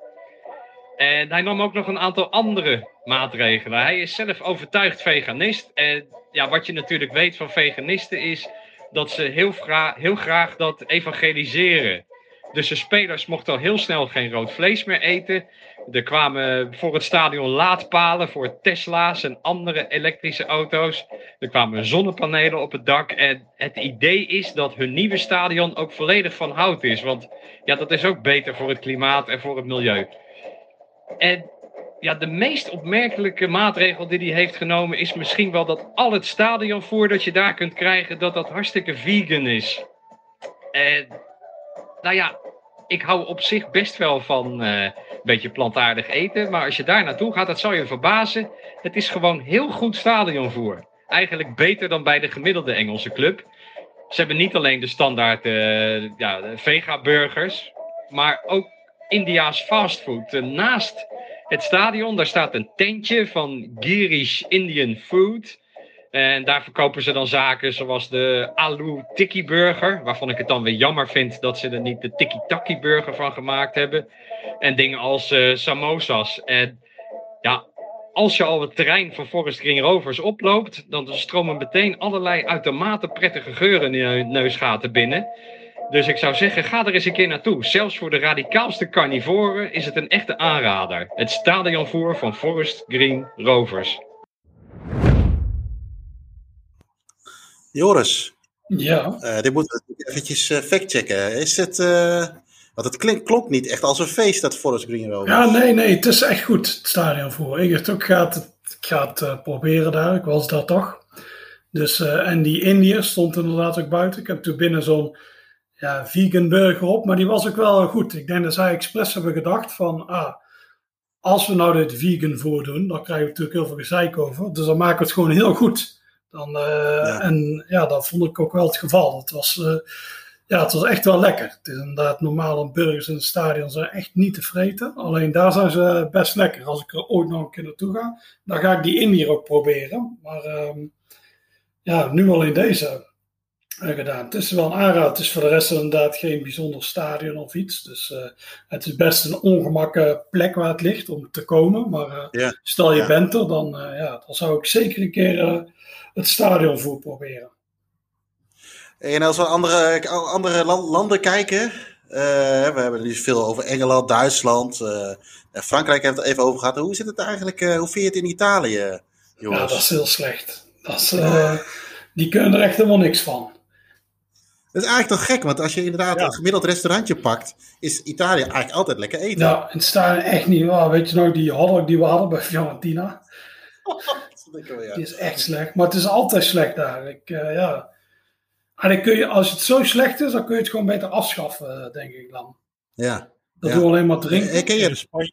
En hij nam ook nog een aantal andere maatregelen. Hij is zelf overtuigd veganist. En ja, wat je natuurlijk weet van veganisten is dat ze heel, heel graag dat evangeliseren. Dus de spelers mochten al heel snel geen rood vlees meer eten. Er kwamen voor het stadion laadpalen voor Tesla's en andere elektrische auto's. Er kwamen zonnepanelen op het dak. En het idee is dat hun nieuwe stadion ook volledig van hout is. Want ja, dat is ook beter voor het klimaat en voor het milieu. En ja, de meest opmerkelijke maatregel die hij heeft genomen is misschien wel dat al het stadionvoer dat je daar kunt krijgen, dat dat hartstikke vegan is. En nou ja, ik hou op zich best wel van uh, een beetje plantaardig eten. Maar als je daar naartoe gaat, dat zal je verbazen. Het is gewoon heel goed stadionvoer. Eigenlijk beter dan bij de gemiddelde Engelse club. Ze hebben niet alleen de standaard uh, ja, vega-burgers, maar ook India's fastfood. Uh, naast het stadion, daar staat een tentje van Girish Indian Food. En daar verkopen ze dan zaken zoals de Alu Tikki Burger. Waarvan ik het dan weer jammer vind dat ze er niet de Tikki Taki Burger van gemaakt hebben. En dingen als uh, samosas. En ja, als je al het terrein van Forest Green Rovers oploopt, dan stromen meteen allerlei uitermate prettige geuren in je neusgaten binnen. Dus ik zou zeggen, ga er eens een keer naartoe. Zelfs voor de radicaalste carnivoren is het een echte aanrader. Het stadionvoer van Forest Green Rovers. Joris. Ja. Uh, dit moeten we eventjes uh, factchecken. Is het... Uh, want het klink, klonk niet echt als een feest, dat Forest Green Rovers. Ja, nee, nee. Het is echt goed, het stadionvoer. Ik dacht ook, ik ga het, ik ga het proberen daar. Ik was daar toch. Dus, en die Indiër stond inderdaad ook buiten. Ik heb toen binnen zo'n ja, vegan burger op, maar die was ook wel goed. Ik denk dat zij expres hebben gedacht van, ah, als we nou dit vegan voordoen, dan krijgen we natuurlijk heel veel gezeik over. Dus dan maken we het gewoon heel goed. Dan, ja. En ja, dat vond ik ook wel het geval. Het was, uh, ja, het was echt wel lekker. Het is inderdaad normaal burgers in het stadion zijn echt niet te vreten. Alleen daar zijn ze best lekker. Als ik er ooit nog een keer naartoe ga, dan ga ik die Indiër ook proberen. Maar uh, ja, nu alleen deze gedaan. Het is wel een aanraad. Het is voor de rest inderdaad geen bijzonder stadion of iets. Dus uh, het is best een ongemakkelijke plek waar het ligt om te komen. Maar uh, stel je bent er, dan, uh, ja, dan zou ik zeker een keer het stadion voor proberen. En als we andere, andere lan- landen kijken. eh, we hebben nu veel over Engeland, Duitsland. en Frankrijk hebben we het even over gehad. Hoe zit het eigenlijk? eh, hoe vind je het in Italië, Ja, jongens? dat is heel slecht. Dat is, die kunnen er echt helemaal niks van. Dat is eigenlijk toch gek, want als je inderdaad een gemiddeld restaurantje pakt, is Italië eigenlijk altijd lekker eten. Ja, en het staat echt niet waar. Weet je nog die hotdog die we hadden bij Fiorentina? *laughs* Die is echt slecht. Maar het is altijd slecht daar. Ik, eh, ja. En dan kun je, als het zo slecht is, dan kun je het gewoon beter afschaffen, eh, denk ik dan. Ja. Dat Ja. doen we alleen maar drinken. Eh, ken je- In Spanje,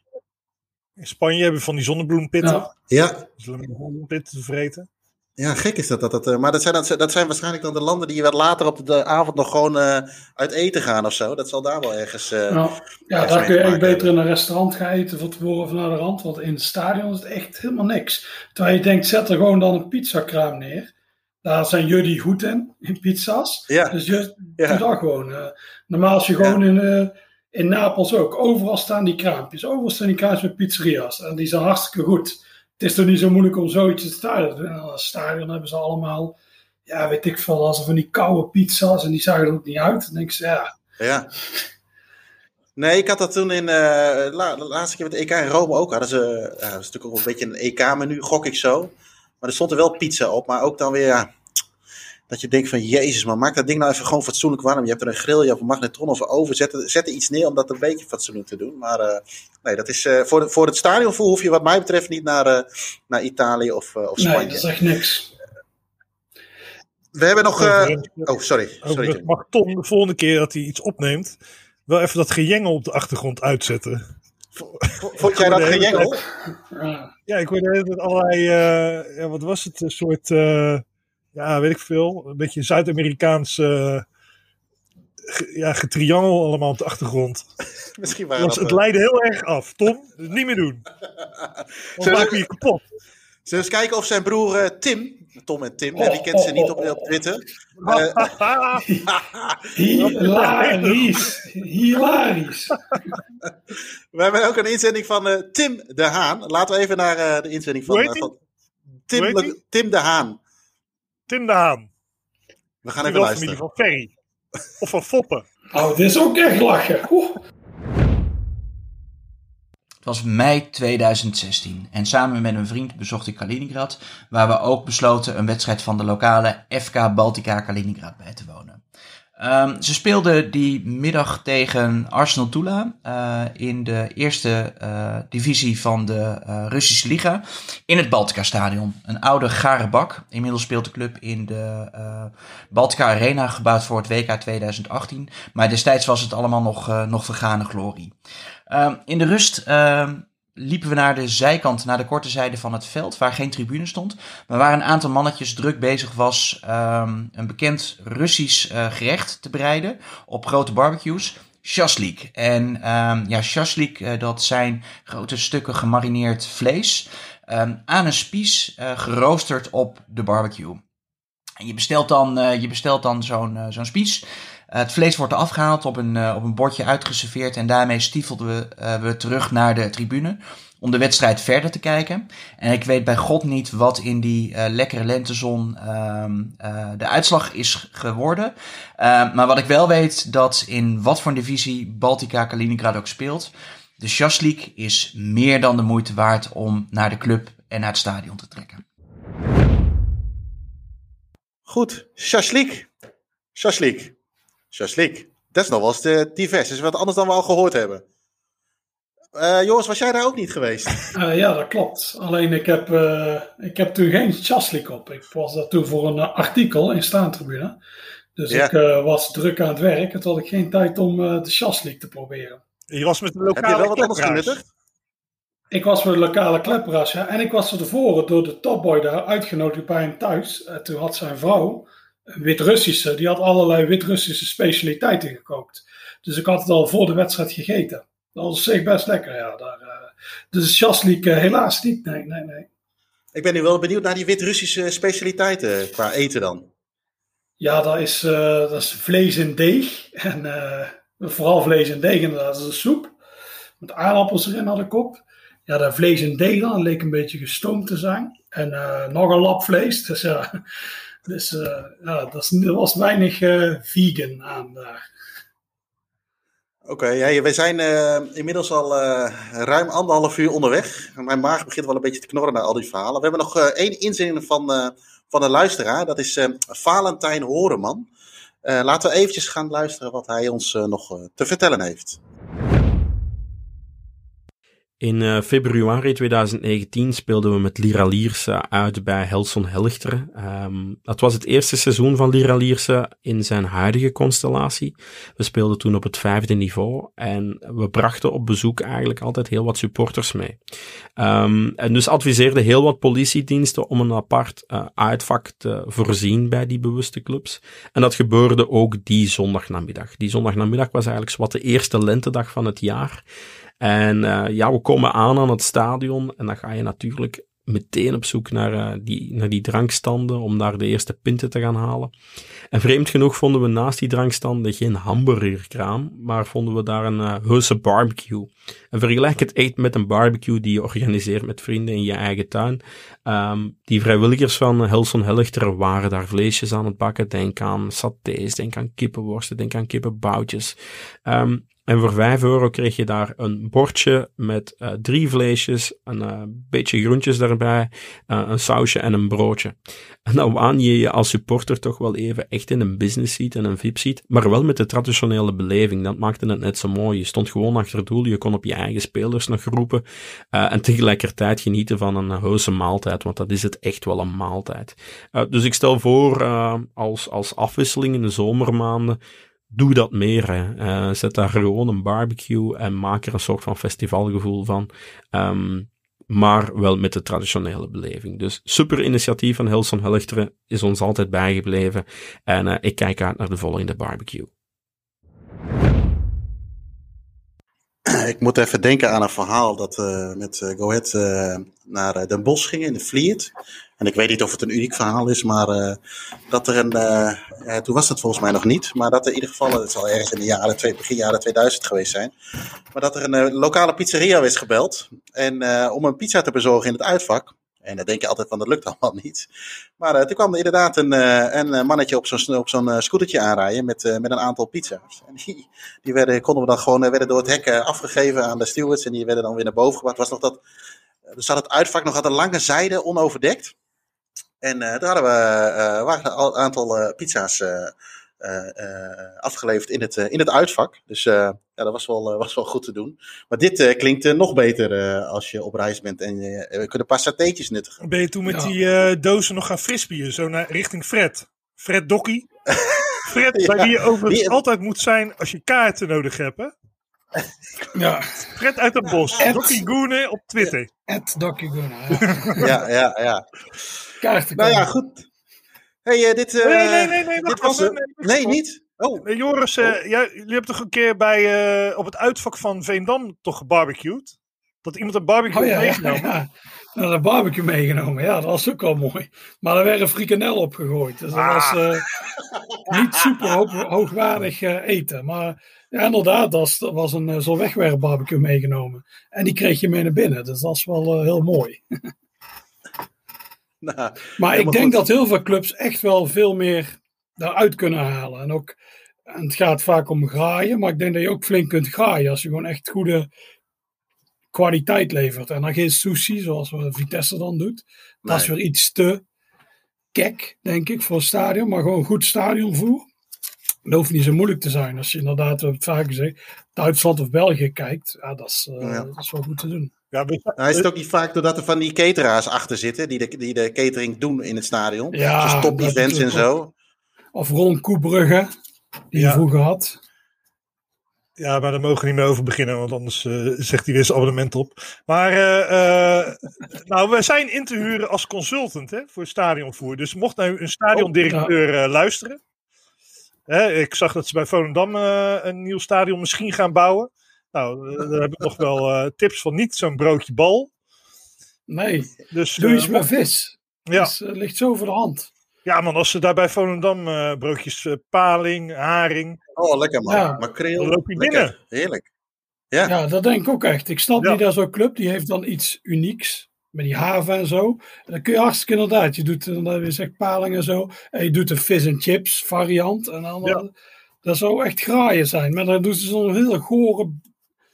in Spanje hebben we van die zonnebloempitten. Ja. Ja. Dus alleen maar zonnebloempitten te vreten. Ja, gek is dat. dat, dat eh, maar dat zijn, dat, dat zijn waarschijnlijk dan de landen die wat later op de avond nog gewoon eh, uit eten gaan of zo. Dat zal daar wel ergens. eh, Nou, ja, daar kun je echt beter in een restaurant gaan eten van tevoren of naar de rand. Want in het stadion is het echt helemaal niks. Terwijl je denkt, zet er gewoon dan een pizzakraam neer. Daar zijn jullie goed in, in pizza's. Ja. Dus je Ja. doe dat gewoon. normaal als je gewoon in, in Napels ook. Overal staan die kraampjes. Overal staan die kraampjes met pizzeria's. En die zijn hartstikke goed. Het is toch niet zo moeilijk om zoiets in te doen. En als stadion hebben ze allemaal, ja, weet ik veel, als van die koude pizza's. En die zagen er ook niet uit. Dan denk ik, ja, Ja. Nee, ik had dat toen in eh, laatste keer met de EK in Rome ook. Hadden ze, dat is natuurlijk ook een beetje een EK-menu, gok ik zo. Maar er stond er wel pizza op, maar ook dan weer, ja, dat je denkt van, jezus man, maak dat ding nou even gewoon fatsoenlijk warm. Je hebt er een grill, je hebt een magnetron of een oven, zet, er- zet er iets neer om dat een beetje fatsoenlijk te doen. Maar eh, nee, dat is, eh, voor, de- voor het stadionvoer hoef je wat mij betreft niet naar, eh, naar Italië of, of Spanje. nee, dat is echt niks. We hebben nog... eh, oh, sorry. sorry mag Tom de volgende keer dat hij iets opneemt, wel even dat gejengel op de achtergrond uitzetten. Vond jij dat gejengel? Ja. Ik hoorde allerlei, eh, ja, wat was het, een soort, eh, ja, weet ik veel, een beetje Zuid-Amerikaans, eh, ge- ja, getriangel allemaal op de achtergrond. *laughs* Misschien Het, waren dat, het eh, leidde heel erg af. Tom, niet meer doen. *laughs* We- maken je kapot. Zullen we eens kijken of zijn broer eh, Tim, Tom en Tim, die kent ze niet op, op Twitter. Eh, *laughs* Hilarisch. Hilarisch. we hebben ook een inzending van eh, Tim de Haan. Laten we even naar eh, de inzending van, van Tim? Tim de Haan. Tim de Haan. We gaan even luisteren. van Ferry. Of van Foppen. Oh, dit is ook echt lachen. Oeh. Het was mei 2016 en samen met een vriend bezocht ik Kaliningrad, waar we ook besloten een wedstrijd van de lokale FK Baltica Kaliningrad bij te wonen. Ehm, ze speelden die middag tegen Arsenal Tula eh, in de eerste eh, divisie van de eh, Russische Liga in het Baltica Stadion. Een oude gare bak. Inmiddels speelt de club in de Baltica Arena, gebouwd voor het WK 2018. Maar destijds was het allemaal nog, nog vergane glorie. Ehm, in de rust ehm, liepen we naar de zijkant, naar de korte zijde van het veld, waar geen tribune stond. Maar waar een aantal mannetjes druk bezig was ehm, een bekend Russisch eh, gerecht te bereiden op grote barbecues. Shashlik. En ehm, ja, shashlik, eh, dat zijn grote stukken gemarineerd vlees ehm, aan een spies eh, geroosterd op de barbecue. En je bestelt dan, je bestelt dan zo'n zo'n spies. Eh, het vlees wordt eraf gehaald, op een, eh, op een bordje uitgeserveerd. En daarmee stiefelden we, eh, we terug naar de tribune. Om de wedstrijd verder te kijken. En ik weet bij God niet wat in die lekkere lentezon ehm, eh, de uitslag is geworden. Maar wat ik wel weet, dat in wat voor divisie Baltica Kaliningrad ook speelt. De Shashlik is meer dan de moeite waard om naar de club en naar het stadion te trekken. Goed, shashlik. Shashlik. Shashlik. Dat is nog wel eens divers. Dat is wat anders dan we al gehoord hebben. Eh Joris, was jij daar ook niet geweest? *laughs* Eh, ja, dat klopt. Alleen ik heb, eh, ik heb toen geen chaslik op. Ik was daar toen voor een artikel in Staantribune. Dus Ja. ik eh, was druk aan het werk. En toen had ik geen tijd om eh, de chaslik te proberen. Je was met de Heb je wel wat anders genuttigd? Ik was voor de lokale klepperaars, ja. En ik was er tevoren door de topboy daar uitgenodigd bij hem thuis. En toen had zijn vrouw, Wit-Russische, die had allerlei Wit-Russische specialiteiten gekookt. Dus ik had het al voor de wedstrijd gegeten. Dat was zeker best lekker, ja. Daar, eh, dus chaslik eh, helaas niet, nee, nee, nee. Ik ben nu wel benieuwd naar die Wit-Russische specialiteiten qua eten dan. Ja, dat is, eh, dat is vlees en deeg. En vooral vlees en deeg, inderdaad. Dat is een soep. Met aardappels erin had ik op. Ja, dat vlees en deeg dan leek een beetje gestoomd te zijn. En nog een lap vlees. Dus ja, Dus eh, ja, dat er was weinig eh, vegan aan daar. Oké, ja, we zijn eh, inmiddels al ruim anderhalf uur onderweg. Mijn maag begint wel een beetje te knorren naar al die verhalen. We hebben nog één inzending van, van een luisteraar. Dat is Valentijn Horeman. Laten we eventjes gaan luisteren wat hij ons nog te vertellen heeft. In eh, februari 2019 speelden we met Lira Lierse uit bij Helson Helchteren. Ehm, dat was het eerste seizoen van Lira Lierse in zijn huidige constellatie. We speelden toen op het vijfde niveau en we brachten op bezoek eigenlijk altijd heel wat supporters mee. Ehm, en dus adviseerden heel wat politiediensten om een apart eh, uitvak te voorzien bij die bewuste clubs. En dat gebeurde ook die zondagnamiddag. Die zondagnamiddag was eigenlijk wat de eerste lentedag van het jaar. En uh, ja, we komen aan aan het stadion en dan ga je natuurlijk meteen op zoek naar, uh, die, naar die drankstanden om daar de eerste pinten te gaan halen. En vreemd genoeg vonden we naast die drankstanden geen hamburgerkraam, maar vonden we daar een uh, heuse barbecue. En vergelijk het echt met een barbecue die je organiseert met vrienden in je eigen tuin. Um, die vrijwilligers van Helson Helchter waren daar vleesjes aan het bakken. Denk aan satés, denk aan kippenworsten, denk aan kippenboutjes. Um, en voor 5 euro kreeg je daar een bordje met uh, drie vleesjes, een uh, beetje groentjes daarbij, uh, een sausje en een broodje. En dan waan je je als supporter toch wel even echt in een business seat en een VIP seat, maar wel met de traditionele beleving. Dat maakte het net zo mooi. Je stond gewoon achter het doel, je kon op je eigen spelers nog roepen en tegelijkertijd genieten van een heuse maaltijd, want dat is het echt wel een maaltijd. dus ik stel voor als, als afwisseling in de zomermaanden doe dat meer. Hè. Uh, zet daar gewoon een barbecue en maak er een soort van festivalgevoel van. Um, maar wel met de traditionele beleving. Dus super initiatief van Hilson Helchteren is ons altijd bijgebleven. En uh, ik kijk uit naar de volgende barbecue. Ik moet even denken aan een verhaal dat we met Go Ahead uh, naar Den Bosch gingen in de Vliert. En ik weet niet of het een uniek verhaal is, maar uh, dat er een. Uh, ja, toen was het volgens mij nog niet, maar dat er in ieder geval. Het zal ergens in de jaren, begin jaren 2000 geweest zijn. Maar dat er een uh, lokale pizzeria werd gebeld. En om een pizza te bezorgen in het uitvak. En dan denk je altijd van dat lukt allemaal niet. Maar toen kwam er inderdaad een, een mannetje op zo'n zo'n scootertje aanrijden met, met een aantal pizza's. En die, werden, konden we dan gewoon werden door het hek afgegeven aan de stewards. En die werden dan weer naar boven gebracht. Was nog dat, er zat het uitvak nog aan een lange zijde onoverdekt. En uh, daar hadden we, uh, waren een aantal uh, pizza's afgeleverd in het, in het uitvak. Dus ja, dat was wel, was wel goed te doen. Maar dit klinkt nog beter als je op reis bent en je, we kunnen een paar satéetjes nuttigen. Ben je toen met ja. die dozen nog gaan frisbeeën, zo naar, richting Fred? Fred Dokkie? *laughs* Fred, ja, bij wie je overigens die... altijd moet zijn als je kaarten nodig hebt, hè? Ja. Fred uit het bos. Ed, Dokkie Goene op Twitter. Goene, *laughs* ja. ja, ja, ja. Kaarten nou ja, goed. hey, uh, dit, uh, nee, nee, nee, nee, dit was het. Nee, nee, niet? Oh. Nee, Joris, uh, oh. jij, jullie hebben toch een keer bij, op het uitvak van Veendam toch gebarbecued? Dat iemand een barbecue oh, ja, meegenomen? Ja, ja. Nou, een barbecue meegenomen, ja, dat was ook wel mooi. Maar er werd een frikandel opgegooid. Dus dat ah. was niet super *laughs* hoog, hoogwaardig eten. Maar ja, inderdaad, dat was een zo'n wegwerpbarbecue meegenomen. En die kreeg je mee naar binnen, dus dat is wel uh, heel mooi. *laughs* nou, maar ik denk goed. dat heel veel clubs echt wel veel meer daaruit kunnen halen. En, ook, en het gaat vaak om graaien, maar ik denk dat je ook flink kunt graaien als je gewoon echt goede kwaliteit levert. En dan geen sushi, zoals Vitesse dan doet. Dat nee. is weer iets te kek, denk ik, voor een stadion. Maar gewoon goed stadionvoer. Dat hoeft niet zo moeilijk te zijn. Als je inderdaad, we hebben het vaak gezegd, Duitsland of België kijkt. Ja, dat is, uh, ja. dat is wel goed te doen. Ja, we, nou, is het ook niet vaak doordat er van die cateraars achter zitten, die de, die de catering doen in het stadion? Ja, Zoals top events en zo. Of Ron Koebrugge, die ja. je vroeger had. Ja, maar daar mogen we niet meer over beginnen, want anders uh, zegt hij weer zijn abonnement op. Maar uh, uh, nou, we zijn in te huren als consultant hè, voor stadionvoer. Dus mocht nou een stadiondirecteur oh, ja. luisteren. Hè, ik zag dat ze bij Volendam een nieuw stadion misschien gaan bouwen. Nou, *laughs* daar heb ik nog wel tips van niet zo'n broodje bal. Nee, dus, doe iets met vis. Ja. Dus, ligt zo voor de hand. Ja, man, als ze daar bij Volendam uh, broodjes uh, paling, haring. Oh, lekker man. Ja. Makreel. Dan loop je binnen. Heerlijk. Ja. ja, dat denk ik ook echt. Ik snap Ja. niet dat zo'n club, die heeft dan iets unieks. Met die haven en zo. En dan kun je hartstikke inderdaad, je doet dan weer zeg paling en zo. En je doet een fish and chips variant. En dan, dat zou echt graaien zijn. Maar dan doen ze zo'n heel gore,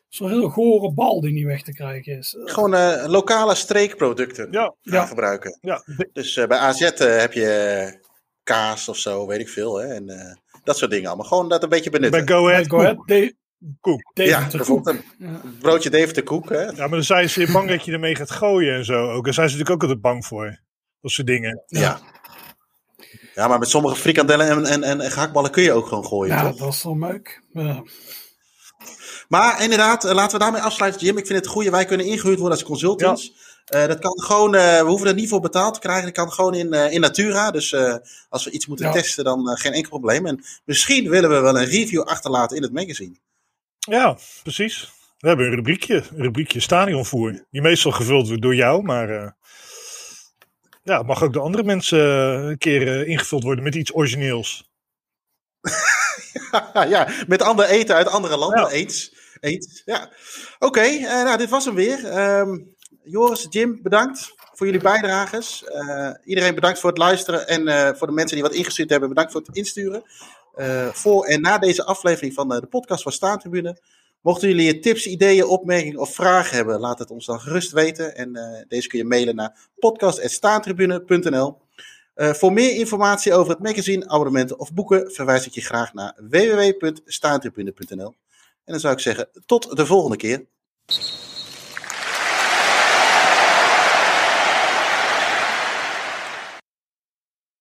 zo'n heel gore bal die niet weg te krijgen is. Gewoon eh, lokale streekproducten ja. gaan gebruiken. Ja. Dus eh, bij AZ eh, heb je kaas of zo, weet ik veel. Hè? En eh, dat soort dingen allemaal. Gewoon dat een beetje benutten. Bij Go Ahead, Go Ahead, de, koek. ja, bijvoorbeeld een broodje Deventer koek. Hè? Ja, maar dan zijn ze bang dat je ermee gaat gooien en zo. Ook. Daar zijn ze natuurlijk ook altijd bang voor. Dat soort dingen. Ja. Ja, maar met sommige frikandellen en, en, en, en gehaktballen kun je ook gewoon gooien. ja, toch? dat is wel leuk. Ja. Maar inderdaad, eh, laten we daarmee afsluiten, Jim. Ik vind het een goede. Wij kunnen ingehuurd worden als consultants. Eh, dat kan gewoon, eh, we hoeven er niet voor betaald te krijgen. Dat kan gewoon in, eh, in Natura. Dus eh, als we iets moeten Ja. testen, dan geen enkel probleem. En misschien willen we wel een review achterlaten in het magazine. Ja, precies. We hebben een rubriekje. Een rubriekje stadionvoer. Die meestal gevuld wordt door jou, maar... eh, ja, mag ook door andere mensen eh, een keer eh, ingevuld worden met iets origineels. *laughs* ja, met ander eten uit andere landen. Eet. Eet. Ja. Oké, nou, dit was hem weer. Ehm, Joris, Jim, bedankt voor jullie bijdrages. Iedereen bedankt voor het luisteren. En voor de mensen die wat ingestuurd hebben, bedankt voor het insturen. Eh, voor en na deze aflevering van eh, de podcast van Staantribune. Mochten jullie tips, ideeën, opmerkingen of vragen hebben, laat het ons dan gerust weten. En eh, deze kun je mailen naar podcast.staantribune.nl. Eh, voor meer informatie over het magazine, abonnementen of boeken verwijs ik je graag naar www.staantribune.nl. En dan zou ik zeggen, tot de volgende keer.